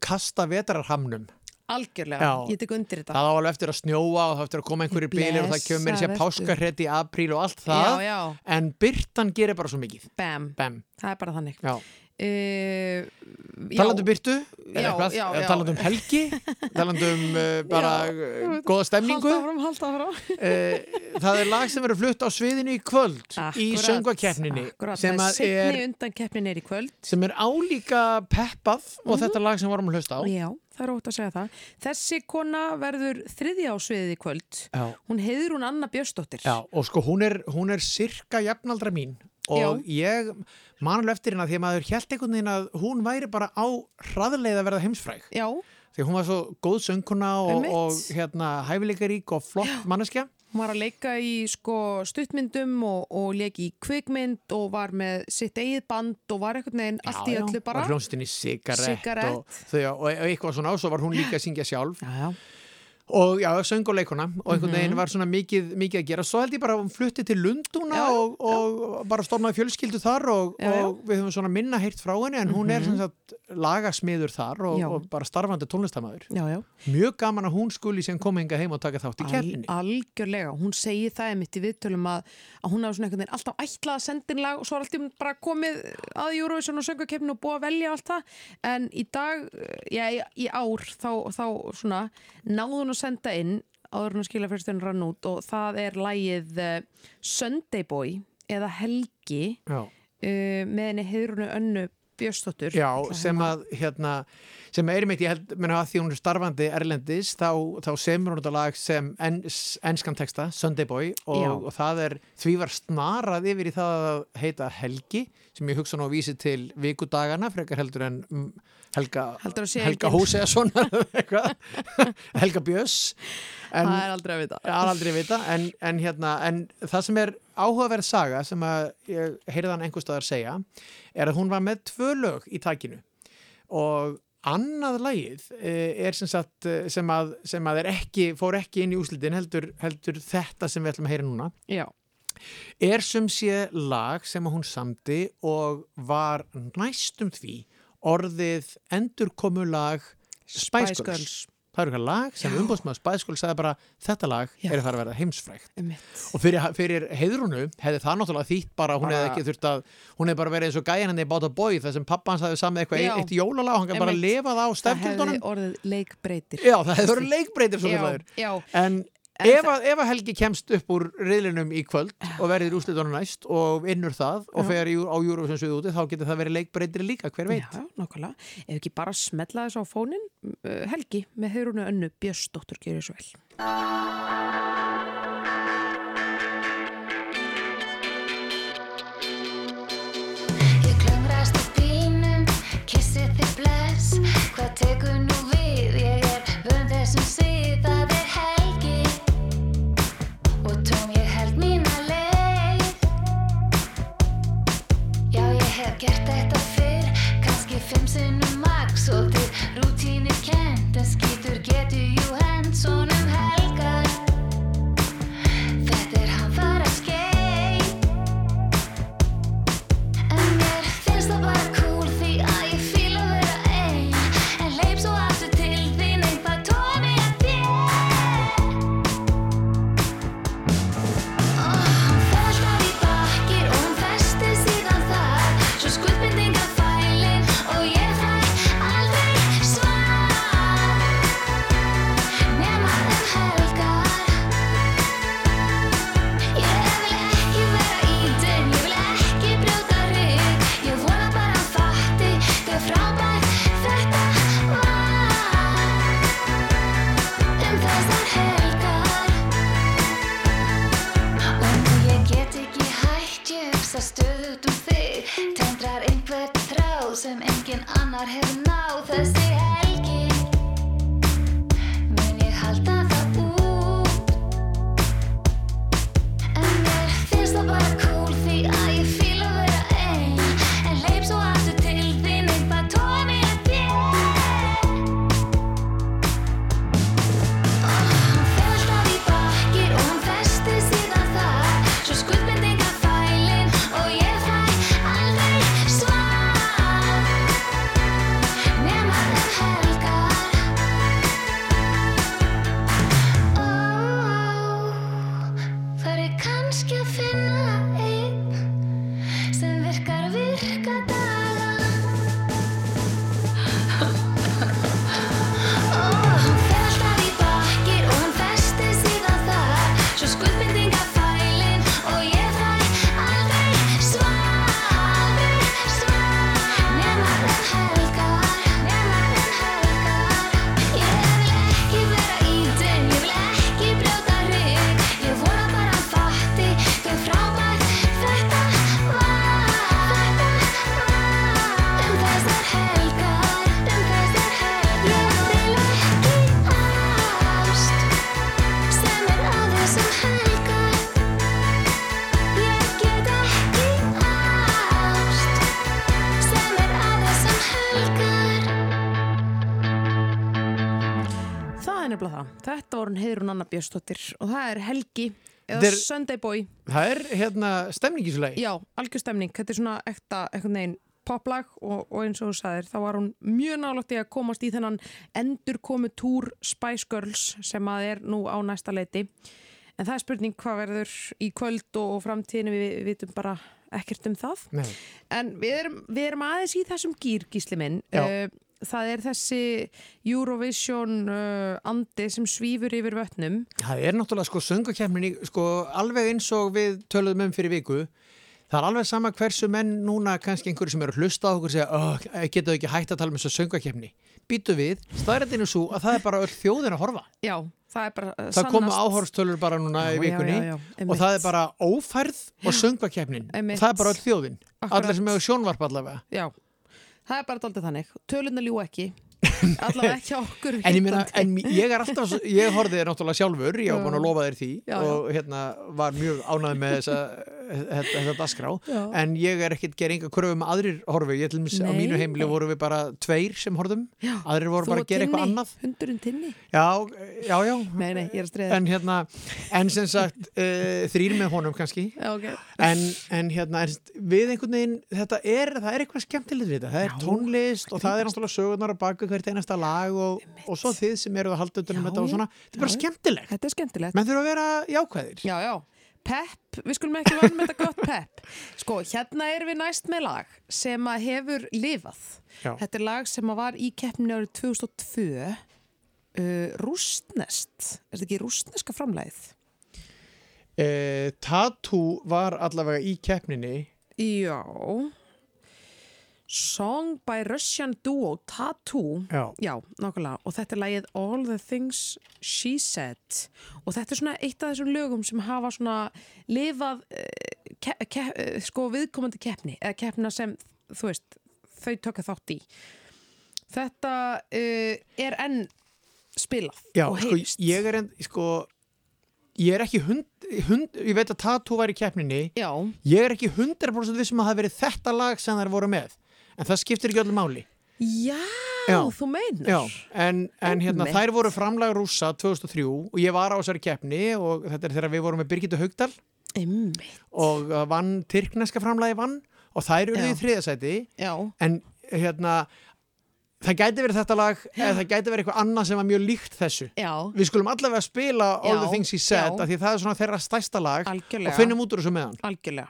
kasta vetrarhamnum Algjörlega, Já. ég tek undir þetta. það á alveg eftir að snjóa og það eftir að koma einhverju bilir og það kemur mér sér páskarhett í apríl og allt það Já, já. en byrtan gerir bara svo mikið Bam. Bam. Það er bara þannig. Já. Uh, Talandi um byrtu, Já, já, já. talandi um helgi, talandi um uh, bara uh, góða stemningu. Halda halda áfram. Uh, það er lag sem verður flutt á sviðinu í kvöld í Akkurat, söngvakeppninni Akkurat, sem, er er, í sem er álíka peppað og þetta lag sem vorum að hlusta á. Já, það er ótt að segja það. Þessi kona verður þriðja á sviðið í kvöld. Já. Hún heiður hún Anna Björnsdóttir. Já, og sko hún er, hún er sirka jafnaldra mín og ég man alveg eftir hérna því að maður held einhvern veginn að hún væri bara á hraðleið að verða heimsfræg. Já. Því hún var svo góð sönguna og, og hérna hæfileikarík og flott manneskja. Hún var að leika í sko stuttmyndum og, og leiki í kvikmynd og var með sitt eigið band og var einhvern veginn allt í öllu bara. Og Sigarett Cigarette. og, þau, og, og eitthvað svona og svo var hún líka að syngja sjálf. Já, já. Og já, söng og einhvern veginn Mhm. var svona mikið, mikið að gera. Svo held ég bara að hún flutti til Lundúna og, og bara stofnaði fjölskyldu þar og, og við höfum svona minna heyrt frá henni en hún er Mhm. sem sagt lagasmiður þar og, og bara starfandi tónlistamæður. Mjög gaman að hún skuli sem koma hinga heim og taka þátt í. Al, algjörlega, hún segir það einmitt í viðtölum að, að hún hafa svona einhvern veginn alltaf ætlað að senda inn lag og svo er alltaf bara komið að Eurovision og söngakefninu og búið að velja allt það en í dag, já, í, ár þá, þá svona náðu hún að senda inn áður hún að skila fyrstunum rann út og það er lagið uh, Sunday Boy eða Helgi uh, með henni heiðrunu önnu Björnsdóttur. Já, sem að hérna, sem er mitt, ég held, menna að því hún er starfandi erlendis, þá, þá semur hún þetta lag sem ens, enskan texta, Sunday Boy, og, og það er því var snarað yfir í það að heita Helgi, sem ég hugsa nú að vísi til vikudagana, frekar heldur en Helga, Helga eitthvað, Helga Björns. Það er aldrei að vita. Aldrei að vita, en, en, hérna, en það sem er áhugaverð saga sem að ég heyrði hann einhver staðar segja er að hún var með tvö lög í takinu. Og annað lagið eh, er sem sagt eh, sem að, sem að er ekki, fór ekki inn í úslitin heldur, heldur þetta sem við ætlum að heyra núna. Já. er sem sé lag sem hún samdi og var næstum því orðið endurkomulag Spice Girls. Girls. Það er eitthvað lag sem Já. umbúðsmaður Spice Girls sagði bara þetta lag Já. er að fara að verða heimsfrægt. Einmitt. Og fyrir, fyrir heiðrunu hefði það náttúrulega þýtt bara, hún hefði ekki þurft að, hún hefði bara verið eins og gæjan henni bátt að bói þar sem pappa hans hafði samið eitthvað eitt jólalag og hann kann bara Einmitt. lifa það á Það stefntildunum. hefði orðið leikbreytir. Já, það hefði verið leikbreytir svo kallaður. já. En, ef, að, ef að Helgi kemst upp úr riðlinum í kvöld og verður úrslitunum næst og vinnur það og fer í, á Eurovision suðu úti þá getur það verið leikbreytir líka, hver veit? Já, nákvæmlega. Ef ekki bara smetla þess á fónin, uh, Helgi með heyrunu önnu Björnsdóttur gerir svo vel. Ég klöngrast í bínum, kissi þig bless Hvað tekur nú Hvar hefur Það. Þetta voru hún Heiðrún Anna Björnsdóttir og það er Helgi eða er- Sunday Boy. Það er hérna stemning í svo leið. Já, algjör stemning. Þetta er svona ekta, eitthvað neginn poplag og, og eins og þú sagðir, þá var hún mjög nálægt í að komast í þennan endurkomu túr Spice Girls sem að er nú á næsta leiti. En það er spurning hvað verður í kvöld og framtíðinu, við, við vitum bara ekkert um það. Nei. En við erum, við erum aðeins í þessum gýr, gísli minn. Já. Eh, það er þessi Eurovision uh, andi sem svífur yfir vötnum. Það er náttúrulega sko söngakefnin sko alveg eins og við töluðum um fyrir viku. Það er alveg sama hversu menn núna kannski einhverju sem eru að hlusta á okkur og segja oh, geta ekki hægt að tala um þessu söngakefni býtu við, staðrættinu svo að það er bara öll þjóðin að horfa. Já, það er bara uh, það komu áhorstölur bara núna Já, í vikunni já, já, og það er bara ófærð og söngakefnin það er bara öll þjóðin. Allir sem hefur sjónvarp allavega. Já, það er bara daldið þannig. Töluna ljú ekki. Allavega ekki á okkur. En ég meina, en ég er alltaf, ég horfði þér náttúrulega sjálfur, ég var Já. búin að lofa þér því Já, já. og hérna var mjög ánægð með þessa, þetta, dasgrá, Já. en ég er ekkert gera enga kröfum að aðrir horfi, ég til mis á Nei, mínu heimili nei. voru við bara tveir sem horfum, Já. aðrir voru bara og að gera eitthvað annað. Hundurinn tinni. Já, já, já. Nei, nei, er. En hérna, en sem sagt, uh, þrýr með honum kannski, Já, ok. en, en hérna, en við einhvern veginn, þetta er, það er eitthvað skemmtilegt við þetta, það er tónlist og það er náttúrulega sögurnar að baka hvert einasta lag og, og svo þið sem eru að halda utan um þetta og svona, þetta er bara skemmtilegt. Þetta er skemmtilegt. Menn þurfa að vera jákvæðir. Já, já. Pepp, við skulum ekki vann með þetta gott pepp. Sko, hérna erum við næst með lag sem að hefur lifað. Já. Þetta er lag sem að var í keppninu árið 2002. Uh, rústnest. Er þetta ekki rústneska framlæðið? Eh, Tattoo var allavega í keppninni. Já. Song by Russian duo Tattoo. Já. nákvæmlega. Og þetta er lagið All the Things She Said. Og þetta er svona eitt af þessum lögum sem hafa svona lifað uh, ke ke uh, sko viðkomandi keppni. Eða keppna sem, þú veist, þau tökka þátt í. Þetta uh, er enn spilað Já, og sko, heyrst. ég er en, sko, ég er ekki hund, hund, ég veit að Tattoo var í keppninni. Já. Ég er ekki 100% vissum að það hafi verið þetta lag sem þær voru með. En það skiptir ekki öllu máli. Já, Já. þú meinar. Já, en, en hérna, þær voru framlag rúsa 2003 og ég var á þessari keppni og þetta er þegar við vorum með Birgitta Haugdal og uh, vann tyrkneska framlagi vann og þær eru í þriðasæti Já. en hérna það gæti verið þetta lag eða það gæti verið eitthvað annað sem var mjög líkt þessu Já. við skulum allavega spila All Já, the Things He Said af því það er svona þeirra stærsta lag Algjörlega. og finnum út úr þessu meðan Algjörlega.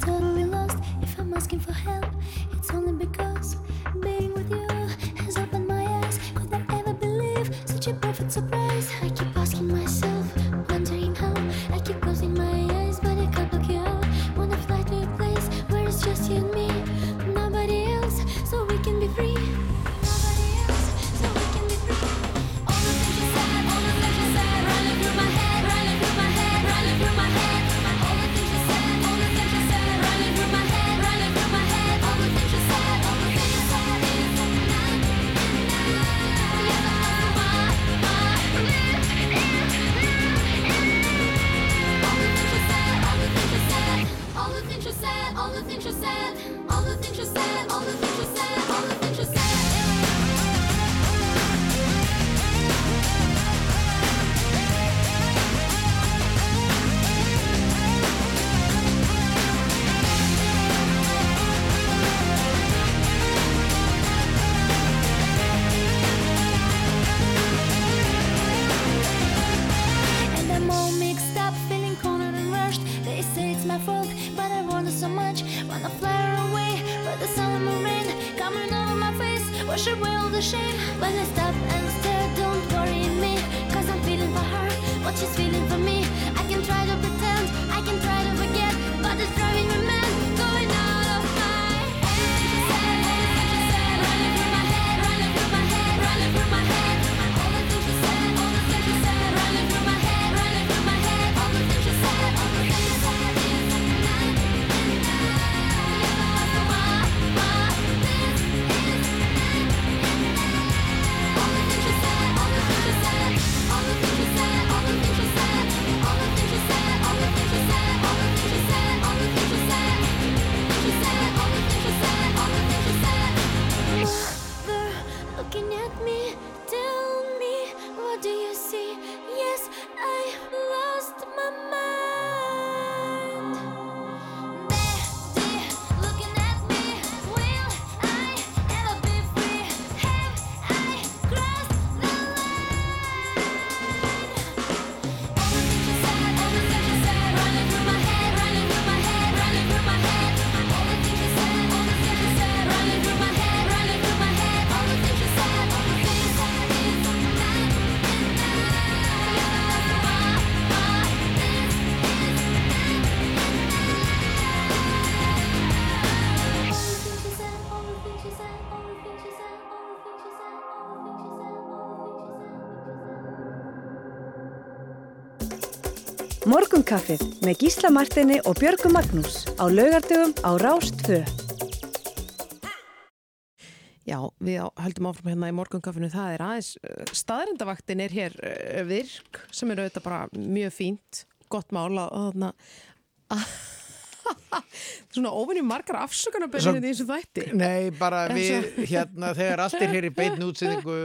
totally lost if I'm asking for help. It's only because being with you. Morgunkaffið með Gísla Martini og Björgu Magnús á laugardögum á Rástfö. Já, við höldum áfram hérna í morgunkaffinu, það er aðeins, staðrendavaktin er hér uh, virk, sem er auðvitað bara mjög fínt, gott mál að þarna, svona ofinni margar afsökunarbyrðin Svo- í þessu þætti. Nei, bara við, hérna, þegar allt er hér í beinn útsendingu,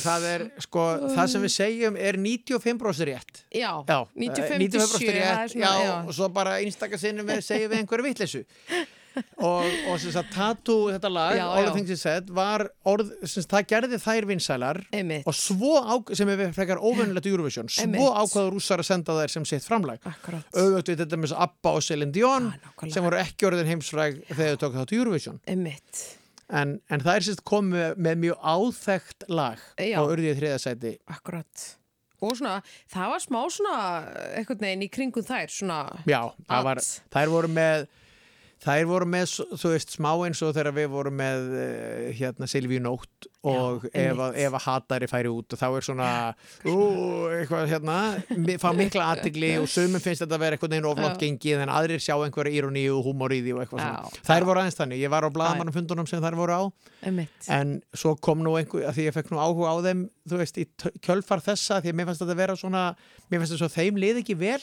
það er, sko, það sem við segjum er 95% rétt. Já, Já, 95 til 95% 7, það er rétt, já, já. og svo bara einstakar sinnum við segjum við einhverju vitleysu. Og, og sem sagt, Tattoo, þetta lag, Já, All the Things You Said, var orð, sem sagt, það gerði þær vinsælar Einmitt. og svo, á, sem er frekar óvinnulegt í Eurovision, svo Einmitt. ákvaður rússar að senda þær sem sitt framlag. Auðvitað við þetta með þessu Abba og Celine Dion, sem voru ekki orðin heimsfræg þegar þau tók þátt í Eurovision. Einmitt. En, en það er sérst komið með mjög áþekkt lag Já. og urðið þriðasæti. Akkurat. Og svona, það var smá svona, eitthvað neginn í kringum þær, svona, Já, það var, þær voru með þær voru með, þú veist, smá eins og þegar við vorum með eh, hérna Silvíu Nótt og Já, að- ef að hatari færi út og þá er svona, ú, eitthvað hérna, fá mikla aðtigli og sumum finnst þetta að vera eitthvað neginn oflátt Já. gengið en aðrir sjá einhverja íróni og húmor í því og eitthvað Já, svona. Þær voru aðeins þannig, ég var á blaðamannafundunum sem þær voru á einmitt. en svo kom nú einhver, að því ég fekk nú áhuga á þeim þú veist, í kjölfar þessa því að mér fannst þetta vera svona, mér fannst þetta svo þeim lið ekki vel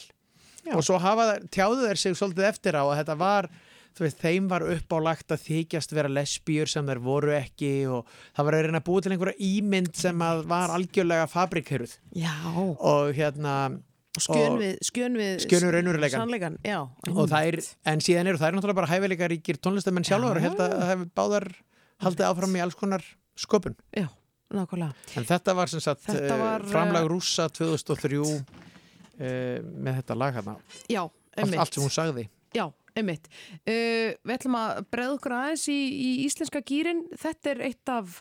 Já. og svo hafa þær, tjáðu þeir sig svolítið eftir á að þetta var þú veist, þeim var uppálagt að þykjast vera lesbíur sem þær voru ekki og það var að reyna að búa til einhverja ímynd sem að var algjörlega fabrikheruð og hérna Skjön við, skjön við, skjön við raunveruleikann. Sannleikan, já. er, en síðan eru þær náttúrulega bara hæfileika ríkir tónlistamenn sjálfur og held að það hefur báðar haldið áfram í alls konar sköpun Já, nákvæmlega. En þetta var sem sagt Þetta var, framlag eh, rússa 2003 uh, með þetta lag hérna. Já, Allt, allt sem hún sagði. Já, einmitt. Uh, við ætlum að breða okkur aðeins í, í íslenska gýrin. Þetta er eitt af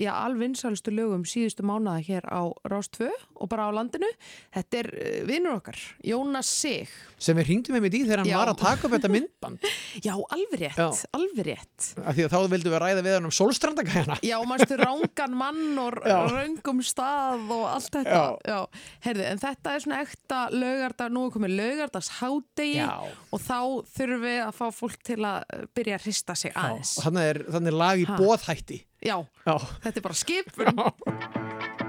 já, alvinsalistu lögum síðustu mánaða hér á Rástvö og bara á landinu. Þetta er uh, vinnur okkar, Jónas Sig. sem við hringdum með í þegar hann Já. var að taka upp þetta myndband Já, alveg rétt, Já. alveg rétt. af því að þá vildum við ræða við hann um sólstrandagæðina Já, mannstu rángan mann og raungum stað og allt þetta. Já. Herði, en þetta er svona ekta laugardag, nú er komið Já. og þá þurfum við að fá fólk til að uh, byrja að hrista sig aðeins. þannig er, þannig er lag í bóðhætti Já, Já. þetta er bara skipun.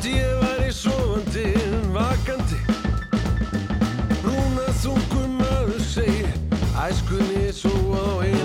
Dreymdi ég var í sofandi en vakandi. Rúna þungum maður segir Æskunni svo á eina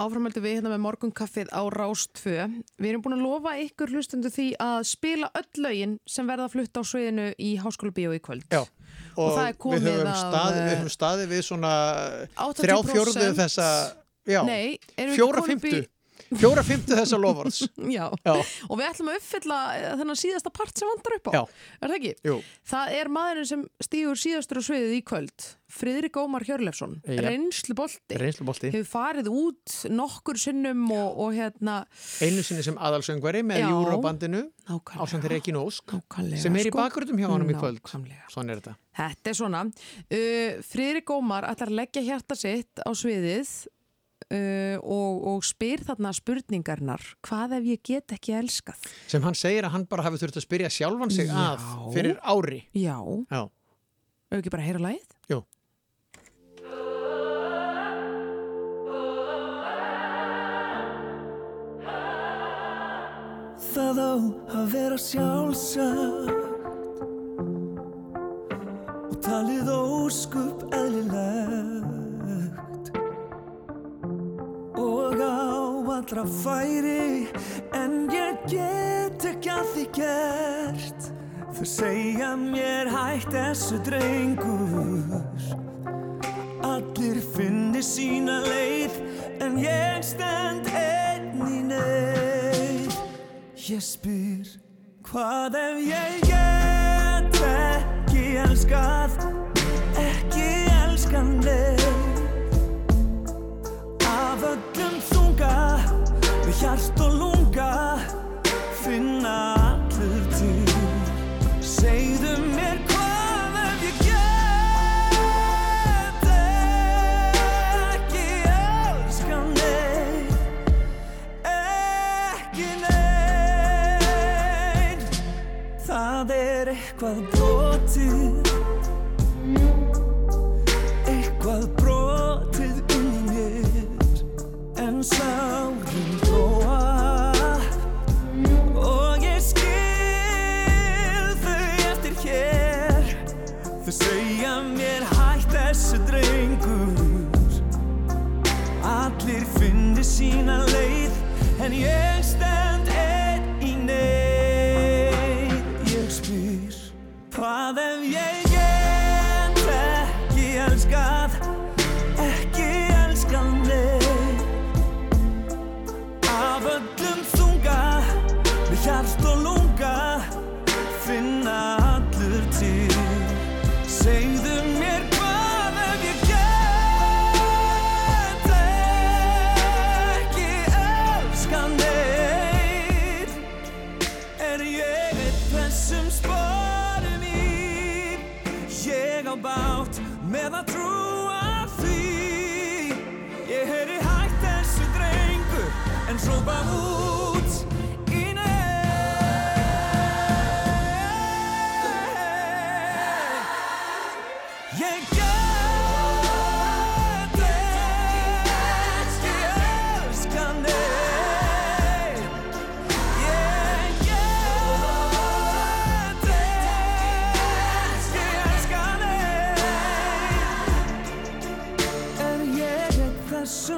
áframöldu við hérna með morgunkaffið á Rástfö. Við erum búin að lofa ykkur hlustundu því að spila öll lögin sem verða flutt á sviðinu í Háskóla Bíó í kvöld. Já, og, komið við, höfum að, staði, við eh, höfum staðið við svona 80% þrjá fjórðu þessa já, við fjóra fymtu þessa lofvarðs. Já. Já. og við ætlum að uppfylla eh, þennan síðasta part sem vandar upp á Já. er það ekki? Jú. Það er maðurinn sem stígur síðastur á sviðið í kvöld Friðrik Ómar Hjörlefsson Jep. reynslu bolti Reynslubolti. hefur farið út nokkur sinnum og, og hérna Einu sinni sem aðalsöngvari með. Júróbandinu Nákvæmlega. ásandi Rekin Ósk Nákvæmlega, sem er í sko. bakgröndum hjá honum í kvöld. Nákvæmlega. Svona er þetta. Þetta er svona uh, Friðrik Ómar ætlar að leggja hjarta sitt á sviðið uh, og, og spyr þarna spurningarnar hvað ef ég get ekki elskað Sem hann segir að hann bara hafi þurft að spyrja sjálfan sig Já. að fyrir ári. Já, Já. ef ekki bara að heyra lagið? Jú. Það á að vera sjálfsagt og talið óskup eðlilegt og á allra færi en ég get ekki að því gert. Þau segja mér hætt þessu drengur. Allir finni sína leið en ég stend einn í neyð. Ég spyr hvað ef ég get ekki elskað, ekki elskanleg Af öllum við hjart og lunga, finna allur til. Segðu mér hvað ef ég get ekki elskanleg ekki neinn. Það er eitthvað brotið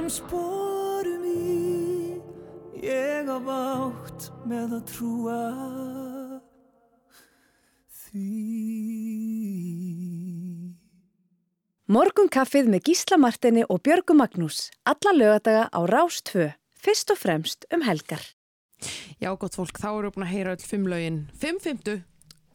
þessum sporum í Ég á bátt með að trúa því Morgunkaffið með Gísla Martini og Björgu Magnús. Alla lögadaga á Rás 2. Fyrst og fremst um helgar. Já, gott fólk, þá erum við búin að heyra öll fimm lögin. Fimm fymtu.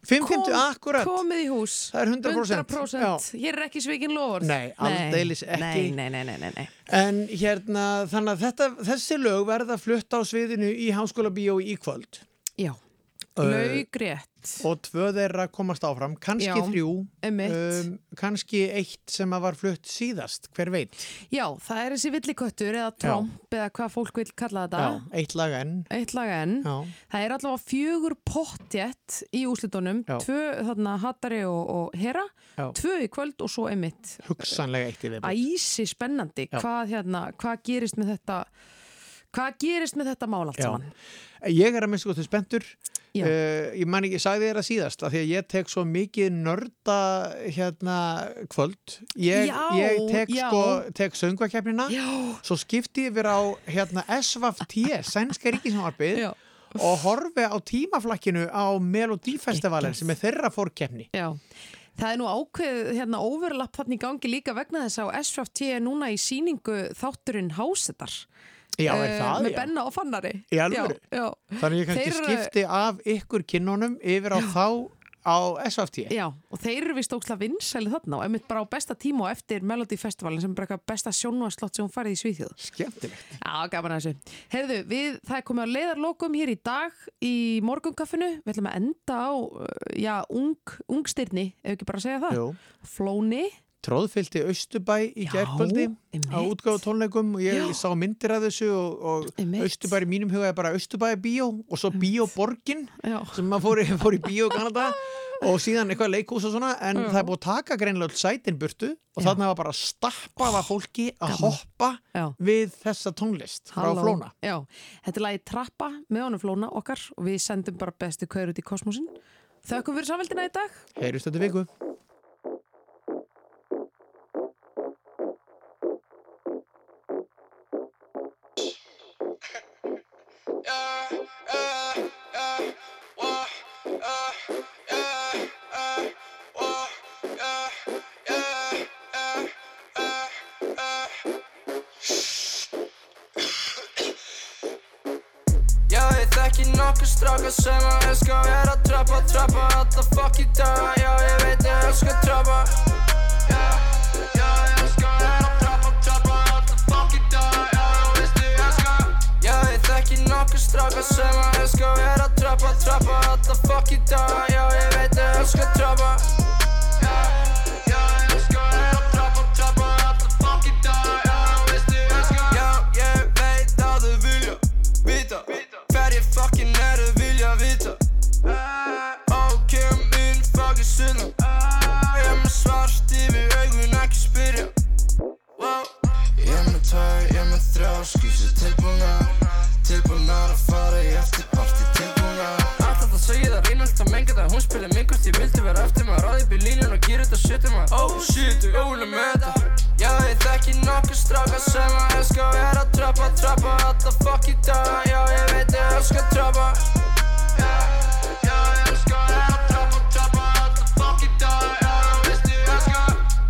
550, akkurat. Komið í hús. Það er 100%. 100%. Hér er ekki svikin lofur. Nei, aldeilis ekki. Nei, nei, nei, nei, nei, nei. En hérna, þannig að þetta, þessi lög verða flutt á sviðinu í Háskóla Bíó í kvöld. Já, Uh, laugrétt. Og tvö þeirra komast áfram, kannski Já, þrjú, einmitt. kannski eitt sem að var flutt síðast, hver veit. Já, það er þessi villiköttur eða tromp eða hvað fólk vil kalla þetta. Já, eitt lag enn. Eitt lag enn. Já. Það er allavega fjögur pottjett í úslitunum. Já. Tvö þarna Hattari og, og Hera. Já. Tvö í kvöld og svo emitt. Hugsanlega eitt í viðbútt. Æsi spennandi. Já. Hvað, hérna, hvað gerist með þetta hvað gerist með þetta mál allt Já. saman? Ég er að minnst góttu spenntur. Uh, ég man ég sagði þér að síðast að því að ég tek svo mikið nörda hérna kvöld. Ég, Já, ég tek sko, tek söngvakeppnina, svo skipti ég verið á hérna SVT, Sænska ríkisamarbið Já. og horfi á tímaflakkinu á Melodífestivalin sem er þeirra fórkeppni. Já. Það er nú ákveð hérna overlapp þarna í gangi líka vegna þess að á SFT er núna í síningu þátturinn Hásetar Já, er eh, það, með já? Benna og Fannari Í alvöru? Já, já. Þannig ég kannski Þeir skipti af ykkur kinnunum yfir á þá á SFT. Já, og þeir eru vist ókslega vinsæli þarna og einmitt bara á besta tíma og eftir Melody Festivalin sem er bara eitthvað besta sjónvarslott sem hún farið í Svíþjóð. Skemmtilegt. Já, gaman að þessu. Heyrðu, við, það er komið að leiðarlokum hér í dag í morgunkaffinu. Við ætlum að enda á, uh, já, ung, ungstyrni, ef ekki bara að segja það. Jú. Flóni. Tróðfylgti Östubæ í gærkvöldi á útgáðu tónleikum og ég Já. sá myndir af þessu og, og Östubæ í mínum huga er bara Östubæ bíó og svo bíóborgin sem maður fór, fór í bíó Kanada og síðan eitthvað leikhús og svona en Já. það er búið að taka greinlega sætin burtu og þarna var bara stappað af fólki að hoppa við þessa tónlist frá Halló. Flóna. Já, þetta er lagi Trappa með honum Flóna okkar og við sendum bara bestu kaur út í kosmosin. Þökkum fyrir samveldina í dag. Heyrjust þetta viku. Já, strákar sem að elska að vera að trappa, trappa alla fuck í daga. Já, ég veit ég elska að trappa. Já, já, ég þekki nokkur strákar sem að elska að vera að trappa, trappa. Alla fuck í daga Já, ég veit ég elska að trappa Ólega með þetta? Já, ég þekki nokkur strákar sem að elska að vera að trappa, trappa alla fuck í daga Já, ég veit ég elska að trappa. Já, já, ég elska að vera að trappa, trappa alla fuck í daga Já, þú veist ég elska.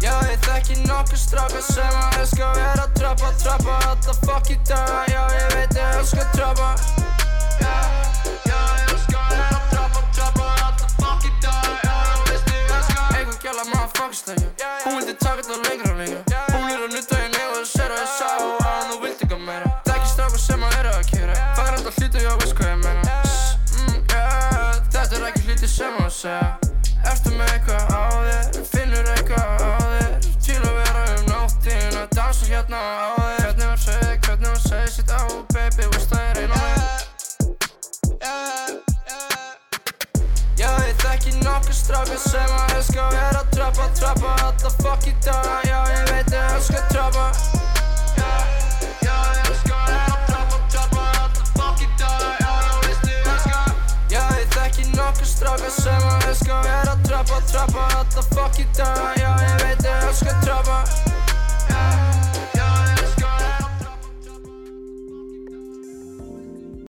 Já, ég þekki nokkur strákar sem að elska að vera að trappa, trappa alla fuck í daga Já, ég veit ég elska að trappa. Já, daga Já, ég veit ég elska að trappa Já, já, ég að vera að trappa, trappa alla fuck í daga Já, þú veist ég elska Já, ég þekki nokkur strákar sem að elska að vera að trappa, trappa alla fuck í daga ég